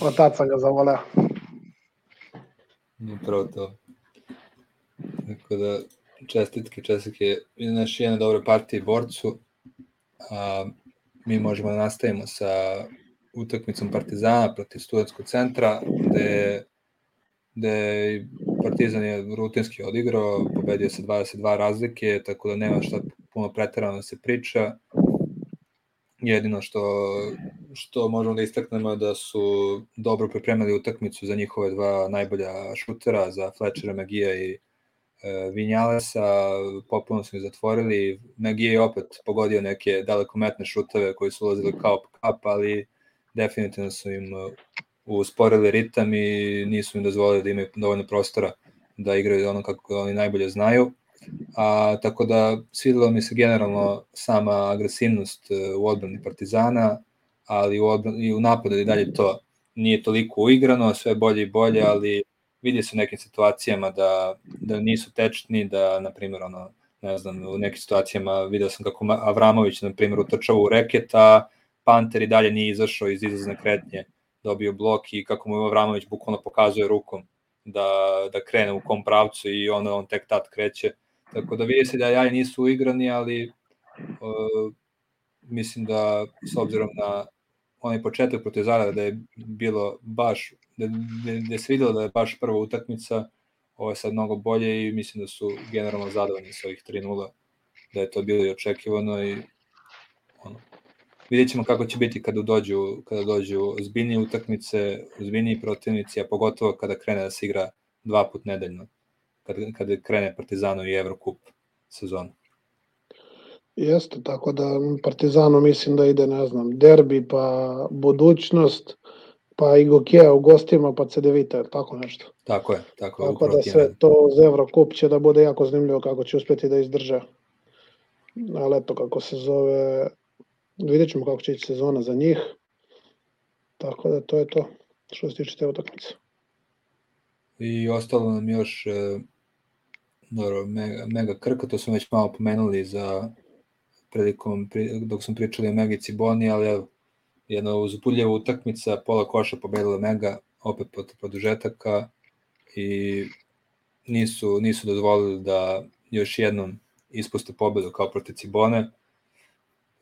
otac sam ga zavoleo. Upravo to. Tako da čestitke, čestitke naš jedna dobra partija borcu. A, mi možemo da nastavimo sa utakmicom Partizana protiv studentskog centra, gde, gde Partizan je rutinski odigrao, pobedio sa 22 razlike, tako da nema šta puno pretarano da se priča. Jedino što, što možemo da istaknemo je da su dobro pripremili utakmicu za njihove dva najbolja šutera, za Fletchera Magija i e, Vinjalesa, popuno su ih zatvorili, Nagy je opet pogodio neke dalekometne šuteve koji su ulazili kao kap, ali definitivno su im usporili ritam i nisu im dozvolili da imaju dovoljno prostora da igraju ono kako oni najbolje znaju. A, tako da svidelo mi se generalno sama agresivnost e, u odbrani Partizana, ali u, odbrani, i u napadu i dalje to nije toliko uigrano, sve bolje i bolje, ali vidi se u nekim situacijama da, da nisu tečni, da, na primjer, ono, ne znam, u nekim situacijama video sam kako Avramović, na primjer, utrčava u reket, a Panter i dalje nije izašao iz izazne kretnje, dobio blok i kako mu Avramović bukvalno pokazuje rukom da, da krene u kom pravcu i onda on tek tad kreće. Tako da vidi se da jaji nisu uigrani, ali uh, mislim da s obzirom na onaj početak protiv Zara da je bilo baš, da, da, da se videlo da je baš prva utakmica, ovo je sad mnogo bolje i mislim da su generalno zadovoljni sa ovih 3-0, da je to bilo i očekivano i vidjet ćemo kako će biti kada dođu, kada dođu zbiljnije utakmice, zbiljniji protivnici, a pogotovo kada krene da se igra dva put nedeljno, kada, kada krene Partizano i Evrokup sezonu. Jeste, tako da Partizanu mislim da ide, ne znam, derbi, pa budućnost, pa i Gokija u gostima, pa CDVita, tako nešto. Tako je, tako je. Tako da sve to za Evrokup će da bude jako zanimljivo kako će uspeti da izdrže. Ali eto, kako se zove, vidjet ćemo kako će ići sezona za njih. Tako da to je to što se tiče te utakmice. I ostalo nam još e, dobro, mega, mega krka, to smo već malo pomenuli za prilikom, dok smo pričali o Megici Boni, ali evo, jedna uzbudljiva utakmica, pola koša pobedila Mega, opet pod produžetaka i nisu, nisu dozvolili da još jednom ispuste pobedu kao protiv Cibone.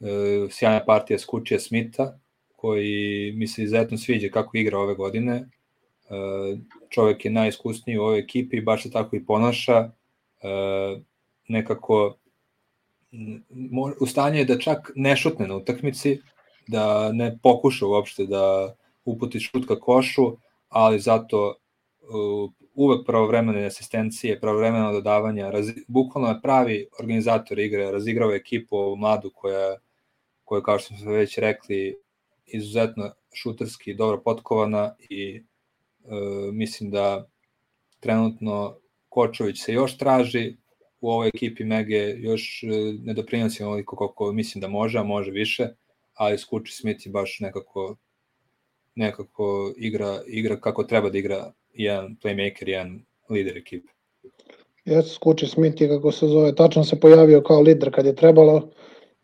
E, sjajna partija Skučija Smita, koji mi se izuzetno sviđa kako igra ove godine. E, čovek je najiskusniji u ovoj ekipi, baš se tako i ponaša. E, nekako u stanju je da čak ne šutne na utakmici, da ne pokuša uopšte da uputi šut ka košu, ali zato uvek pravovremene asistencije, pravovremeno dodavanja, raz, bukvalno je pravi organizator igre, razigrava ekipu mladu koja, koja kao što smo već rekli, izuzetno šuterski dobro potkovana i e, mislim da trenutno Kočović se još traži, u ovoj ekipi Mege još e, ne doprinosi onoliko koliko mislim da može, a može više, ali Skuči Smith je baš nekako nekako igra, igra kako treba da igra jedan playmaker, jedan lider ekipe. Jes, Skuči Smith je kako se zove, tačno se pojavio kao lider kad je trebalo,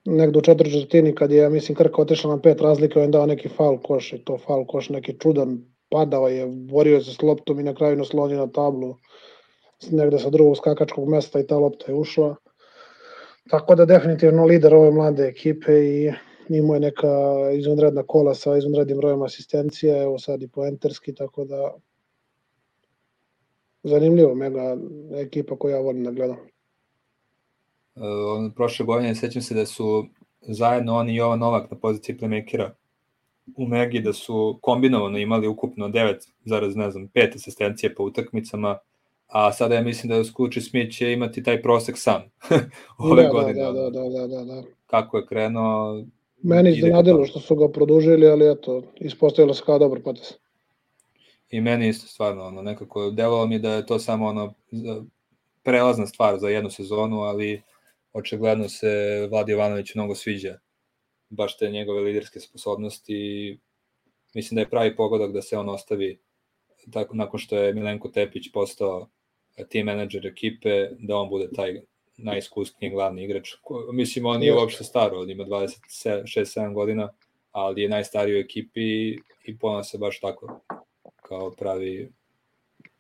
negde u četiri četvrtini kad je, mislim, Krka otišla na pet razlike, on dao neki faul koš i to faul koš neki čudan, padao je, borio se s loptom i na kraju naslonio na tablu negde sa drugog skakačkog mesta i ta lopta je ušla. Tako da definitivno lider ove mlade ekipe i imao je neka izvanredna kola sa izvanrednim brojem asistencije, evo sad i poenterski, tako da zanimljivo, mega ekipa koju ja volim da gledam. Uh, prošle godine sećam se da su zajedno oni i Jovan Novak na poziciji playmakera u Megi da su kombinovano imali ukupno 9, ne znam, 5 asistencije po utakmicama, a sada ja mislim da Skuči Smith će imati taj prosek sam (laughs) ove da, da godine. Da, da, da, da, da, da. Kako je krenuo... Meni iznenadilo što su ga produžili, ali eto, ispostavilo se kao dobar potes. I meni isto stvarno, ono, nekako delovalo mi da je to samo ono, prelazna stvar za jednu sezonu, ali očigledno se Vlad Jovanović mnogo sviđa baš te njegove liderske sposobnosti i mislim da je pravi pogodak da se on ostavi tako nakon što je Milenko Tepić postao team menadžer ekipe, da on bude taj najiskusniji glavni igrač. Mislim, on nije uopšte staro, on ima 26-7 godina, ali je najstariji u ekipi i pona se baš tako kao pravi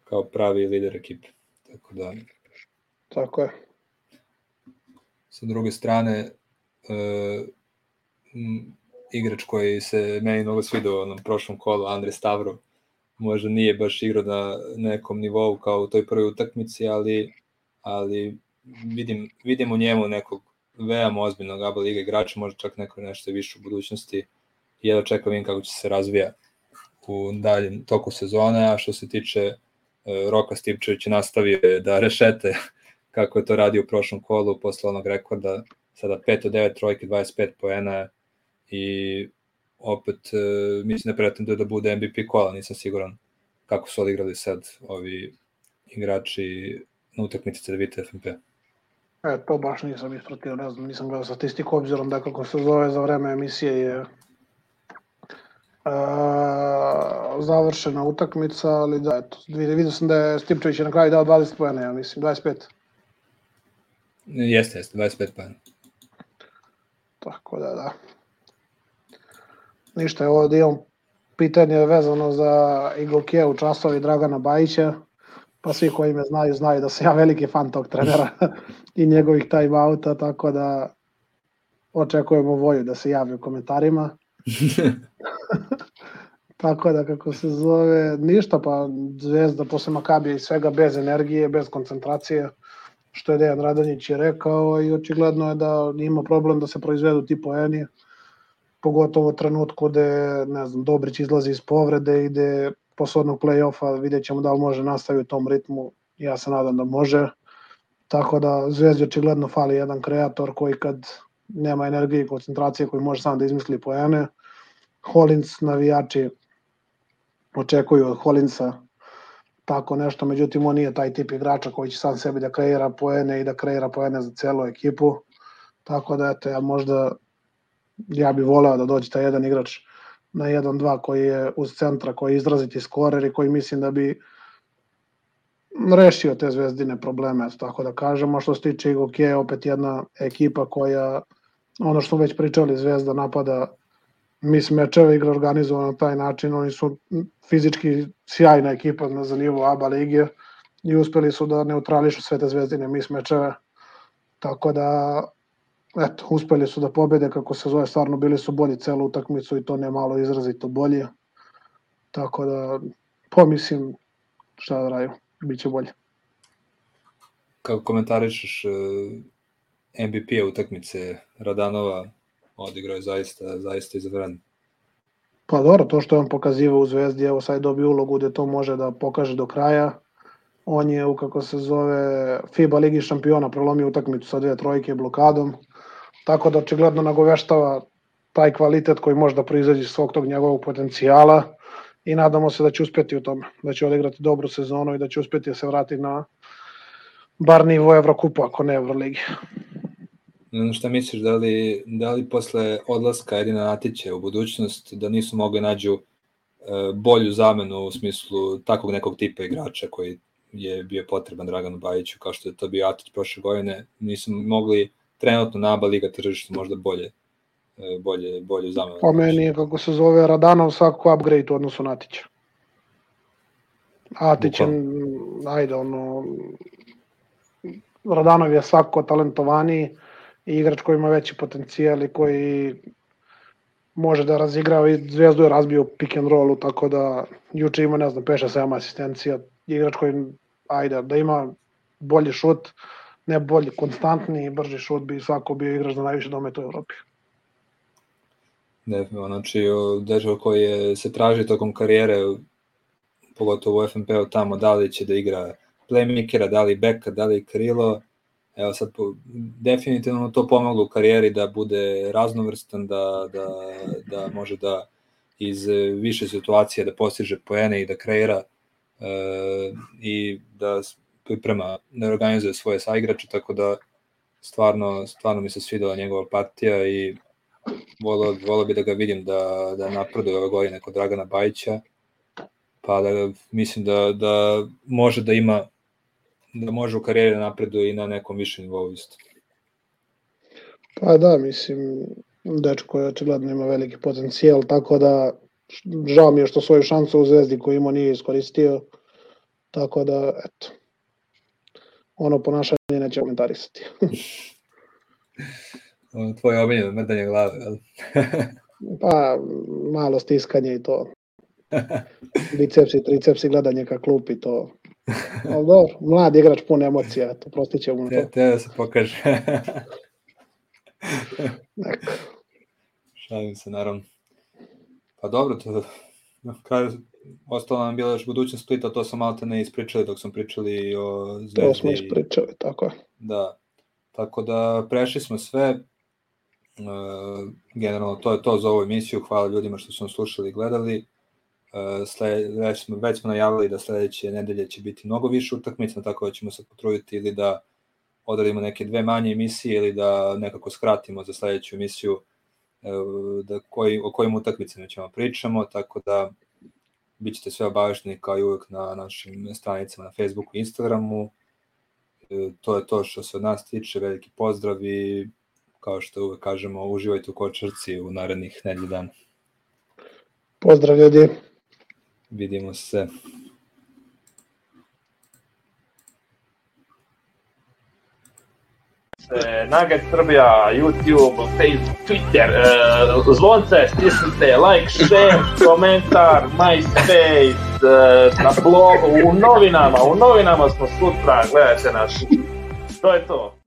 kao pravi lider ekipe. Tako da Tako je. Sa druge strane e, m, igrač koji se meni mnogo svidio na prošlom kolu, Andre Stavro, možda nije baš igrao na nekom nivou kao u toj prvoj utakmici, ali, ali vidim, vidim u njemu nekog veoma ozbiljnog ABA liga igrača, možda čak neko nešto više u budućnosti i jedno čekam vidim kako će se razvija u daljem toku sezone, a što se tiče uh, Roka Stipčevića nastavio je da rešete (laughs) kako je to radio u prošlom kolu posle onog rekorda, sada 5 od 9 trojke, 25 poena i opet uh, mislim da pretenduje da bude MVP kola, nisam siguran kako su odigrali sad ovi igrači na utakmici CDVita FNP. E, to baš nisam ispratio, ne znam, nisam gledao statistiku, obzirom da kako se zove za vreme emisije je završena utakmica, ali da, eto, vidio sam da je Stipčević na kraju dao 20 pojene, ja mislim, 25. Jeste, jeste, 25 pojene. Tako da, da. Ništa, ovo da imam pitanje vezano za u časovi Dragana Bajića, pa svi koji me znaju, znaju da sam ja veliki fan tog trenera (laughs) i njegovih time-outa, tako da očekujemo Voju da se javi u komentarima. (laughs) Tako da, kako se zove, ništa, pa Zvezda posle Makabija i svega bez energije, bez koncentracije, što je Dejan Radonjić je rekao i očigledno je da ima problem da se proizvedu ti poeni, pogotovo u trenutku gde, ne znam, Dobrić izlazi iz povrede i gde play-offa vidjet ćemo da li može nastaviti u tom ritmu, ja se nadam da može. Tako da Zvezdi očigledno fali jedan kreator koji kad nema energije i koncentracije koji može sam da izmisli poene. Hollins navijači očekuju od Hollinsa tako nešto, međutim on nije taj tip igrača koji će sam sebi da kreira poene i da kreira poene za celu ekipu. Tako da eto ja možda ja bih voleo da dođe taj jedan igrač na 1-2 koji je uz centra, koji je izraziti skorer i koji mislim da bi rešio te zvezdine probleme, tako da kažemo. Što se tiče Igoke, opet jedna ekipa koja, ono što već pričali, Zvezda napada mis mečeva igra organizovano na taj način, oni su fizički sjajna ekipa na za nivo ABA lige i uspeli su da neutrališu sve te zvezdine mis mečeve, tako da eto, uspeli su da pobede, kako se zove, stvarno bili su bolji celu utakmicu i to ne malo izrazito bolje, tako da pomislim šta da raju, bit će bolje. Kako komentarišeš uh, MVP utakmice Radanova odigrao je zaista, zaista izvren. Pa dobro, to što je on pokazivao u Zvezdi, evo sad dobio ulogu gde to može da pokaže do kraja. On je u, kako se zove, FIBA Ligi šampiona prelomio utakmicu sa dve trojke blokadom, tako da očigledno nagoveštava taj kvalitet koji može da proizađe iz svog tog njegovog potencijala i nadamo se da će uspeti u tome, da će odigrati dobru sezonu i da će uspeti da se vrati na bar nivo Evrokupa, ako ne Evroligi. Šta misliš, da li, da li posle odlaska Edina Natića u budućnost da nisu mogli nađu e, bolju zamenu u smislu takvog nekog tipa igrača koji je bio potreban Draganu Bajiću kao što je to bio Atić prošle godine, nisu mogli trenutno na ABA liga tržištu možda bolje e, bolje, bolje zamenu. Po meni je, kako se zove, Radanov svako upgrade u odnosu na Atića. Atić je, ajde, ono, Radanov je svako talentovaniji, i igrač koji ima veći potencijal i koji može da razigrava i Zvezdu je razbio pick and rollu, tako da juče ima, ne znam, peša 7 asistencija, igrač koji, ajde, da ima bolji šut, ne bolji, konstantni i brži šut bi svako bio igrač za najviše dometa u Evropi. Definitivno, znači dečko koji je, se traži tokom karijere, pogotovo u FNP-u tamo, da li će da igra playmakera, da li beka, da li krilo, Evo sad, po, definitivno to pomoglo u karijeri da bude raznovrstan, da, da, da može da iz više situacija da postiže poene i da kreira e, i da priprema, da organizuje svoje saigrače, tako da stvarno, stvarno mi se svidela njegova partija i volio, volio bi da ga vidim da, da napreduje ove godine kod Dragana Bajića, pa da mislim da, da može da ima da može u karijeri da napreduje i na nekom višem nivou isto. Pa da, mislim, dečko je očigledno ima veliki potencijal, tako da žao mi je što svoju šansu u Zvezdi koju ima nije iskoristio, tako da, eto, ono ponašanje neće komentarisati. (laughs) Tvoje omiljeno mrdanje glave, ali? (laughs) pa, malo stiskanje i to. (laughs) Bicepsi, tricepsi, gledanje ka klupi, to Ali dobro, mlad igrač pun emocija, to prostit ćemo na to. Te, te da se pokaže. Šalim se, naravno. Pa dobro, to Kaj, ostalo nam bila još budućnost Splita, to sam malo te ne ispričali dok smo pričali o Zvezdi. To smo ispričali, tako je. Da, tako da prešli smo sve, Uh, generalno to je to za ovu emisiju, hvala ljudima što su nas slušali i gledali. Sled, već, smo, već smo najavili da sledeće nedelje će biti mnogo više utakmica, tako da ćemo se potruditi ili da odradimo neke dve manje emisije ili da nekako skratimo za sledeću emisiju uh, da koji, o kojim utakmicama ćemo pričamo, tako da bit ćete sve obavešteni kao i uvek na našim stranicama na Facebooku i Instagramu. To je to što se od nas tiče, veliki pozdrav i kao što uvek kažemo, uživajte u kočarci u narednih nedelju dana. Pozdrav ljudi. Vidimo se. Nugget Srbija, YouTube, Facebook, Twitter, uh, zvonce, stisnite, like, share, komentar, MySpace, uh, na blogu, u novinama, u novinama smo sutra, gledajte nas. To je to.